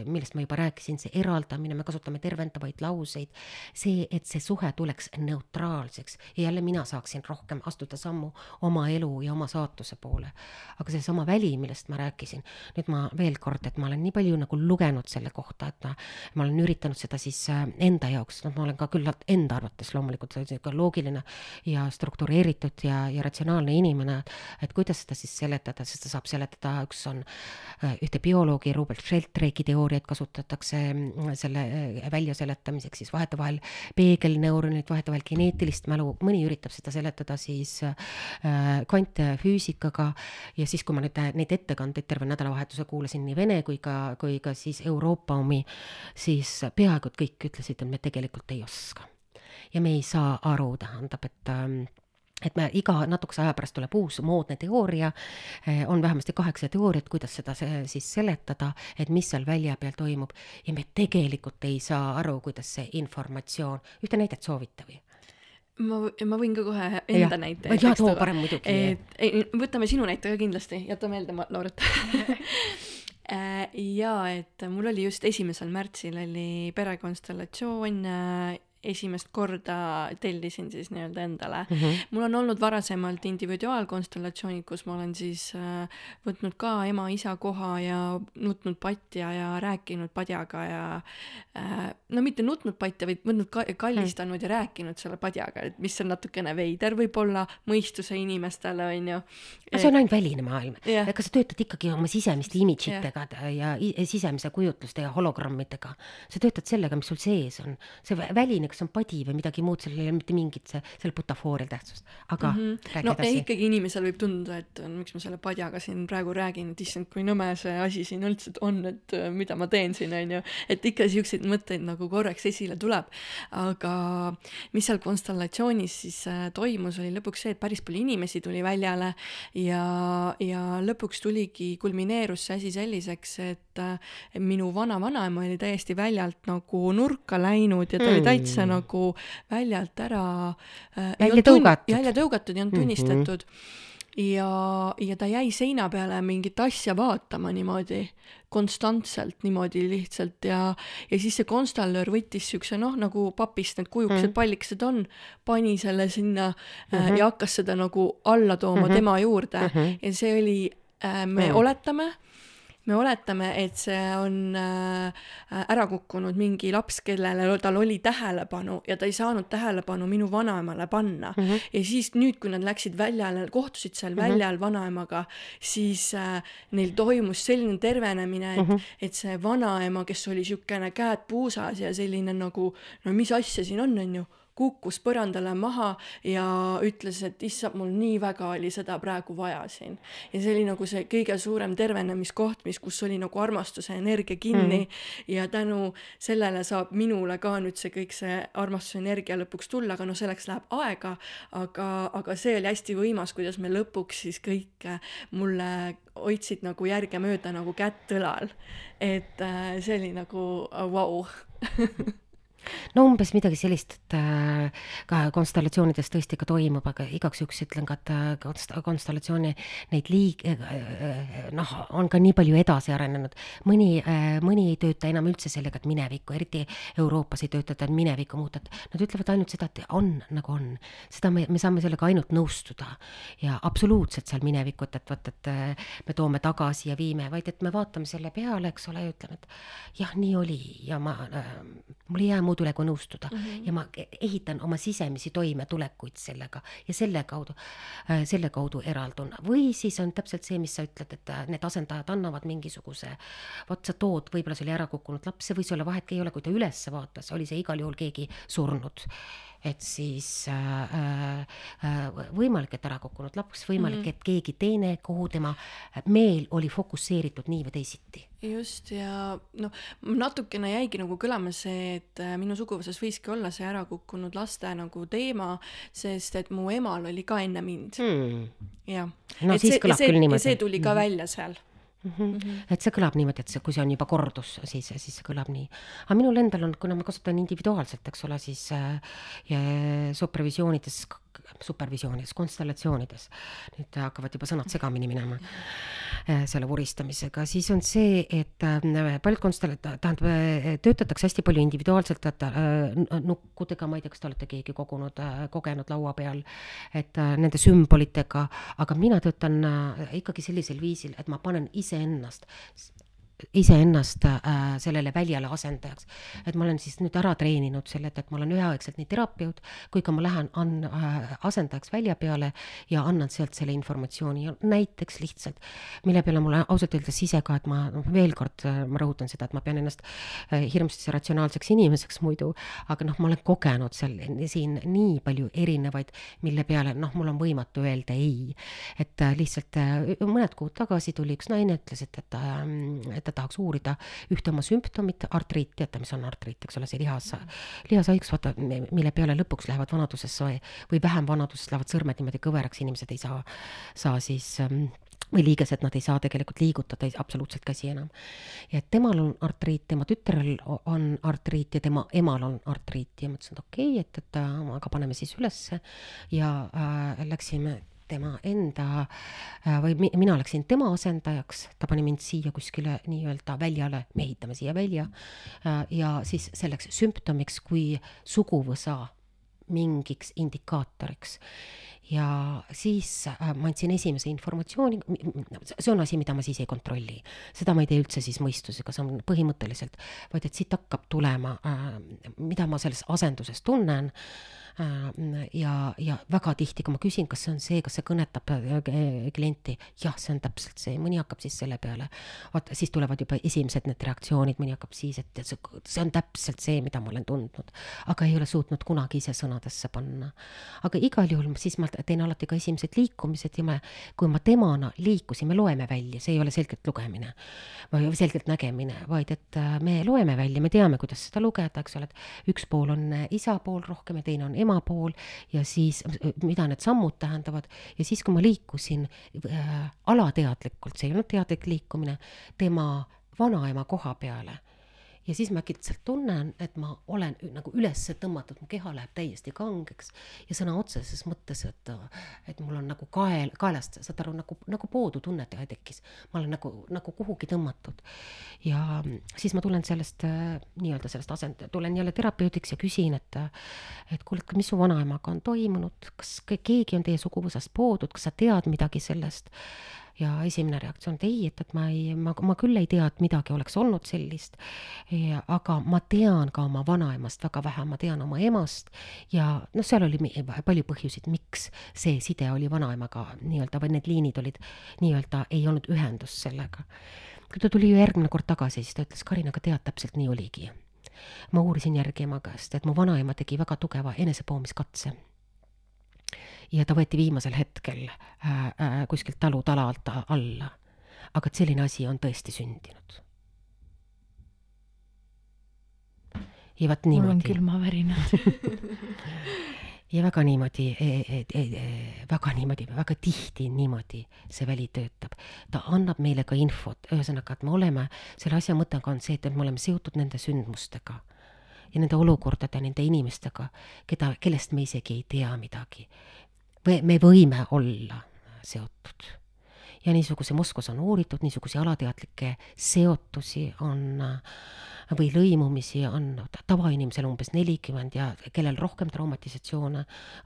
millest ma juba rääkisin, see eraldamine, me kasutame tervendavaid lauseid, see, et see suhe tuleks neutraalseks ja jälle mina saaksin rohkem astuda sammu oma elu elu ja oma saatuse poole. aga seesama väli, millest ma rääkisin, nüüd ma veel kord, et ma olen nii palju nagu lugenud selle kohta, et ma, ma olen üritanud seda siis äh, enda jaoks, noh, ma olen ka küllalt enda arvates loomulikult niisugune loogiline ja struktureeritud ja, ja ratsionaalne inimene, et kuidas seda siis seletada, sest seda saab seletada, üks on äh, ühte bioloogi Robert Sheldrake'i teooriaid kasutatakse mm, selle äh, väljaseletamiseks siis vahetevahel peegelneuronid, vahetevahel geneetilist mälu, mõni üritab seda seletada siis äh, kvantfüüsikaga ja siis, kui ma nüüd neid ettekandeid terve nädalavahetuse kuulasin nii Vene kui ka, kui ka siis Euroopa omi, siis peaaegu et kõik ütlesid, et me tegelikult ei oska. ja me ei saa aru, tähendab, et ähm, et me iga natukese aja pärast tuleb uus moodne teooria, eh, on vähemasti kaheksa teooriat, kuidas seda siis seletada, et mis seal välja peal toimub ja me tegelikult ei saa aru, kuidas see informatsioon, ühte näidet soovite või? Ma, ma võin ka kohe enda ja. näite. jaa, too parem muidugi. et ei, võtame sinu näite ka kindlasti, jäta meelde, Lauret (laughs) äh, jaa, et mul oli just esimesel märtsil oli perekonstellatsioon esimest korda tellisin siis nii-öelda endale mm. -hmm. mul on olnud varasemalt individuaalkonstellatsioonid, kus ma olen siis äh, võtnud ka ema-isa koha ja nutnud patja ja rääkinud padjaga ja äh, no mitte nutnud patja, vaid võtnud ka kallistanud mm. ja rääkinud selle padjaga, et mis on natukene veider võib-olla mõistuse inimestele, on ju. aga see on ainult väline maailm yeah.. ega sa töötad ikkagi oma sisemiste image itega yeah. ja sisemise kujutluste ja hologrammidega. sa töötad sellega, mis sul sees on. see väline kas on padi või midagi muud, sellel ei ole mitte mingit see, sellel butafoorial tähtsust, aga mm -hmm. räägi no, edasi. ikkagi inimesel võib tunduda, et miks ma selle padjaga siin praegu räägin, et issand, kui nõme see asi siin üldse on, et äh, mida ma teen siin, on ju, et ikka siukseid mõtteid nagu korraks esile tuleb. aga mis seal konstellatsioonis siis äh, toimus, oli lõpuks see, et päris palju inimesi tuli väljale ja, ja lõpuks tuligi, kulmineerus see asi selliseks, et äh, minu vana-vanaema oli täiesti väljalt nagu nurka läinud ja ta mm. oli täitsa mm. nagu väljalt ära äh, välja tõugatud. välja tõugatud, ei olnud mhm. tunnistatud mm. -hmm. ja, ja ta jäi seina peale mingit asja vaatama niimoodi konstantselt niimoodi lihtsalt ja, ja siis see konstalöör võttis siukse noh, nagu papist need kujukesed mm. pallikesed on, pani selle sinna mm -hmm. ja hakkas seda nagu alla tooma mm -hmm. tema juurde mm -hmm. ja see oli äh,, me mm. oletame me oletame, et see on äh, ära kukkunud mingi laps, kellele tal oli tähelepanu ja ta ei saanud tähelepanu minu vanaemale panna mm. -hmm. ja siis nüüd, kui nad läksid väljale, kohtusid seal mm -hmm. väljal vanaemaga, siis äh, neil toimus selline tervenemine, et mm, -hmm. et see vanaema, kes oli niisugune käed puusas ja selline nagu no mis asja siin on, on ju kukkus põrandale maha ja ütles, et issand, mul nii väga oli seda praegu vaja siin. ja see oli nagu see kõige suurem tervenemiskoht, mis, kus oli nagu armastuse energia kinni mm. ja tänu sellele saab minule ka nüüd see kõik see armastuse energia lõpuks tulla, aga noh, selleks läheb aega, aga, aga see oli hästi võimas, kuidas me lõpuks siis kõik mulle hoidsid nagu järgemööda nagu kätt õlal. et äh, see oli nagu vau wow. (laughs) no umbes midagi sellist, et äh, ka konstellatsioonides tõesti ka toimub, aga igaks juhuks ütlen ka, et äh, konst-, konstellatsiooni neid liig- äh,, noh, on ka nii palju edasi arenenud. mõni mõni ei tööta enam üldse sellega, et minevikku, eriti Euroopas ei töötata minevikku muuta, et nad ütlevad ainult seda, et on nagu on. seda me, me saame sellega ainult nõustuda ja absoluutselt seal minevikut, et vot, et me toome tagasi ja viime, vaid et me vaatame selle peale, eks ole, ja ütleme, et jah, nii oli ja ma äh,, mul ei jää muud kui nõustuda mm -hmm. ja ma ehitan oma sisemisi toimetulekuid sellega ja selle kaudu, äh, selle kaudu eraldun. või siis on täpselt see, mis sa ütled, et äh, need asendajad annavad mingisuguse, vot sa tood, võib-olla see oli ära kukkunud laps, see võis olla, vahet ei ole, kui ta ülesse vaatas, oli see igal juhul keegi surnud et siis äh, äh, võimalik, et ära kukkunud laps, võimalik mm, -hmm. et keegi teine, kuhu tema meel oli fokusseeritud nii või teisiti. just ja noh, natukene jäigi nagu kõlama see, et äh, minu suguvõsas võiski olla see ära kukkunud laste nagu teema, sest et mu emal oli ka enne mind hmm.. jah. no et siis see, kõlab see, küll niimoodi. see tuli ka mm -hmm. välja seal Mm -hmm. Mm -hmm. et see kõlab niimoodi, et see, kui see on juba kordus, siis, siis see kõlab nii. aga minul endal on, kuna ma kasutan individuaalselt, eks ole, siis äh, supervisioonides supervisioonides, konstellatsioonides, nüüd hakkavad juba sõnad segamini minema äh, selle vuristamisega, siis on see, et äh, paljud konstella-, tähendab, töötatakse hästi palju individuaalselt, et nukkudega, ma ei tea, kas te olete keegi kogunud, kogenud laua peal, et nende sümbolitega, aga mina töötan ikkagi sellisel viisil, et ma panen iseennast iseennast äh, sellele väljale asendajaks. et ma olen siis nüüd ära treeninud selle, et, et ma olen üheaegselt nii terapeut kui ka ma lähen an- äh,, asendajaks välja peale ja annan sealt selle informatsiooni ja näiteks lihtsalt, mille peale mulle ausalt öeldes ise ka, et ma noh, veel kord äh, ma rõhutan seda, et ma pean ennast äh, hirmsasti ratsionaalseks inimeseks muidu, aga noh, ma olen kogenud seal siin nii palju erinevaid, mille peale noh, mul on võimatu öelda ei. et äh, lihtsalt äh, mõned kuud tagasi tuli üks naine, ütles, et, et äh, et ta tahaks uurida ühte oma sümptomit, artriit, teate, mis on artriit, eks ole, see lihas, lihashaigus, vaata, mille peale lõpuks lähevad vanaduses või vähem vanaduses lähevad sõrmed niimoodi kõveraks, inimesed ei saa, saa siis ähm, või liigesed, nad ei saa tegelikult liigutada absoluutselt käsi enam. ja et temal on artriit, tema tütrel on artriit ja tema emal on artriit ja ma ütlesin, et okei okay,, et, et äh, aga paneme siis ülesse ja äh, läksime tema enda äh, või mi, mina läksin tema asendajaks, ta pani mind siia kuskile nii-öelda väljale, me ehitame siia välja, äh, ja siis selleks sümptomiks kui suguvõsa mingiks indikaatoriks ja siis äh, ma andsin esimese informatsiooni, see on asi, mida ma siis ei kontrolli. seda ma ei tee üldse siis mõistusega, see on põhimõtteliselt, vaid et siit hakkab tulema, mida ma selles asenduses tunnen ja, ja väga tihti, kui ma küsin, kas see on see, kas see kõnetab äh, klienti, jah, see on täpselt see, mõni hakkab siis selle peale, vaata, siis tulevad juba esimesed need reaktsioonid, mõni hakkab siis, et see, on täpselt see, mida ma olen tundnud, aga ei ole suutnud kunagi ise sõnadesse panna. aga igal juhul siis ma teen alati ka esimesed liikumised ja me, kui ma temana liikusin, me loeme välja, see ei ole selgelt lugemine või selgelt nägemine, vaid et äh, me loeme välja, me teame, kuidas seda lugeda, eks ole, et üks pool on isa pool rohkem ja teine on ema ema pool ja siis, mida need sammud tähendavad, ja siis, kui ma liikusin äh, alateadlikult, see ei olnud teadlik liikumine, tema vanaema koha peale ja siis ma äkitselt tunnen, et ma olen nagu üles tõmmatud, mu keha läheb täiesti kangeks ja sõna otseses mõttes, et, et mul on nagu kael, kaelast, saad aru, nagu, nagu poodutunne tekkis. ma olen nagu, nagu kuhugi tõmmatud. ja siis ma tulen sellest nii-öelda sellest asend-, tulen jälle terapeudiks ja küsin, et, et kuule, mis su vanaemaga on toimunud, kas keegi on teie suguvõsast poodud, kas sa tead midagi sellest? Ja esimene reaktsioon, et ei, et, et ma ei, ma, ma küll ei tea, et midagi oleks olnud sellist. aga ma tean ka oma vanaemast väga vähe, ma tean oma emast ja noh, seal oli palju põhjuseid, miks see side oli vanaemaga nii-öelda või need liinid olid nii-öelda, ei olnud ühendust sellega. kui ta tuli ju järgmine kord tagasi, siis ta ütles, Karin, aga tead, täpselt nii oligi ma uurisin järgi ema käest, et mu vanaema tegi väga tugeva enesepoomiskatse ja ta võeti viimasel hetkel äh, äh, kuskilt talutala alt alla. aga et selline asi on tõesti sündinud. ja vot niimoodi. mul on külmavärinad (laughs) ja väga niimoodi e, e, e, e, väga niimoodi, väga tihti niimoodi see väli töötab. ta annab meile ka infot, ühesõnaga, et me oleme, selle asja mõte on see, et me oleme seotud nende sündmustega ja nende olukordade, nende inimestega, keda, kellest me isegi ei tea midagi või me võime olla seotud. ja niisuguse Moskvas on uuritud, niisuguseid alateadlikke seotusi on või lõimumisi on tavainimesel umbes nelikümmend ja kellel rohkem traumatisatsioone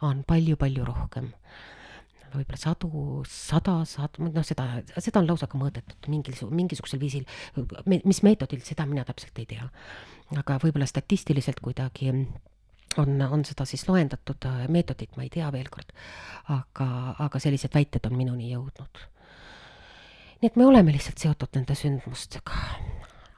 on palju-palju rohkem võib-olla sadu, sada, sada, noh, seda, seda on lausa ka mõõdetud mingil, mingisugusel viisil. mis meetodil, seda mina täpselt ei tea. aga võib-olla statistiliselt kuidagi on, on seda siis loendatud äh, meetodit, ma ei tea veel kord, aga, aga sellised väited on minuni jõudnud. nii et me oleme lihtsalt seotud nende sündmustega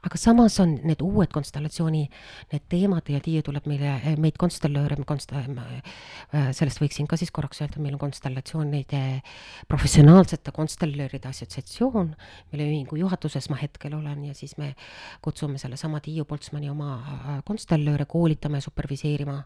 aga samas on need uued konstellatsiooni, need teemad ja Tiia tuleb meile, meid konstellööre, konst-, äh, sellest võiksin ka siis korraks öelda, meil on konstellatsioonide, professionaalsete konstellööride assotsiatsioon, mille ühingu juhatuses ma hetkel olen ja siis me kutsume sellesama Tiiu Poltsmani oma äh, konstellööre koolitama ja superviseerima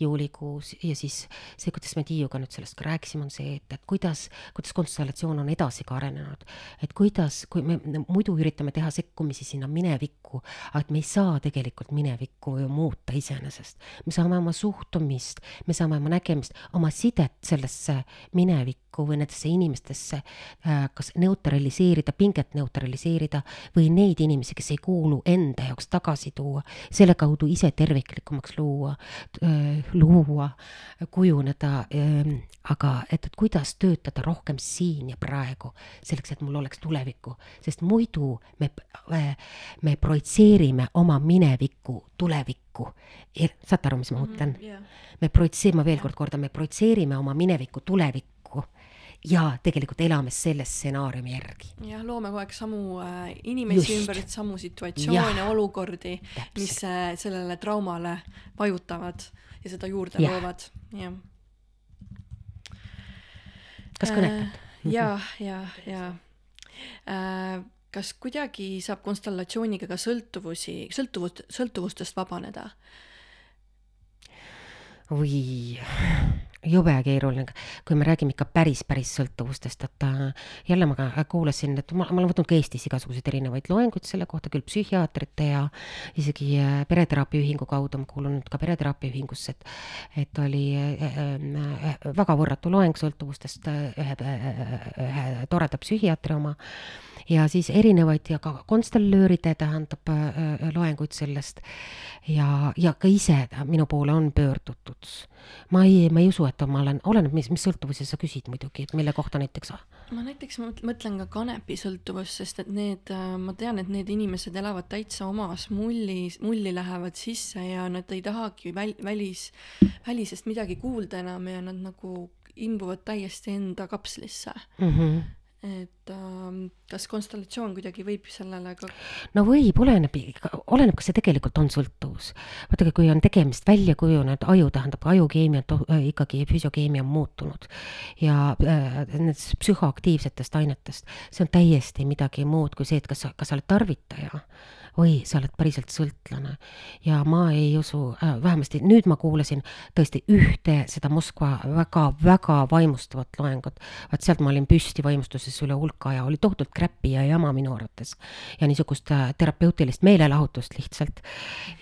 juulikuus ja siis see, kuidas me Tiiuga nüüd sellest ka rääkisime, on see, et, et kuidas, kuidas konstellatsioon on edasi ka arenenud. et kuidas, kui me muidu üritame teha sekkumisi sinna minevikku, minevikku, aga et me ei saa tegelikult minevikku ju muuta iseenesest. me saame oma suhtumist, me saame oma nägemist, oma sidet sellesse minevikku või nendesse inimestesse äh, kas neutraliseerida, pinget neutraliseerida või neid inimesi, kes ei kuulu enda jaoks tagasi tuua, selle kaudu ise terviklikumaks luua, luua, kujuneda, ähm, aga et, et kuidas töötada rohkem siin ja praegu, selleks, et mul oleks tulevikku, sest muidu me, me projitseerime oma minevikku tulevikku. saate aru, mis ma mõtlen mm? -hmm, yeah. me projitseerime, ma veel kord kordan, me projitseerime oma minevikku tulevikku ja tegelikult elame selle stsenaariumi järgi. jah, loome kogu aeg samu äh, inimesi ümber, samu situatsioone, olukordi, mis äh, sellele traumale vajutavad ja seda juurde ja. loovad, jah. kas kõnekad äh,? ja, ja, ja äh, kas kuidagi saab konstellatsiooniga ka sõltuvusi, sõltuvust, sõltuvustest vabaneda? oi, jube keeruline, kui me räägime ikka päris, päris sõltuvustest, et äh, jälle ma ka kuulasin, et ma, ma olen võtnud ka Eestis igasuguseid erinevaid loenguid selle kohta, küll psühhiaatrite ja isegi äh, pereteraapia ühingu kaudu, ma kuulun nüüd ka pereteraapia ühingusse, et et oli äh, äh, väga võrratu loeng sõltuvustest äh, ühe, ühe toreda psühhiaatri oma. Ja siis erinevaid ja ka konstellööride tähendab loenguid sellest. Ja, ja ka ise minu poole on pöördutud. ma ei, ma ei usu, et ma olen, oleneb, mis, mis sõltuvusi sa küsid muidugi, et mille kohta näiteks? ma näiteks mõtlen ka kanepisõltuvust, sest et need, äh, ma tean, et need inimesed elavad täitsa omas mullis, mulli lähevad sisse ja nad ei tahagi väl-, välis, välisest midagi kuulda enam ja nad nagu imbuvad täiesti enda kapslisse mm. -hmm et äh, kas konstellatsioon kuidagi võib sellele ka no võib, oleneb, oleneb, kas see tegelikult on sõltuvus. vaadake, kui on tegemist välja kujunenud aju, tähendab ajukeemia äh, ikkagi, füsiokeemia on muutunud ja äh, nendest psühhoaktiivsetest ainetest, see on täiesti midagi muud kui see, et kas sa, kas sa oled tarvitaja oi, sa oled päriselt sõltlane. ja ma ei usu äh,, vähemasti nüüd ma kuulasin tõesti ühte seda Moskva väga-väga vaimustavat loengut. vaat sealt ma olin püsti vaimustuses üle hulka ja oli tohutult kräppi ja jama minu arvates. ja niisugust äh, terapeutilist meelelahutust lihtsalt.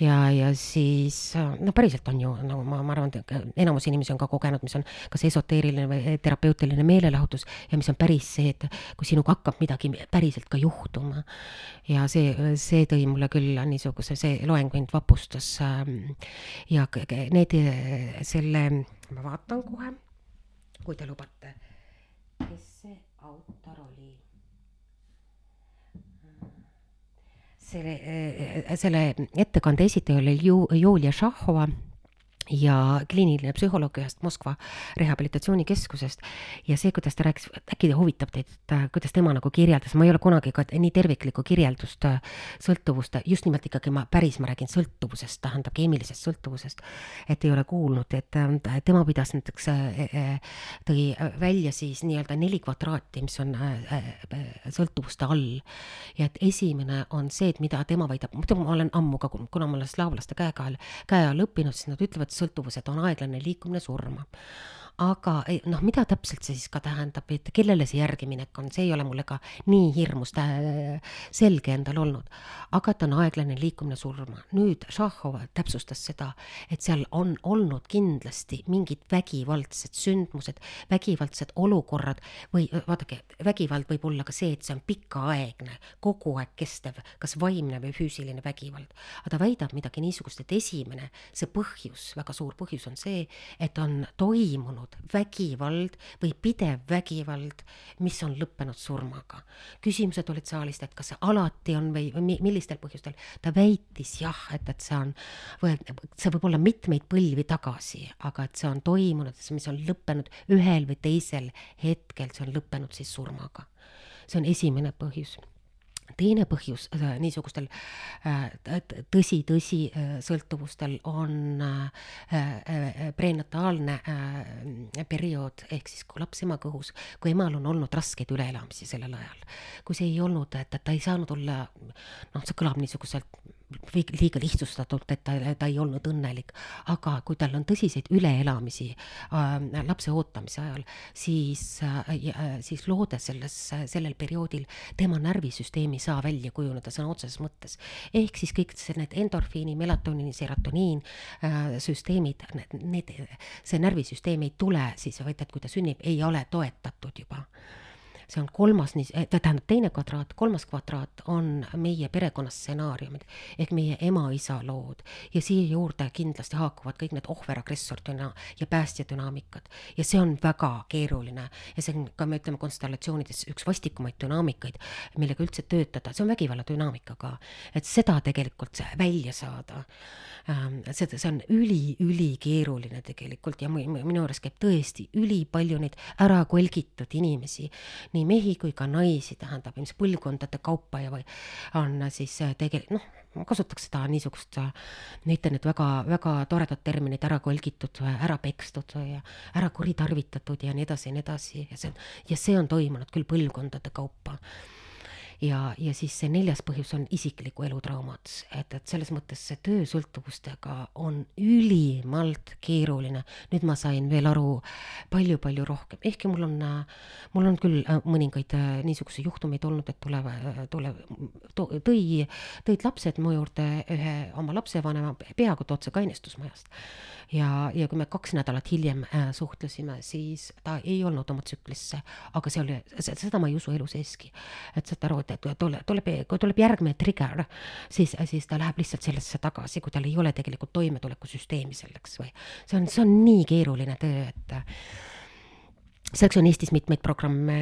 ja, ja siis äh, no päriselt on ju nagu ma, ma arvan, enamus inimesi on ka kogenud, mis on kas esoteeriline või terapeutiline meelelahutus ja mis on päris see, et kui sinuga hakkab midagi päriselt ka juhtuma. ja see, see tõi tõi mulle küll niisuguse, see loeng mind vapustas ähm, ja need, selle, ma vaatan kohe, kui te lubate, kes see autor oli? selle, selle ettekande esitaja oli Ju-, Julia Šahhova ja kliiniline psühholoog ühest Moskva rehabilitatsioonikeskusest ja see, kuidas ta rääkis, äkki huvitab teid, et äh, kuidas tema nagu kirjeldas, ma ei ole kunagi ka nii terviklikku kirjeldust äh, sõltuvust, just nimelt ikkagi ma päris, ma räägin sõltuvusest, tähendab keemilisest sõltuvusest, et ei ole kuulnud, et äh, tema pidas näiteks, tõi välja siis nii-öelda neli kvadraati, mis on sõltuvuste all. ja et esimene on see, et mida tema väidab, muidu ma olen ammu ka, kuna ma olen slaavlaste käe all, käe all õppinud, siis nad ütlevad, sõltuvused on aeglane liikumine surma aga noh, mida täpselt see siis ka tähendab, et kellele see järgiminek on, see ei ole mulle ka nii hirmus selge endal olnud. aga et on aeglane liikumine surma. nüüd Šahhov täpsustas seda, et seal on olnud kindlasti mingid vägivaldsed sündmused, vägivaldsed olukorrad või vaadake, vägivald võib olla ka see, et see on pikaaegne, kogu aeg kestev, kas vaimne või füüsiline vägivald. aga ta väidab midagi niisugust, et esimene, see põhjus, väga suur põhjus on see, et on toimunud olnud vägivald või pidev vägivald, mis on lõppenud surmaga. küsimused olid saalist, et kas see alati on või, või millistel põhjustel. ta väitis jah, et, et see on, see võib olla mitmeid põlvi tagasi, aga et see on toimunud, mis on lõppenud ühel või teisel hetkel, see on lõppenud siis surmaga. see on esimene põhjus teine põhjus äh, niisugustel äh, tõsi, tõsi äh, sõltuvustel on prenataalne periood ehk siis kui laps ema kõhus, kui emal on olnud raskeid üleelamisi sellel ajal. Kui see ei olnud, et, et ta ei saanud olla, noh, see kõlab niisuguselt liiga lihtsustatult, et ta, ta ei olnud õnnelik, aga kui tal on tõsiseid üleelamisi äh, lapse ootamise ajal, siis äh,, siis loode selles, sellel perioodil tema närvisüsteem ei saa välja kujuneda sõna otseses mõttes. ehk siis kõik see, need endorfiini, melatoniini, serotoniin äh, süsteemid, need, need, see närvisüsteem ei tule siis, vaid et kui ta sünnib, ei ole toetatud juba see on kolmas, eh, tähendab teine kvadraat, kolmas kvadraat on meie perekonna stsenaariumid ehk meie ema-isa lood. Ja siia juurde kindlasti haakuvad kõik need ohver-agressor düna- ja päästja dünaamikad ja see on väga keeruline. Ja see on ka, me ütleme, konstellatsioonides üks vastikumaid dünaamikaid, millega üldse töötada, see on vägivalla dünaamika ka, et seda tegelikult välja saada. Ähm, seda, see on üli-ülikeeruline tegelikult. Ja minu juures käib tõesti ülipalju neid ära kolgitud inimesi, nii nii mehi kui ka naisi, tähendab ilmselt põlvkondade kaupa ja või on siis äh, tegelikult noh, ma kasutaks seda niisugust, äh, näitan need väga, väga toredad terminid, ära kolgitud, ära pekstud ja ära kuritarvitatud ja nii edasi ja nii edasi ja see on, ja see on toimunud küll põlvkondade kaupa ja, ja siis see neljas põhjus on isikliku elu traumad, et, et selles mõttes see töösõltuvustega on ülimalt keeruline. nüüd ma sain veel aru palju-palju rohkem, ehkki mul on, mul on küll äh, mõningaid äh, niisuguseid juhtumeid olnud, et tuleb, tuleb, tõi, tõid lapsed mu juurde ühe oma lapsevanema peaaegu otse kainestusmajast ja, ja kui me kaks nädalat hiljem äh, suhtlesime, siis ta ei olnud oma tsüklisse, aga see oli, seda ma ei usu elu seeski. et saate aru, et, et tuleb, tuleb, kui tuleb järgmine trigger, siis, siis ta läheb lihtsalt sellesse tagasi, kui tal ei ole tegelikult toimetulekusüsteemi selleks või see on, see on nii keeruline töö, et selleks on Eestis mitmeid programme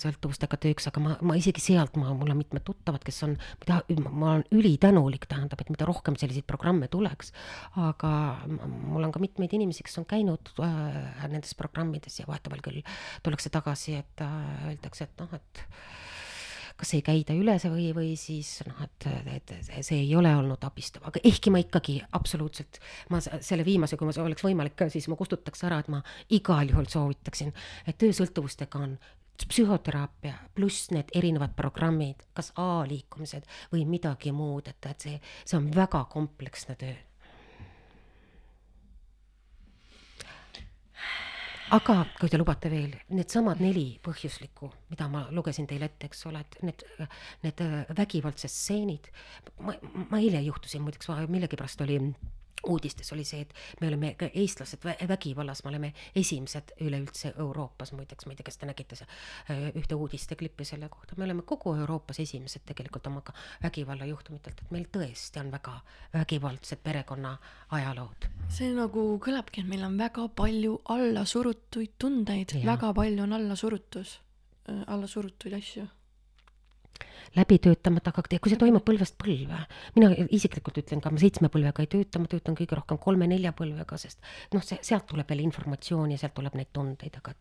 sõltuvustega tööks, aga ma, ma isegi sealt, ma, mul on mitmed tuttavad, kes on, ma olen ülitänulik, tähendab, et mida rohkem selliseid programme tuleks, aga mul on ka mitmeid inimesi, kes on käinud äh, nendes programmides ja vahetevahel küll tullakse tagasi, et äh, öeldakse, et noh, et kas ei käida üle see või, või siis noh, et, et see ei ole olnud abistav, aga ehkki ma ikkagi absoluutselt, ma selle viimase, kui ma oleks võimalik siis ma kustutaks ära, et ma igal juhul soovitaksin, et töösõltuvustega on psühhoteraapia pluss need erinevad programmid, kas A-liikumised või midagi muud, et, et see, see on väga kompleksne töö aga kui te lubate veel, needsamad neli põhjuslikku, mida ma lugesin teile ette, eks ole, et need, need vägivaldsed stseenid, ma, ma eile juhtusin muideks, millegipärast oli uudistes oli see, et me oleme ka eestlased vägivallas, me oleme esimesed üleüldse Euroopas, muideks, ma ei tea, kas te nägite äh, ühte uudisteklippi selle kohta, me oleme kogu Euroopas esimesed tegelikult oma vägivallajuhtumitelt, et meil tõesti on väga vägivaldsed perekonna ajalood. see nagu kõlabki, et meil on väga palju allasurutuid tundeid, väga palju on allasurutus, äh, allasurutuid asju läbi töötamata, aga kui see toimub põlvest põlve, mina isiklikult ütlen ka, ma seitsme põlvega ei tööta, ma töötan kõige rohkem kolme-nelja põlvega, sest noh, see, sealt tuleb veel informatsiooni ja sealt tuleb neid tundeid, aga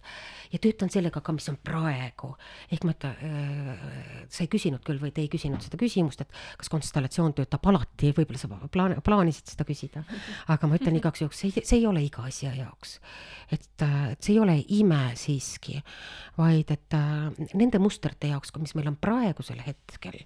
ja töötan sellega ka, mis on praegu. ehk ma ütlen äh,, sa ei küsinud küll või te ei küsinud seda küsimust, et kas konstellatsioon töötab alati, võib-olla sa plaan-, plaanisid seda küsida, aga ma ütlen igaks juhuks, see, see ei ole iga asja jaoks. et, et see ei ole ime siiski, vaid et äh, nende mustrite jaoks, mis meil on praegusel hetkel, hetkel.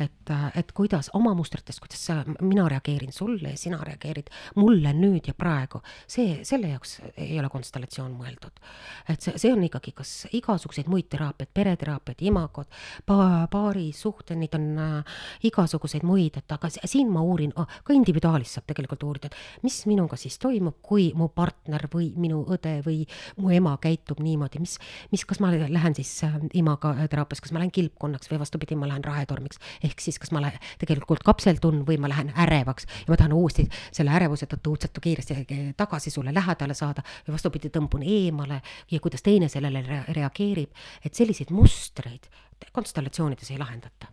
et, et kuidas oma mustritest, kuidas sa, mina reageerin sulle ja sina reageerid mulle nüüd ja praegu, see, selle jaoks ei ole konstellatsioon mõeldud. et see, see on ikkagi kas igasuguseid muid teraapiaid, pereteraapiaid, imagod pa,, paari suhted, neid on äh, igasuguseid muid, et aga siin ma uurin oh,, ka individuaalis saab tegelikult uurida, et mis minuga siis toimub, kui mu partner või minu õde või mu ema käitub niimoodi, mis, mis, kas ma lähen siis äh, imaga teraapias, kas ma lähen kilpkonnaks või vastupidi, ma lähen lähen rahetormiks. ehk siis, kas ma lähen, tegelikult kapseldun või ma lähen ärevaks. Ja ma tahan uuesti selle ärevuse tõttu õudselt kiiresti tagasi sulle lähedale saada või vastupidi, tõmbun eemale ja kuidas teine sellele reageerib, et selliseid mustreid konstellatsioonides ei lahendata.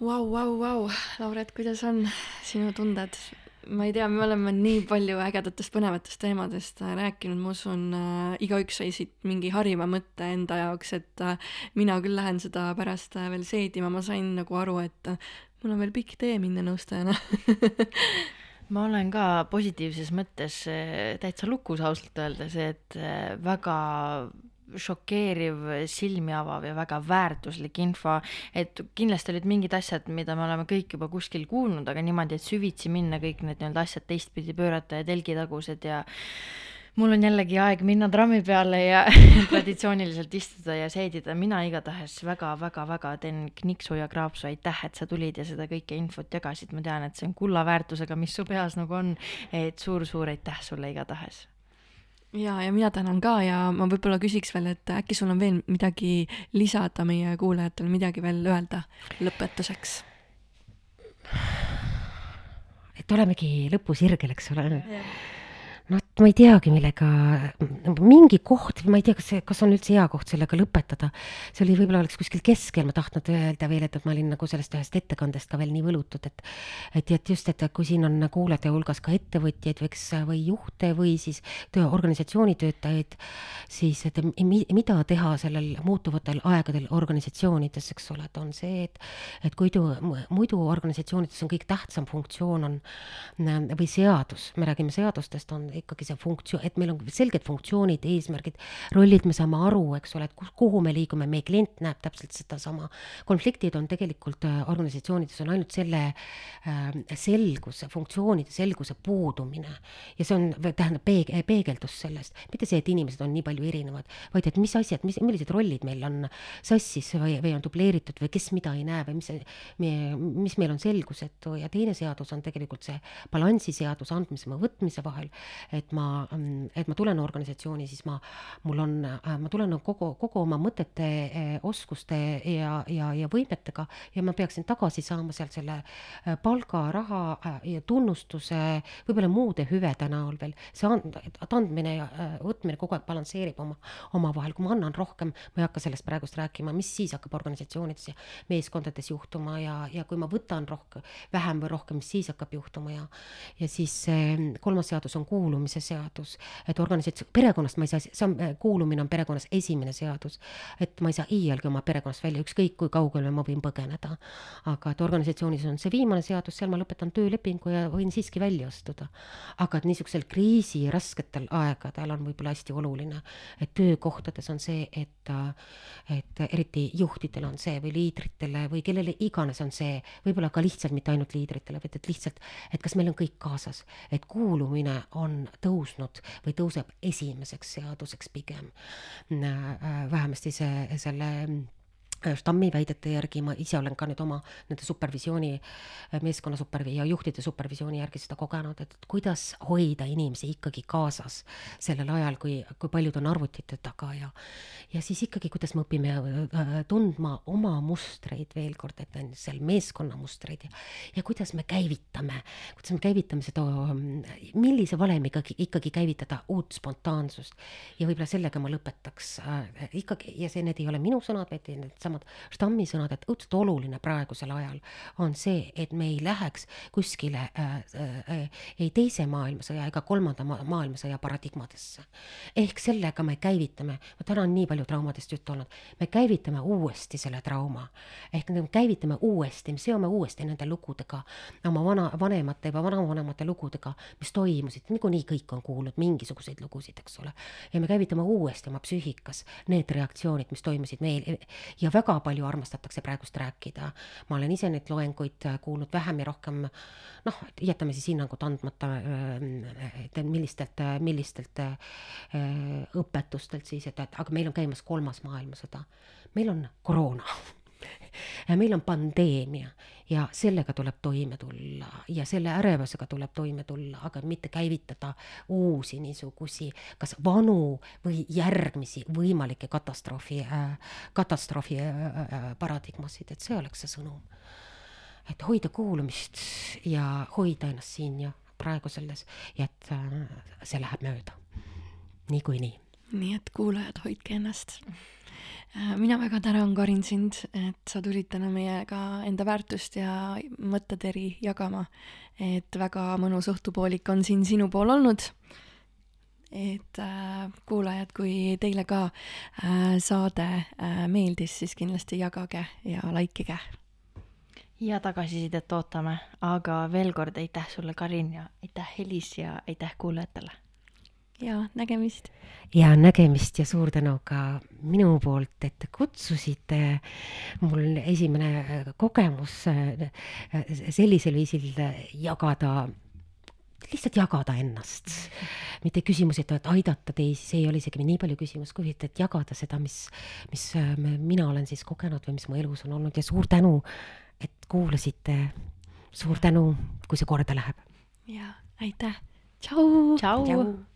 Vau, vau, vau, Lauret, kuidas on sinu tunded ma ei tea, me oleme nii palju ägedatest põnevatest teemadest äh, rääkinud, ma usun äh,, igaüks sai siit mingi hariva mõtte enda jaoks, et äh, mina küll lähen seda pärast äh, veel seedima, ma sain nagu aru, et äh, mul on veel pikk tee minna nõustajana. (laughs) Ma olen ka positiivses mõttes äh, täitsa lukus ausalt öeldes, et äh, väga šokeeriv, silmi avav ja väga väärtuslik info, et kindlasti olid mingid asjad, mida me oleme kõik juba kuskil kuulnud, aga niimoodi, et süvitsi minna, kõik need nii-öelda asjad teistpidi pöörata ja telgitagused ja mul on jällegi aeg minna trammi peale ja (laughs) traditsiooniliselt istuda ja seedida, mina igatahes väga-väga-väga teen kniksu ja kraapsu, aitäh, et sa tulid ja seda kõike infot jagasid, ma tean, et see on kulla väärtusega, mis su peas nagu on, et suur-suur aitäh sulle igatahes ja, ja mina tänan ka ja ma võib-olla küsiks veel, et äkki sul on veel midagi lisada meie kuulajatele, midagi veel öelda lõpetuseks? et olemegi lõpusirgel, eks ole noh, ma ei teagi, millega, mingi koht, ma ei tea, kas see, kas on üldse hea koht sellega lõpetada. see oli, võib-olla oleks kuskil keskel, ma tahtnud öelda veel, et, et ma olin nagu sellest ühest ettekandest ka veel nii võlutud, et et, et just, et kui siin on kuulajate hulgas ka ettevõtjaid eks, või juhte või siis töö, organisatsiooni töötajaid, siis et mi, mida teha sellel muutuvatel aegadel organisatsioonides, eks ole, et on see, et et muidu, muidu organisatsioonides on kõik tähtsam funktsioon on või seadus, me räägime seadustest, on ikkagi see funktsioon, et meil on selged funktsioonid, eesmärgid, rollid, me saame aru, eks ole, et kus, kuhu me liigume, meie klient näeb täpselt sedasama. konfliktid on tegelikult äh, organisatsioonides on ainult selle äh, selguse, funktsioonide selguse puudumine. Ja see on, tähendab peeg-, peegeldus sellest, mitte see, et inimesed on nii palju erinevad, vaid et mis asjad, mis, millised rollid meil on sassis või, või on dubleeritud või kes mida ei näe või mis, mis meil on selgusetu. Ja teine seadus on tegelikult see balansiseadus andmise ja võtmise vahel, et ma, et ma tulen organisatsiooni, siis ma, mul on, ma tulen kogu, kogu oma mõtete, eh, oskuste ja, ja, ja võimetega ja ma peaksin tagasi saama sealt selle eh, palga, raha ja tunnustuse, võib-olla muude hüvede näol veel. see and-, andmine ja võtmine kogu aeg balansseerib oma, omavahel, kui ma annan rohkem, ma ei hakka sellest praegust rääkima, mis siis hakkab organisatsioonides ja meeskondades juhtuma ja, ja kui ma võtan rohkem, vähem või rohkem, mis siis hakkab juhtuma ja ja siis kolmas seadus on kuulus kuulumise seadus, et organisatsioon, perekonnast ma ei saa, see on, kuulumine on perekonnas esimene seadus, et ma ei saa iialgi oma perekonnast välja, ükskõik kui kaugele ma võin põgeneda. aga et organisatsioonis on see viimane seadus, seal ma lõpetan töölepingu ja võin siiski välja astuda. aga et niisugusel kriisi rasketel aegadel on võib-olla hästi oluline, et töökohtades on see, et, et eriti juhtidel on see või liidritele või kellele iganes on see, võib-olla ka lihtsalt mitte ainult liidritele, vaid et lihtsalt, et kas meil on kõik kaasas, et kuulumine on tõusnud või tõuseb esimeseks seaduseks pigem. Äh, vähemasti see, selle Stammi väidete järgi, ma ise olen ka nüüd oma nende supervisiooni, äh, meeskonna supervi- ja juhtide supervisiooni järgi seda kogenud, et kuidas hoida inimesi ikkagi kaasas sellel ajal, kui, kui paljud on arvutite taga ja ja siis ikkagi, kuidas me õpime äh, tundma oma mustreid veel kord, et on seal meeskonna mustreid ja ja kuidas me käivitame, kuidas me käivitame seda, millise valemiga ikkagi käivitada uut spontaansust. ja võib-olla sellega ma lõpetaks äh, ikkagi ja see, need ei ole minu sõnad, vaid needsamad needsamad Stammi sõnad, et õudselt oluline praegusel ajal on see, et me ei läheks kuskile äh, äh, ei teise maailmasõja ega kolmanda ma maailmasõja paradigmadesse. ehk sellega me käivitame, täna on nii palju traumadest juttu olnud, me käivitame uuesti selle trauma. ehk me käivitame uuesti, me seome uuesti nende lugudega, oma vana, vanemate või vanavanemate lugudega, mis toimusid, niikuinii kõik on kuulnud mingisuguseid lugusid, eks ole. ja me käivitame uuesti oma psüühikas need reaktsioonid, mis toimusid meil ja väga palju armastatakse praegust rääkida. ma olen ise neid loenguid äh, kuulnud vähem ja rohkem noh, jätame siis hinnangut andmata, äh, et millistelt, äh, millistelt õpetustelt siis, et, et aga meil on käimas kolmas maailmasõda. meil on koroona meil on pandeemia ja sellega tuleb toime tulla ja selle ärevusega tuleb toime tulla, aga mitte käivitada uusi niisugusi, kas vanu või järgmisi võimalikke katastroofi äh,, katastroofi äh, äh, paradigmasid, et see oleks see sõnum. et hoida kuulumist ja hoida ennast siin ja praegu selles ja et äh, see läheb mööda niikuinii. nii et kuulajad, hoidke ennast mina väga tänan, Karin, sind, et sa tulid täna meiega enda väärtust ja mõtteteri jagama. et väga mõnus õhtupoolik on siin sinu pool olnud. et äh, kuulajad, kui teile ka äh, saade äh, meeldis, siis kindlasti jagage ja like ige. ja tagasisidet ootame, aga veel kord aitäh sulle, Karin ja aitäh, Helis ja aitäh kuulajatele ja nägemist ja nägemist ja suur tänu ka minu poolt, et kutsusite. mul esimene kogemus äh, sellisel viisil jagada, lihtsalt jagada ennast. mitte küsimus, et, aidata teisi, see ei ole isegi nii palju küsimus, kui et, et jagada seda, mis, mis äh, mina olen siis kogenud või mis mu elus on olnud ja suur tänu, et kuulasite. suur tänu, kui see korda läheb. ja aitäh, tšau. tšau.